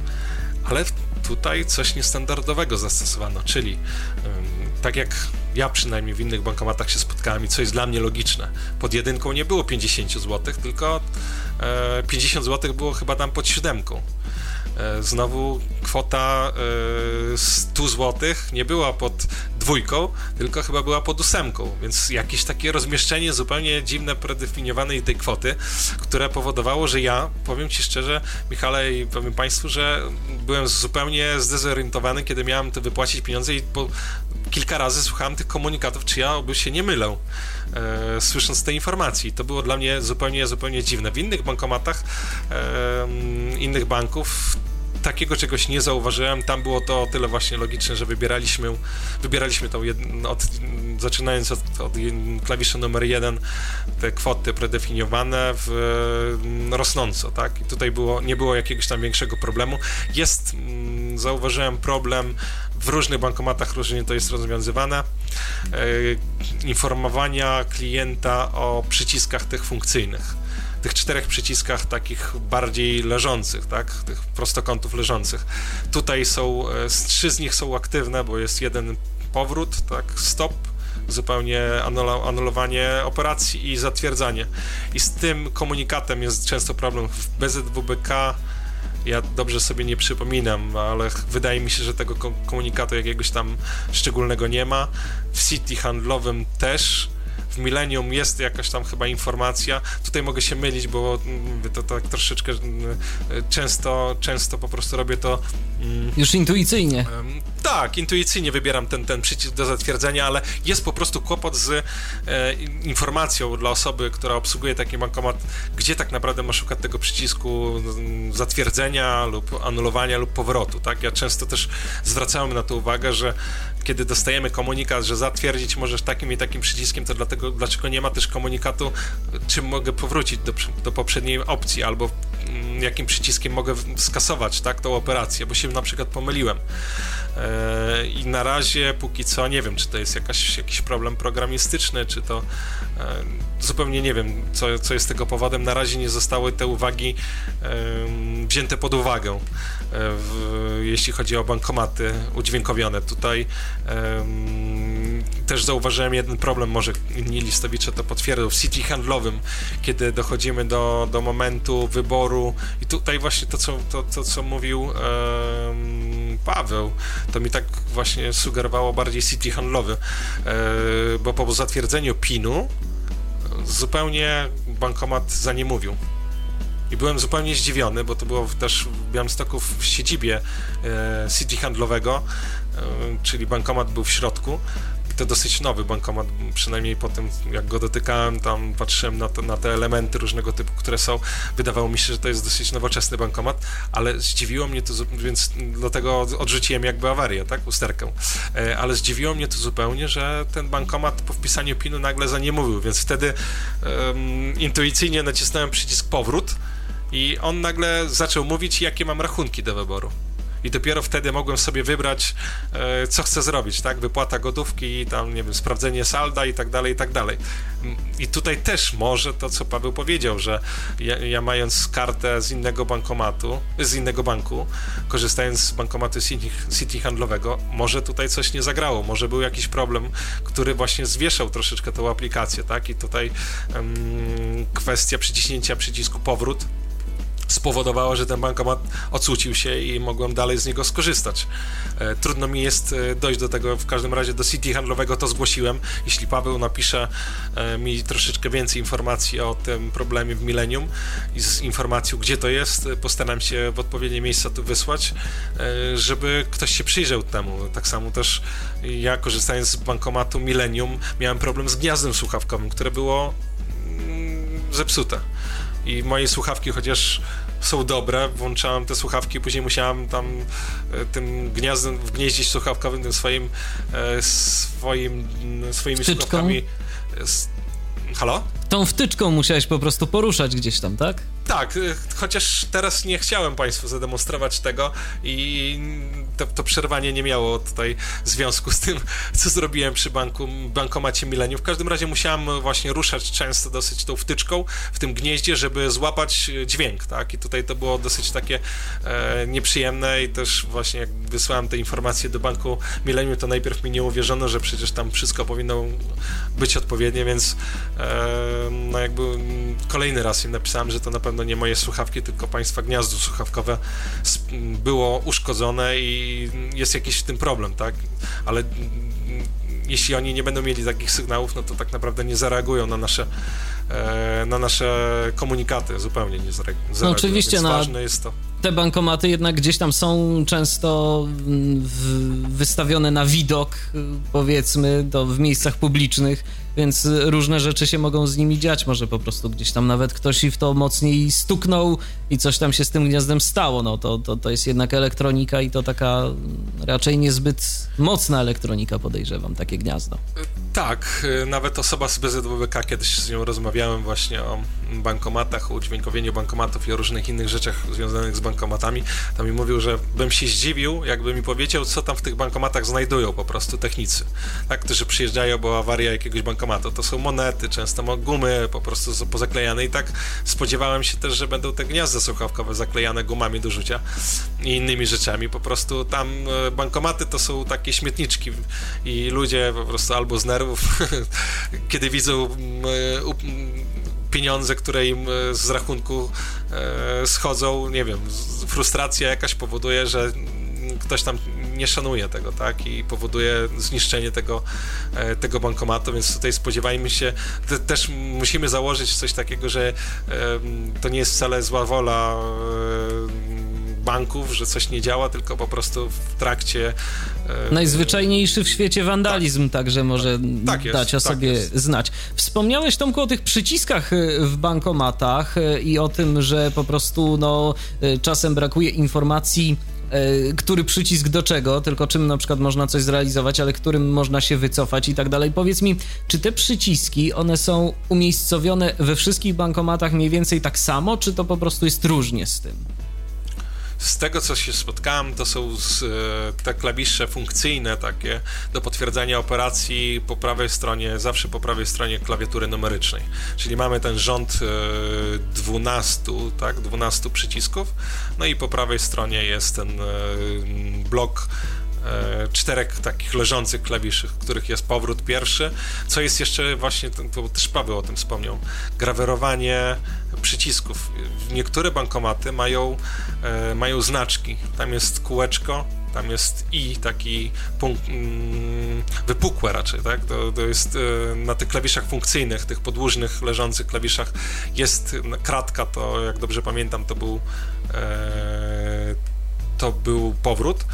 ale tutaj coś niestandardowego zastosowano, czyli tak jak ja przynajmniej w innych bankomatach się spotkałem i co jest dla mnie logiczne. Pod jedynką nie było 50 zł, tylko 50 zł było chyba tam pod siódemką. E, znowu kwota 100 e, zł nie była pod dwójką, tylko chyba była pod ósemką, więc jakieś takie rozmieszczenie zupełnie dziwne, predefiniowanej tej kwoty, które powodowało, że ja, powiem Ci szczerze, Michale i powiem Państwu, że byłem zupełnie zdezorientowany, kiedy miałem to wypłacić pieniądze i po kilka razy słuchałem tych komunikatów, czy ja oby się nie mylę, e, słysząc te informacji. To było dla mnie zupełnie, zupełnie dziwne. W innych bankomatach, e, innych banków takiego czegoś nie zauważyłem. Tam było to o tyle właśnie logiczne, że wybieraliśmy, wybieraliśmy tą jed, od, zaczynając od, od numer jeden te kwoty predefiniowane w, rosnąco, tak? I tutaj było, nie było jakiegoś tam większego problemu. Jest, mm, zauważyłem problem w różnych bankomatach różnie to jest rozwiązywane. E, informowania klienta o przyciskach tych funkcyjnych tych czterech przyciskach takich bardziej leżących, tak, tych prostokątów leżących. Tutaj są, e, trzy z nich są aktywne, bo jest jeden powrót, tak, stop, zupełnie anulowanie operacji i zatwierdzanie. I z tym komunikatem jest często problem w BZWBK, ja dobrze sobie nie przypominam, ale wydaje mi się, że tego komunikatu jakiegoś tam szczególnego nie ma. W City handlowym też w Millennium jest jakaś tam chyba informacja. Tutaj mogę się mylić, bo mm, to tak troszeczkę mm, często, często po prostu robię to. Mm, Już intuicyjnie. Tak, intuicyjnie wybieram ten, ten przycisk do zatwierdzenia, ale jest po prostu kłopot z e, informacją dla osoby, która obsługuje taki bankomat, gdzie tak naprawdę ma szukać tego przycisku zatwierdzenia lub anulowania lub powrotu, tak? Ja często też zwracałem na to uwagę, że kiedy dostajemy komunikat, że zatwierdzić możesz takim i takim przyciskiem, to dlatego, dlaczego nie ma też komunikatu, czym mogę powrócić do, do poprzedniej opcji, albo mm, jakim przyciskiem mogę skasować, tak, tą operację, bo się na przykład pomyliłem. E, I na razie, póki co, nie wiem, czy to jest jakaś, jakiś problem programistyczny, czy to e, zupełnie nie wiem, co, co jest tego powodem. Na razie nie zostały te uwagi wzięte pod uwagę, w, jeśli chodzi o bankomaty udźwiękowione. Tutaj też zauważyłem jeden problem, może inni to potwierdzą, w city handlowym, kiedy dochodzimy do, do momentu wyboru i tutaj właśnie to, co, to, to, co mówił Paweł, to mi tak właśnie sugerowało bardziej city handlowy, e, bo po zatwierdzeniu PIN-u zupełnie bankomat za nie mówił. I byłem zupełnie zdziwiony, bo to było też w Białymstoku w siedzibie e, city handlowego, e, czyli bankomat był w środku to dosyć nowy bankomat, przynajmniej po tym jak go dotykałem, tam patrzyłem na, to, na te elementy różnego typu, które są. Wydawało mi się, że to jest dosyć nowoczesny bankomat, ale zdziwiło mnie to, więc dlatego odrzuciłem jakby awarię, tak, usterkę. E, ale zdziwiło mnie to zupełnie, że ten bankomat po wpisaniu PIN-u nagle za nie mówił, więc wtedy intuicyjnie nacisnąłem przycisk powrót i on nagle zaczął mówić, jakie mam rachunki do wyboru i dopiero wtedy mogłem sobie wybrać, e, co chcę zrobić, tak? Wypłata gotówki, tam, nie wiem, sprawdzenie salda i tak dalej, i tak dalej. Mm, I tutaj też może to, co Paweł powiedział, że ja, ja mając kartę z innego bankomatu, z innego banku, korzystając z bankomatu City, City handlowego, może tutaj coś nie zagrało, może był jakiś problem, który właśnie zwieszał troszeczkę tą aplikację, tak? I tutaj um, kwestia przyciśnięcia przycisku powrót spowodowało, że ten bankomat ocucił się i mogłem dalej z niego skorzystać. E, trudno mi jest e, dojść do tego, w każdym razie do City handlowego to zgłosiłem. Jeśli Paweł napisze e, mi troszeczkę więcej informacji o tym problemie w Millennium i z informacją, gdzie to jest, postaram się w odpowiednie miejsca tu wysłać, żeby ktoś się przyjrzał temu. Tak samo też ja korzystając z bankomatu Millennium miałem problem z gniazdem słuchawkowym, które było mm, zepsute i moje słuchawki, chociaż są dobre, włączałem te słuchawki, później musiałem tam e, tym gniazdem, w gnieździe słuchawkowym, tym swoim, e, swoim swoimi Wtyczką? słuchawkami Halo? Tą wtyczką musiałeś po prostu poruszać gdzieś tam, tak? Tak, y, chociaż teraz nie chciałem Państwu zademonstrować tego i to, to, przerwanie nie miało tutaj związku z tym, co zrobiłem przy banku, bankomacie Millennium. W każdym razie musiałem właśnie ruszać często dosyć tą wtyczką w tym gnieździe, żeby złapać dźwięk, tak? I tutaj to było dosyć takie e, nieprzyjemne i też właśnie jak wysłałem te informacje do banku Millennium, to najpierw mi nie uwierzono, że przecież tam wszystko powinno być odpowiednie, więc e, no jakby kolejny raz im napisałem, że to na pewno nie moje słuchawki, tylko państwa gniazdo słuchawkowe było uszkodzone i jest jakiś w tym problem, tak? Ale jeśli oni nie będą mieli takich sygnałów, no to tak naprawdę nie zareagują na nasze, e, na nasze komunikaty, zupełnie nie zareagują. No oczywiście, Więc no, ważne jest to. Te bankomaty jednak gdzieś tam są często wystawione na widok, powiedzmy, to w miejscach publicznych więc różne rzeczy się mogą z nimi dziać. Może po prostu gdzieś tam nawet ktoś i w to mocniej stuknął i coś tam się z tym gniazdem stało. No to, to, to jest jednak elektronika i to taka raczej niezbyt mocna elektronika, podejrzewam, takie gniazdo. Tak, nawet osoba z BZWBK, kiedyś z nią rozmawiałem właśnie o bankomatach, o udźwiękowieniu bankomatów i o różnych innych rzeczach związanych z bankomatami. Tam mi mówił, że bym się zdziwił, jakby mi powiedział, co tam w tych bankomatach znajdują po prostu technicy, tak, którzy przyjeżdżają, bo awaria jakiegoś bankomatu. To są monety, często gumy po prostu są pozaklejane i tak spodziewałem się też, że będą te gniazda słuchawkowe zaklejane gumami do rzucia i innymi rzeczami. Po prostu tam e, bankomaty to są takie śmietniczki i ludzie po prostu albo z nerwów, kiedy widzą pieniądze, które im e, z rachunku e, schodzą, nie wiem, frustracja jakaś powoduje, że ktoś tam nie szanuje tego, tak, i powoduje zniszczenie tego, e, tego bankomatu, więc tutaj spodziewajmy się, te, też musimy założyć coś takiego, że to nie jest wcale zła wola banków, że coś nie działa, tylko po prostu w trakcie. E, Najzwyczajniejszy w świecie wandalizm tak. także może tak jest, dać o tak sobie znać. Wspomniałeś Tomku o tych przyciskach e, w bankomatach e, i o tym, że po prostu no, czasem brakuje informacji który przycisk do czego, tylko czym na przykład można coś zrealizować, ale którym można się wycofać i tak dalej. Powiedz mi, czy te przyciski, one są umiejscowione we wszystkich bankomatach mniej więcej tak samo, czy to po prostu jest różnie z tym? Z tego, co się spotkałem, to są z, e, te klawisze funkcyjne takie do potwierdzania operacji po prawej stronie, zawsze po prawej stronie klawiatury numerycznej. Czyli mamy ten rząd 12, e, tak, 12 przycisków, no i po prawej stronie jest ten e, blok czterech takich leżących klawiszy, których jest powrót pierwszy. Co jest jeszcze właśnie, to też Paweł o tym wspomniał, grawerowanie przycisków. Niektóre bankomaty mają, e, mają znaczki. Tam jest kółeczko, tam jest i taki punkt, mm, wypukłe raczej, tak? To, to jest e, na tych klawiszach funkcyjnych, tych podłużnych, leżących klawiszach jest kratka, to jak dobrze pamiętam, to był to był powrót.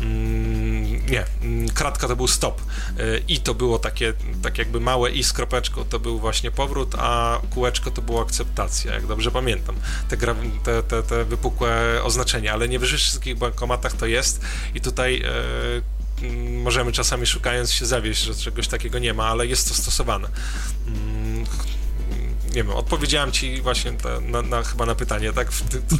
Mm, nie, mm, kratka to był stop. Y, I to było takie, tak jakby małe i z kropeczką to był właśnie powrót, a kółeczko to była akceptacja, jak dobrze pamiętam. Te, te, te, te wypukłe oznaczenia, ale nie we wszystkich bankomatach to jest i tutaj e, możemy czasami szukając się zawieść, że czegoś takiego nie ma, ale jest to stosowane nie wiem, odpowiedziałem ci właśnie ta, na, na, chyba na pytanie, tak?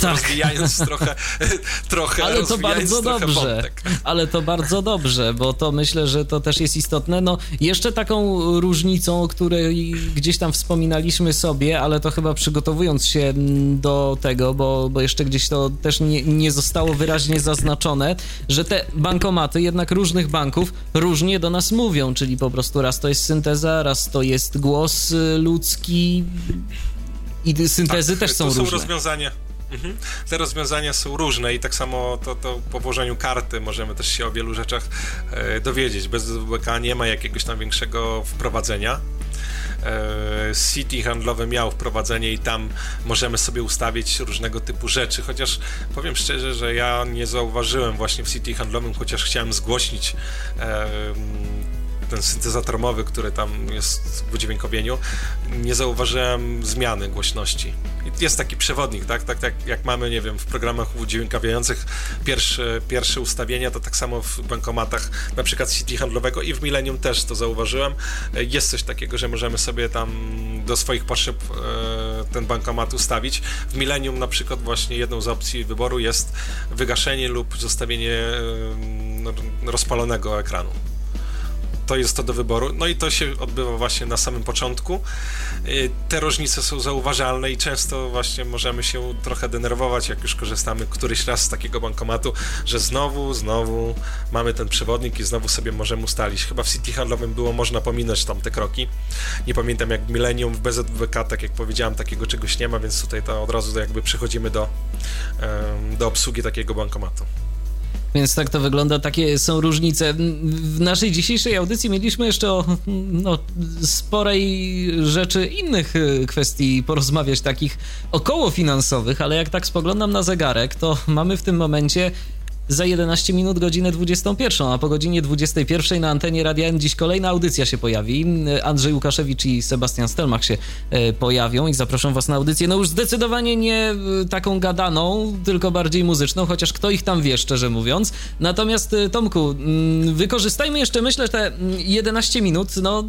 tak. Rozwijając trochę, trochę Ale to bardzo dobrze. Wątek. Ale to bardzo dobrze, bo to myślę, że to też jest istotne. No, jeszcze taką różnicą, o której gdzieś tam wspominaliśmy sobie, ale to chyba przygotowując się do tego, bo, bo jeszcze gdzieś to też nie, nie zostało wyraźnie zaznaczone, że te bankomaty jednak różnych banków różnie do nas mówią, czyli po prostu raz to jest synteza, raz to jest głos y, ludzki, i syntezy tak, też są, są różne. rozwiązania. Mhm. Te rozwiązania są różne i tak samo to, to po włożeniu karty możemy też się o wielu rzeczach e, dowiedzieć. Bez WBK nie ma jakiegoś tam większego wprowadzenia. E, City handlowe miał wprowadzenie i tam możemy sobie ustawić różnego typu rzeczy, chociaż powiem szczerze, że ja nie zauważyłem właśnie w City handlowym, chociaż chciałem zgłośnić e, ten syntezator mowy, który tam jest w udźwiękowieniu, nie zauważyłem zmiany głośności. Jest taki przewodnik, tak? Tak, tak jak mamy, nie wiem, w programach udźwiękawiających pierwsze, pierwsze ustawienia, to tak samo w bankomatach, na przykład City handlowego i w Millennium też to zauważyłem. Jest coś takiego, że możemy sobie tam do swoich potrzeb e, ten bankomat ustawić. W Millennium na przykład właśnie jedną z opcji wyboru jest wygaszenie lub zostawienie e, rozpalonego ekranu to jest to do wyboru. No i to się odbywa właśnie na samym początku. Y, te różnice są zauważalne i często właśnie możemy się trochę denerwować, jak już korzystamy któryś raz z takiego bankomatu, że znowu, znowu mamy ten przewodnik i znowu sobie możemy ustalić. Chyba w City Handlowym było można pominąć tam te kroki. Nie pamiętam jak w Millennium, w BZWK, tak jak powiedziałem, takiego czegoś nie ma, więc tutaj to od razu jakby przechodzimy do, do obsługi takiego bankomatu. Więc tak to wygląda, takie są różnice. W naszej dzisiejszej audycji mieliśmy jeszcze o no, sporej rzeczy innych y, kwestii porozmawiać, takich około finansowych, ale jak tak spoglądam na zegarek, to mamy w tym momencie za 11 minut godzinę 21, a po godzinie 21 na antenie Radia N dziś kolejna audycja się pojawi. Andrzej Łukaszewicz i Sebastian Stelmach się e, pojawią i zaproszą was na audycję. No już zdecydowanie nie e, taką gadaną, tylko bardziej muzyczną, chociaż kto ich tam wie, szczerze mówiąc. Natomiast e, Tomku, mm, wykorzystajmy jeszcze, myślę, te 11 minut, no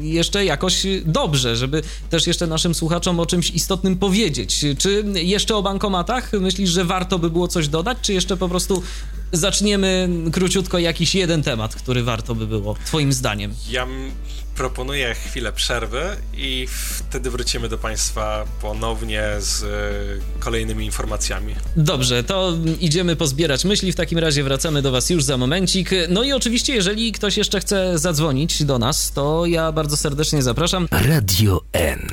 jeszcze jakoś dobrze, żeby też jeszcze naszym słuchaczom o czymś istotnym powiedzieć. Czy jeszcze o bankomatach myślisz, że warto by było coś dodać, czy jeszcze po prostu zaczniemy króciutko jakiś jeden temat, który warto by było, twoim zdaniem? Ja proponuję chwilę przerwy i wtedy wrócimy do Państwa ponownie z e, kolejnymi informacjami. Dobrze, to idziemy pozbierać myśli. W takim razie wracamy do Was już za momencik. No i oczywiście, jeżeli ktoś jeszcze chce zadzwonić do nas, to ja bardzo serdecznie zapraszam. Radio N.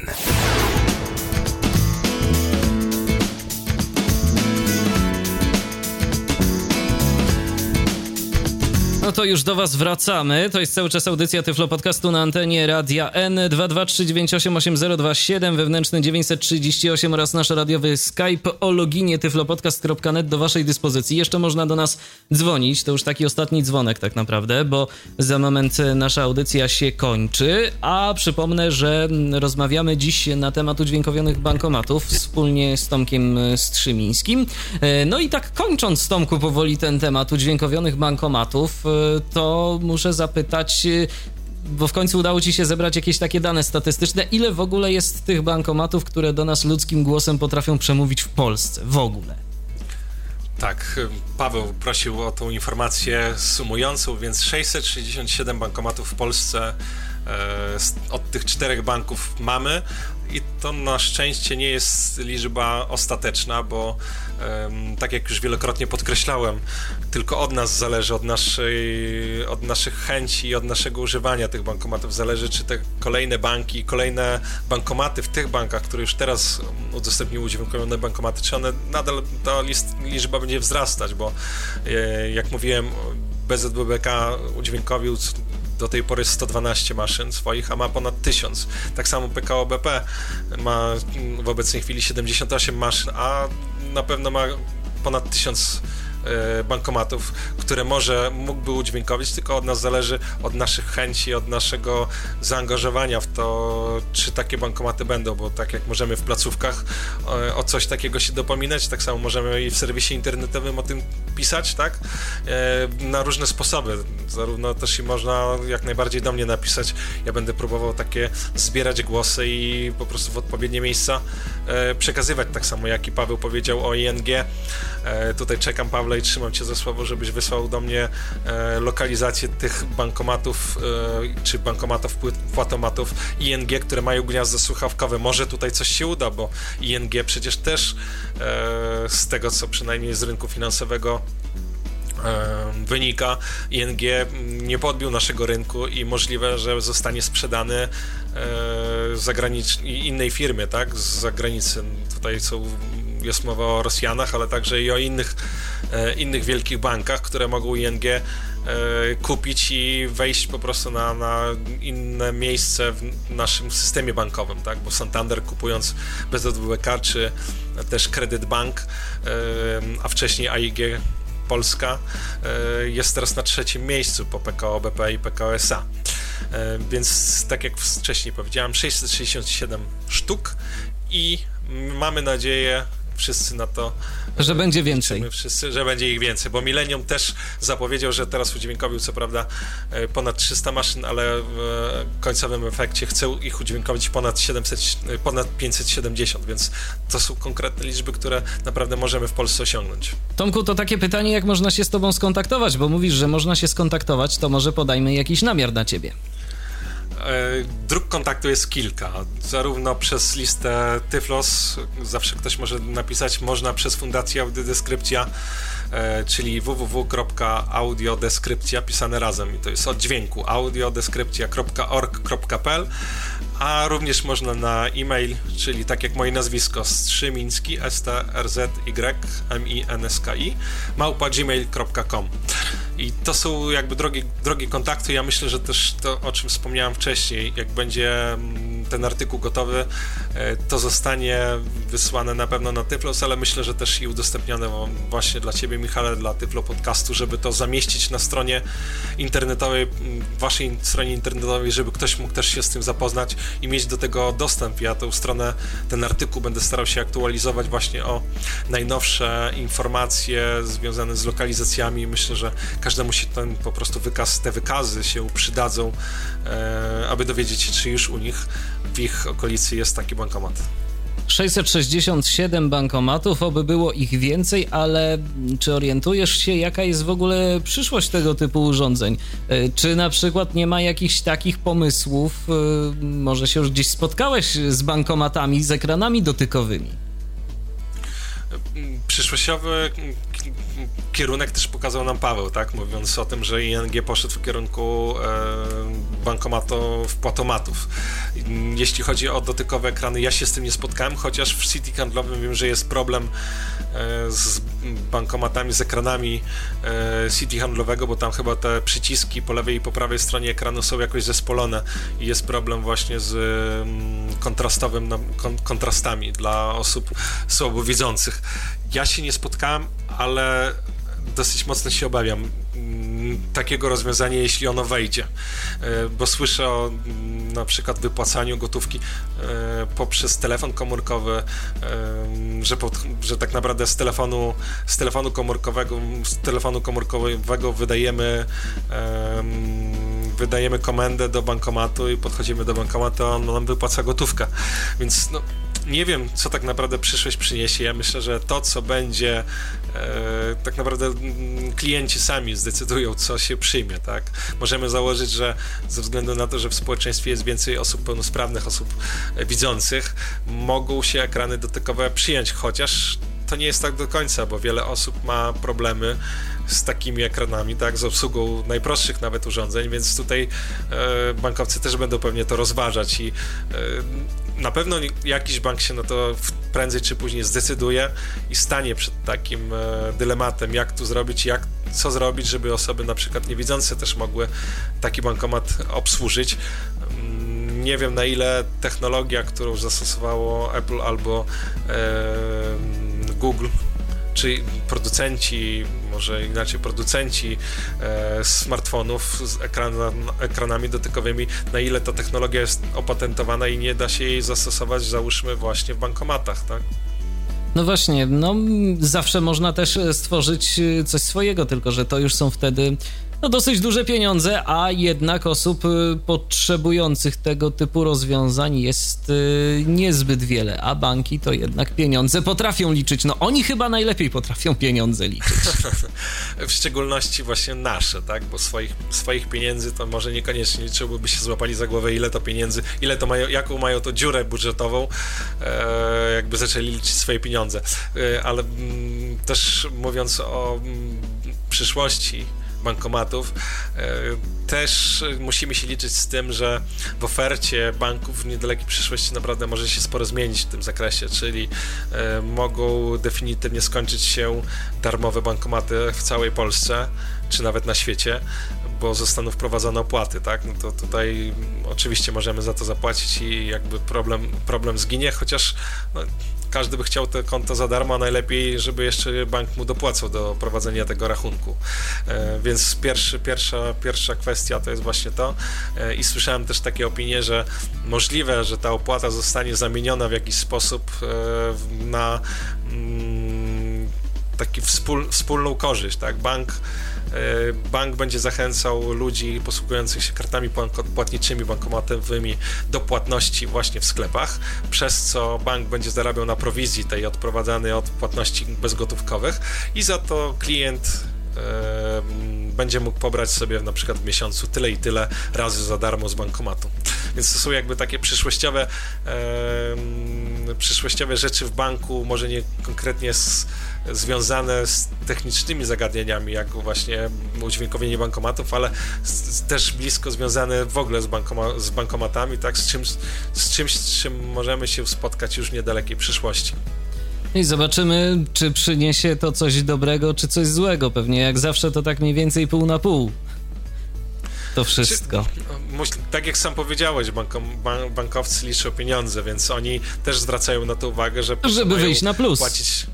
No to już do Was wracamy. To jest cały czas audycja Tyflo Podcastu na antenie Radia N 223988027 wewnętrzny 938 oraz nasz radiowy Skype o loginie tyflopodcast.net do Waszej dyspozycji. Jeszcze można do nas dzwonić. To już taki ostatni dzwonek tak naprawdę, bo za moment nasza audycja się kończy. A przypomnę, że rozmawiamy dziś na temat udźwiękowionych bankomatów wspólnie z Tomkiem Strzymińskim. No i tak kończąc Tomku powoli ten temat udźwiękowionych bankomatów, E, to muszę zapytać, e, bo w końcu udało ci się zebrać jakieś takie dane statystyczne, ile w ogóle jest tych bankomatów, które do nas ludzkim głosem potrafią przemówić w Polsce w ogóle? Tak, Paweł prosił o tą informację sumującą, więc 667 bankomatów w Polsce e, od tych czterech banków mamy i to na szczęście nie jest liczba ostateczna, bo tak jak już wielokrotnie podkreślałem, tylko od nas zależy, od, naszej, od naszych chęci i od naszego używania tych bankomatów zależy, czy te kolejne banki, kolejne bankomaty w tych bankach, które już teraz udostępniły udźwiękowione bankomaty, czy one nadal ta list, liczba będzie wzrastać, bo e, jak mówiłem, BZBBK udźwiękowił do tej pory 112 maszyn swoich, a ma ponad 1000. Tak samo PKO BP ma w obecnej chwili 78 maszyn, a na pewno ma ponad 1000 E, bankomatów, które może mógłby udźwiękowić, tylko od nas zależy, od naszych chęci, od naszego zaangażowania w to, czy takie bankomaty będą, bo tak jak możemy w placówkach e, o coś takiego się dopominać, tak samo możemy i w serwisie internetowym o tym pisać, tak? E, na różne sposoby. Zarówno też i można jak najbardziej do mnie napisać. Ja będę próbował takie zbierać głosy i po prostu w odpowiednie miejsca przekazywać, tak samo jak i Paweł powiedział o ING. Tutaj czekam, Pawle, i trzymam cię za słowo, żebyś wysłał do mnie e, lokalizację tych bankomatów, e, czy bankomatów, płatomatów ING, które mają gniazdo słuchawkowe. Może tutaj coś się uda, bo ING przecież też e, z tego, co przynajmniej z rynku finansowego e, wynika, ING nie podbił naszego rynku i możliwe, że zostanie sprzedany e, zagranicz- innej firmie, tak, z zagranicy. Tutaj są jest mowa o Rosjanach, ale także i o innych, innych wielkich bankach, które mogą ING e, kupić i wejść po prostu na, na inne miejsce w naszym systemie bankowym, tak? Bo Santander kupując BZWK czy też Credit Bank, e, a wcześniej AIG Polska jest teraz na trzecim miejscu po PKO BP i PKO SA. Więc tak jak wcześniej powiedziałem, 667 sztuk i mamy nadzieję, wszyscy na to. Że będzie więcej. Wszyscy, że będzie ich więcej, bo Millennium też zapowiedział, że teraz udźwiękowił co prawda e, ponad 300 maszyn, ale w końcowym efekcie chce ich udźwiękowić ponad 700, e, ponad 570, więc to są konkretne liczby, które naprawdę możemy w Polsce osiągnąć. Tomku, to takie pytanie, jak można się z tobą skontaktować, bo mówisz, że można się skontaktować, to może podajmy jakiś namiar na ciebie. E, dróg kontaktu jest kilka. Zarówno przez listę Tyflos, zawsze ktoś może napisać, można przez Fundację Audiodeskrypcja, e, czyli www.audiodeskrypcja pisane razem. I to jest od dźwięku audiodeskrypcja.org.pl a również można na e-mail, czyli tak jak moje nazwisko strzymiński, s t r z y m i n s k i małpa gmail.com i to są jakby drogie, drogie kontakty. Ja myślę, że też to, o czym wspomniałem wcześniej, jak będzie mm, ten artykuł gotowy, e, to zostanie wysłane na pewno na Tyflos, ale myślę, że też i udostępnione właśnie dla Ciebie, Michale, dla Tyflo Podcastu, żeby to zamieścić na stronie internetowej, mm, waszej stronie internetowej, żeby ktoś mógł też się z tym zapoznać i mieć do tego dostęp. Ja tę stronę, ten artykuł będę starał się aktualizować właśnie o najnowsze informacje związane z lokalizacjami. Myślę, że każdemu się ten po prostu wykaz, te wykazy się przydadzą, e, aby dowiedzieć się, czy już u nich w ich okolicy jest taki bankomat. 667 bankomatów, oby było ich więcej, ale czy orientujesz się, jaka jest w ogóle przyszłość tego typu urządzeń? E, czy na przykład nie ma jakichś takich pomysłów, e, może się już gdzieś spotkałeś z bankomatami, z ekranami dotykowymi? Przyszłościowy kierunek też pokazał nam Paweł, tak? Mówiąc o tym, że ING poszedł w kierunku e, bankomatów, płatomatów. Jeśli chodzi o dotykowe ekrany, ja się z tym nie spotkałem, chociaż w City handlowym wiem, że jest problem z bankomatami z ekranami e, CD handlowego, bo tam chyba te przyciski po lewej i po prawej stronie ekranu są jakoś zespolone i jest problem właśnie z mm, kontrastowym, kontrastami dla osób słabowidzących. Ja się nie spotkałem, ale dosyć mocno się obawiam mm, takiego rozwiązania, jeśli ono wejdzie, e, bo słyszę o mm, na przykład wypłacaniu gotówki e, poprzez telefon komórkowy, e, że, pod, że tak naprawdę z telefonu, z telefonu komórkowego, z telefonu komórkowego wydajemy wydajemy komendę do bankomatu i podchodzimy do bankomatu, a on nam wypłaca gotówkę. Więc no, nie wiem, co tak naprawdę przyszłość przyniesie. Ja myślę, że to, co będzie, e, tak naprawdę mm, klienci sami zdecydują, co się przyjmie, tak? Możemy założyć, że ze względu na to, że w społeczeństwie jest więcej osób pełnosprawnych, osób e, widzących, mogą się ekrany dotykowe przyjąć, chociaż to nie jest tak do końca, bo wiele osób ma problemy z takimi ekranami, tak, z obsługą najprostszych nawet urządzeń, więc tutaj e, bankowcy też będą pewnie to rozważać i e, na pewno jakiś bank się na to prędzej czy później zdecyduje i stanie przed takim e, dylematem, jak tu zrobić, jak, co zrobić, żeby osoby na przykład niewidzące też mogły taki bankomat obsłużyć. Mm, nie wiem na ile technologia, którą zastosowało Apple albo e, Google, czy producenci, może inaczej producenci e, smartfonów z ekranami dotykowymi, na ile ta technologia jest opatentowana i nie da się jej zastosować, załóżmy, właśnie w bankomatach, tak? No właśnie, no zawsze można też stworzyć e, coś swojego, tylko że to już są wtedy no dosyć duże pieniądze, a jednak osób y, potrzebujących tego typu rozwiązań jest y, niezbyt wiele, a banki to jednak pieniądze potrafią liczyć. No oni chyba najlepiej potrafią pieniądze liczyć. w szczególności właśnie nasze, tak? Bo swoich, swoich pieniędzy to może niekoniecznie liczyłby, by się złapali za głowę, ile to pieniędzy, ile to mają, jaką mają to dziurę budżetową, e, jakby zaczęli liczyć swoje pieniądze. E, ale mm, też mówiąc o mm, przyszłości, bankomatów, e, też musimy się liczyć z tym, że w ofercie banków w niedalekiej przyszłości naprawdę może się sporo zmienić w tym zakresie, czyli e, mogą definitywnie skończyć się darmowe bankomaty w całej Polsce, czy nawet na świecie, bo zostaną wprowadzone opłaty, tak? No to tutaj oczywiście możemy za to zapłacić i jakby problem, problem zginie, chociaż no, każdy by chciał to konto za darmo, a najlepiej, żeby jeszcze bank mu dopłacał do prowadzenia tego rachunku. E, więc pierwszy, pierwsza, pierwsza kwestia to jest właśnie to. E, I słyszałem też takie opinie, że możliwe, że ta opłata zostanie zamieniona w jakiś sposób e, na mm, taki wspól, wspólną korzyść, tak? Bank bank będzie zachęcał ludzi posługujących się kartami płatniczymi, bankomatowymi do płatności właśnie w sklepach, przez co bank będzie zarabiał na prowizji tej odprowadzanej od płatności bezgotówkowych i za to klient e, będzie mógł pobrać sobie na przykład w miesiącu tyle i tyle razy za darmo z bankomatu. Więc to są jakby takie przyszłościowe, przyszłościowe rzeczy w banku, może nie konkretnie z związane z technicznymi zagadnieniami, jak właśnie udźwiękowienie bankomatów, ale z, też blisko związane w ogóle z, bankoma, z bankomatami, tak, z czymś, z czymś, z czym możemy się spotkać już w niedalekiej przyszłości. I zobaczymy, czy przyniesie to coś dobrego, czy coś złego. Pewnie jak zawsze to tak mniej więcej pół na pół. To wszystko. Czy, tak jak sam powiedziałeś, bankom, bankowcy liczą pieniądze, więc oni też zwracają na to uwagę, że żeby wyjść na plus. Płacić,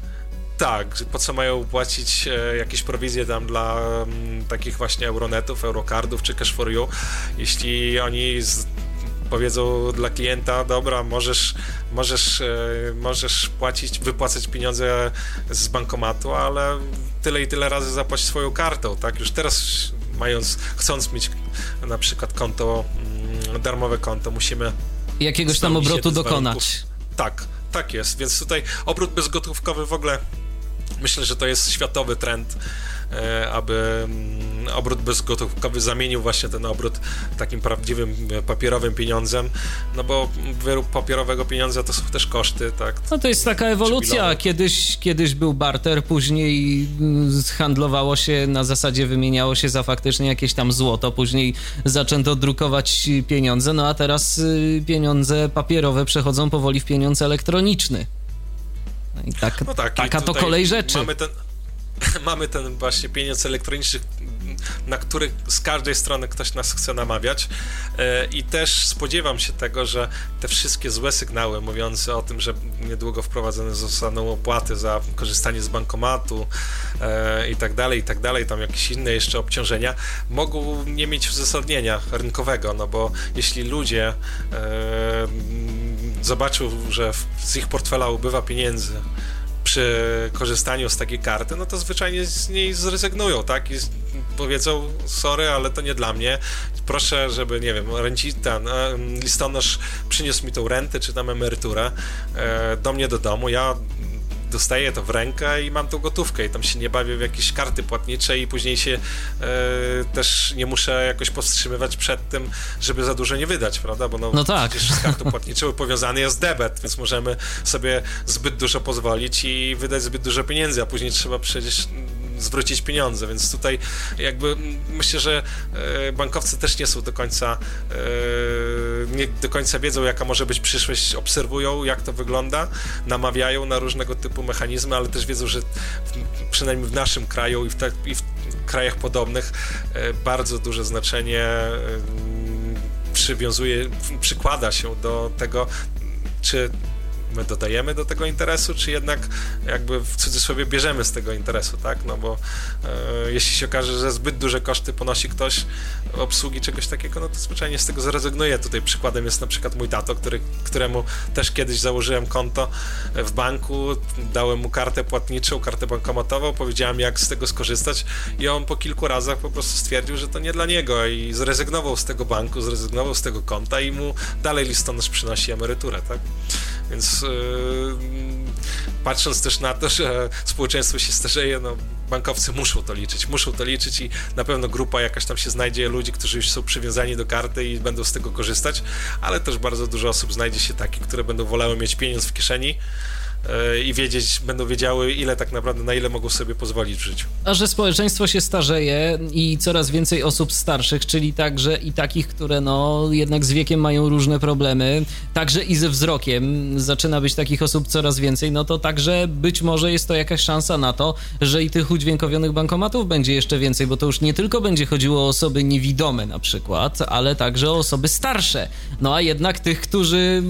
tak, po co mają płacić e, jakieś prowizje tam dla m, mm, takich właśnie Euronetów, Eurocardów czy Cash for You, jeśli oni z, powiedzą dla klienta, dobra, możesz, możesz, e, możesz płacić, wypłacać pieniądze z bankomatu, ale tyle i tyle razy zapłać swoją kartą, tak? Już teraz mając, chcąc mieć na przykład konto, mm, darmowe konto, musimy jakiegoś tam obrotu dokonać. Tak, tak jest, więc tutaj obrót bezgotówkowy w ogóle Myślę, że to jest światowy trend, e, aby mm, obrót bezgotówkowy zamienił właśnie ten obrót takim prawdziwym e, papierowym pieniądzem, no bo wyrób papierowego pieniądza to są też koszty, tak? No to jest taka ewolucja. Kiedyś, kiedyś był barter, później mm, handlowało się na zasadzie wymieniało się za faktycznie jakieś tam złoto, później zaczęto drukować pieniądze, no a teraz y, pieniądze papierowe przechodzą powoli w pieniądz elektroniczny. No i tak, no tak, taka to kolej rzeczy. Mamy ten, mamy ten właśnie pieniądz elektroniczny, na który z każdej strony ktoś nas chce namawiać. E, i też spodziewam się tego, że te wszystkie złe sygnały mówiące o tym, że niedługo wprowadzone zostaną opłaty za korzystanie z bankomatu e, i tak dalej, i tak dalej, tam jakieś inne jeszcze obciążenia, mogą nie mieć uzasadnienia rynkowego, no bo jeśli ludzie e, zobaczą, że z ich portfela ubywa pieniędzy, przy korzystaniu z takiej karty, no to zwyczajnie z niej zrezygnują, tak? I powiedzą, sorry, ale to nie dla mnie. Proszę, żeby, nie wiem, renci, ten e, listonosz przyniósł mi tą rentę czy tam emeryturę e, do mnie do domu. Ja dostaję to w rękę i mam tą gotówkę i tam się nie bawię w jakieś karty płatnicze i później się e, też nie muszę jakoś powstrzymywać przed tym, żeby za dużo nie wydać, prawda? Bo no, no tak. przecież z kartą płatniczą powiązany jest debet, więc możemy sobie zbyt dużo pozwolić i wydać zbyt dużo pieniędzy, a później trzeba przecież zwrócić pieniądze, więc tutaj jakby myślę, że e, bankowcy też nie są do końca e, nie do końca wiedzą, jaka może być przyszłość, obserwują, jak to wygląda, namawiają na różnego typu mechanizmy, ale też wiedzą, że przynajmniej w naszym kraju i w, te, i w krajach podobnych e, bardzo duże znaczenie przywiązuje, przykłada się do tego, czy my dodajemy do tego interesu, czy jednak jakby w cudzysłowie bierzemy z tego interesu, tak? No bo e, jeśli się okaże, że zbyt duże koszty ponosi ktoś obsługi czegoś takiego, no to zwyczajnie z tego zrezygnuje. Tutaj przykładem jest na przykład mój tato, który, któremu też kiedyś założyłem konto w banku, dałem mu kartę płatniczą, kartę bankomatową, powiedziałem jak z tego skorzystać i on po kilku razach po prostu stwierdził, że to nie dla niego i zrezygnował z tego banku, zrezygnował z tego konta i mu dalej listonosz przynosi emeryturę, tak? Więc yy, patrząc też na to, że społeczeństwo się starzeje, no bankowcy muszą to liczyć, muszą to liczyć i na pewno grupa jakaś tam się znajdzie ludzi, którzy już są przywiązani do karty i będą z tego korzystać, ale też bardzo dużo osób znajdzie się takich, które będą wolały mieć pieniądz w kieszeni, i wiedzieć, będą wiedziały, ile tak naprawdę, na ile mogą sobie pozwolić w życiu. A że społeczeństwo się starzeje i coraz więcej osób starszych, czyli także i takich, które no jednak z wiekiem mają różne problemy, także i ze wzrokiem zaczyna być takich osób coraz więcej, no to także być może jest to jakaś szansa na to, że i tych udźwiękowionych bankomatów będzie jeszcze więcej, bo to już nie tylko będzie chodziło o osoby niewidome na przykład, ale także o osoby starsze. No a jednak tych, którzy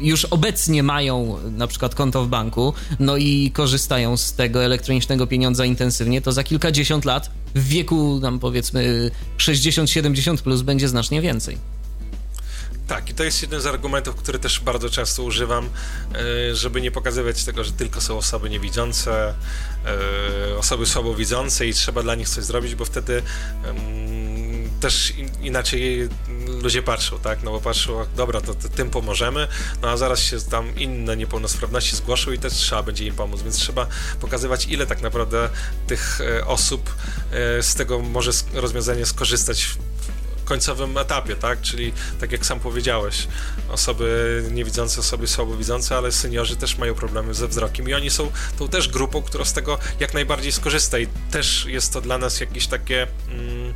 już obecnie mają na przykład konto w banku, no i korzystają z tego elektronicznego pieniądza intensywnie, to za kilkadziesiąt lat w wieku tam powiedzmy 60-70 plus będzie znacznie więcej. Tak, i to jest jeden z argumentów, który też bardzo często używam, e, żeby nie pokazywać tego, że tylko są osoby niewidzące, osoby słabowidzące i trzeba dla nich coś zrobić, bo wtedy też inaczej ludzie patrzą, tak? No bo patrzą, dobra, to, to, tym pomożemy, no a zaraz się tam inne niepełnosprawności zgłoszą i też trzeba będzie im pomóc, więc trzeba pokazywać, ile tak naprawdę tych e, osób e, z tego może rozwiązanie skorzystać końcowym etapie, tak? Czyli tak jak sam powiedziałeś, osoby niewidzące, osoby słabowidzące, ale seniorzy też mają problemy ze wzrokiem. I oni są tą też grupą, która z tego jak najbardziej skorzysta. I też jest to dla nas jakieś takie mm,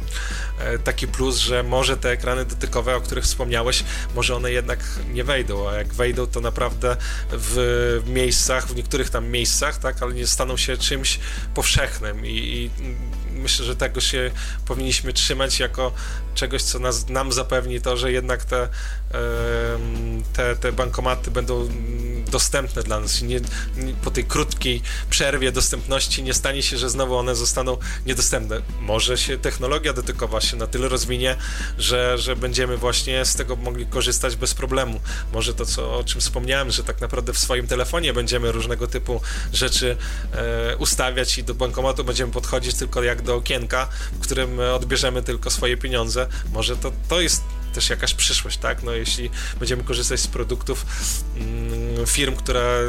e, taki plus, że może te ekrany dotykowe, o których wspomniałeś, może one jednak nie wejdą, a jak wejdą, to naprawdę w miejscach, w niektórych tam miejscach, tak, ale nie staną się czymś powszechnym. I, i myślę, że tego się powinniśmy trzymać jako czegoś, co nas, nam zapewni to, że jednak te, te, te bankomaty będą dostępne dla nas. Nie, nie, po tej krótkiej przerwie dostępności nie stanie się, że znowu one zostaną niedostępne. Może się technologia dotykowa się na tyle rozwinie, że, że będziemy właśnie z tego mogli korzystać bez problemu. Może to, co, o czym wspomniałem, że tak naprawdę w swoim telefonie będziemy różnego typu rzeczy e, ustawiać i do bankomatu będziemy podchodzić tylko jak do okienka, w którym odbierzemy tylko swoje pieniądze. Może to, to jest też jakaś przyszłość, tak? No jeśli będziemy korzystać z produktów mm, firm, które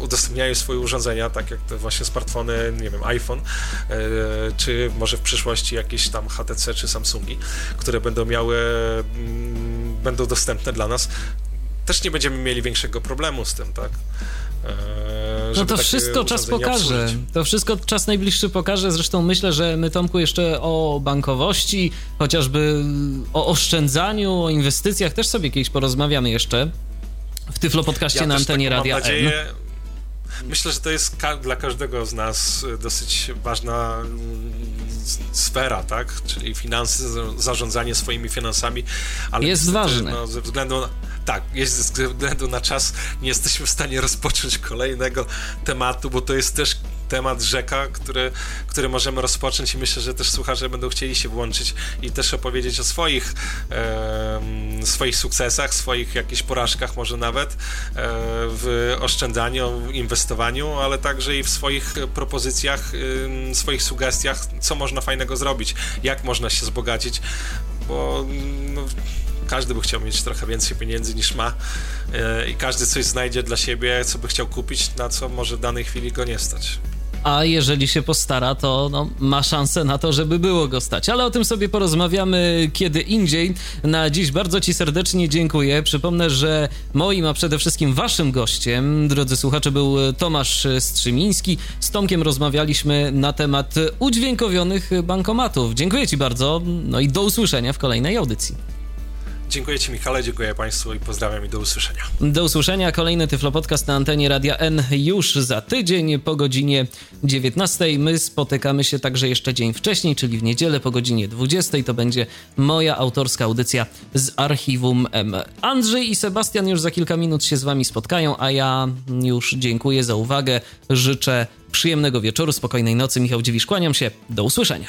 udostępniają swoje urządzenia, tak jak te właśnie smartfony, nie wiem, iPhone, e, czy może w przyszłości jakieś tam HTC czy Samsungi, które będą miały, mm, będą dostępne dla nas, też nie będziemy mieli większego problemu z tym, tak? E, no to wszystko czas pokaże. Obsłużyć. To wszystko czas najbliższy pokaże. Zresztą myślę, że my Tomku jeszcze o bankowości, chociażby o oszczędzaniu, o inwestycjach też sobie kiedyś porozmawiamy jeszcze w Tyflo podcaście ja na antenie Radia mam nadzieję, Myślę, że to jest ka dla każdego z nas dosyć ważna mm, sfera, tak? Czyli finanse, zarządzanie swoimi finansami. Ale jest niestety, ważne. No, ze względu na, tak, jest ze względu na czas nie jesteśmy w stanie rozpocząć kolejnego tematu, bo to jest też temat rzeka, który, który możemy rozpocząć i myślę, że też słuchacze będą chcieli się włączyć i też opowiedzieć o swoich, e, swoich sukcesach, swoich jakichś porażkach może nawet e, w oszczędzaniu, inwestowaniu, ale także i w swoich propozycjach, e, swoich sugestiach, co można fajnego zrobić, jak można się wzbogacić, bo no, każdy by chciał mieć trochę więcej pieniędzy niż ma e, i każdy coś znajdzie dla siebie, co by chciał kupić, na co może w danej chwili go nie stać a jeżeli się postara, to no, ma szansę na to, żeby było go stać. Ale o tym sobie porozmawiamy kiedy indziej. Na dziś bardzo Ci serdecznie dziękuję. Przypomnę, że moim, a przede wszystkim Waszym gościem, drodzy słuchacze, był Tomasz Strzymiński. Z Tomkiem rozmawialiśmy na temat udźwiękowionych bankomatów. Dziękuję Ci bardzo, no i do usłyszenia w kolejnej audycji. Dziękuję Ci, Michale, dziękuję Państwu i pozdrawiam i do usłyszenia. Do usłyszenia. Kolejny Tyflo Podcast na antenie Radia N już za tydzień po godzinie 19. My spotykamy się także jeszcze dzień wcześniej, czyli w niedzielę po godzinie 20. To będzie moja autorska audycja z Archiwum M. Andrzej i Sebastian już za kilka minut się z Wami spotkają, a ja już dziękuję za uwagę. Życzę przyjemnego wieczoru, spokojnej nocy. Michał Dziwisz, kłaniam się. Do usłyszenia.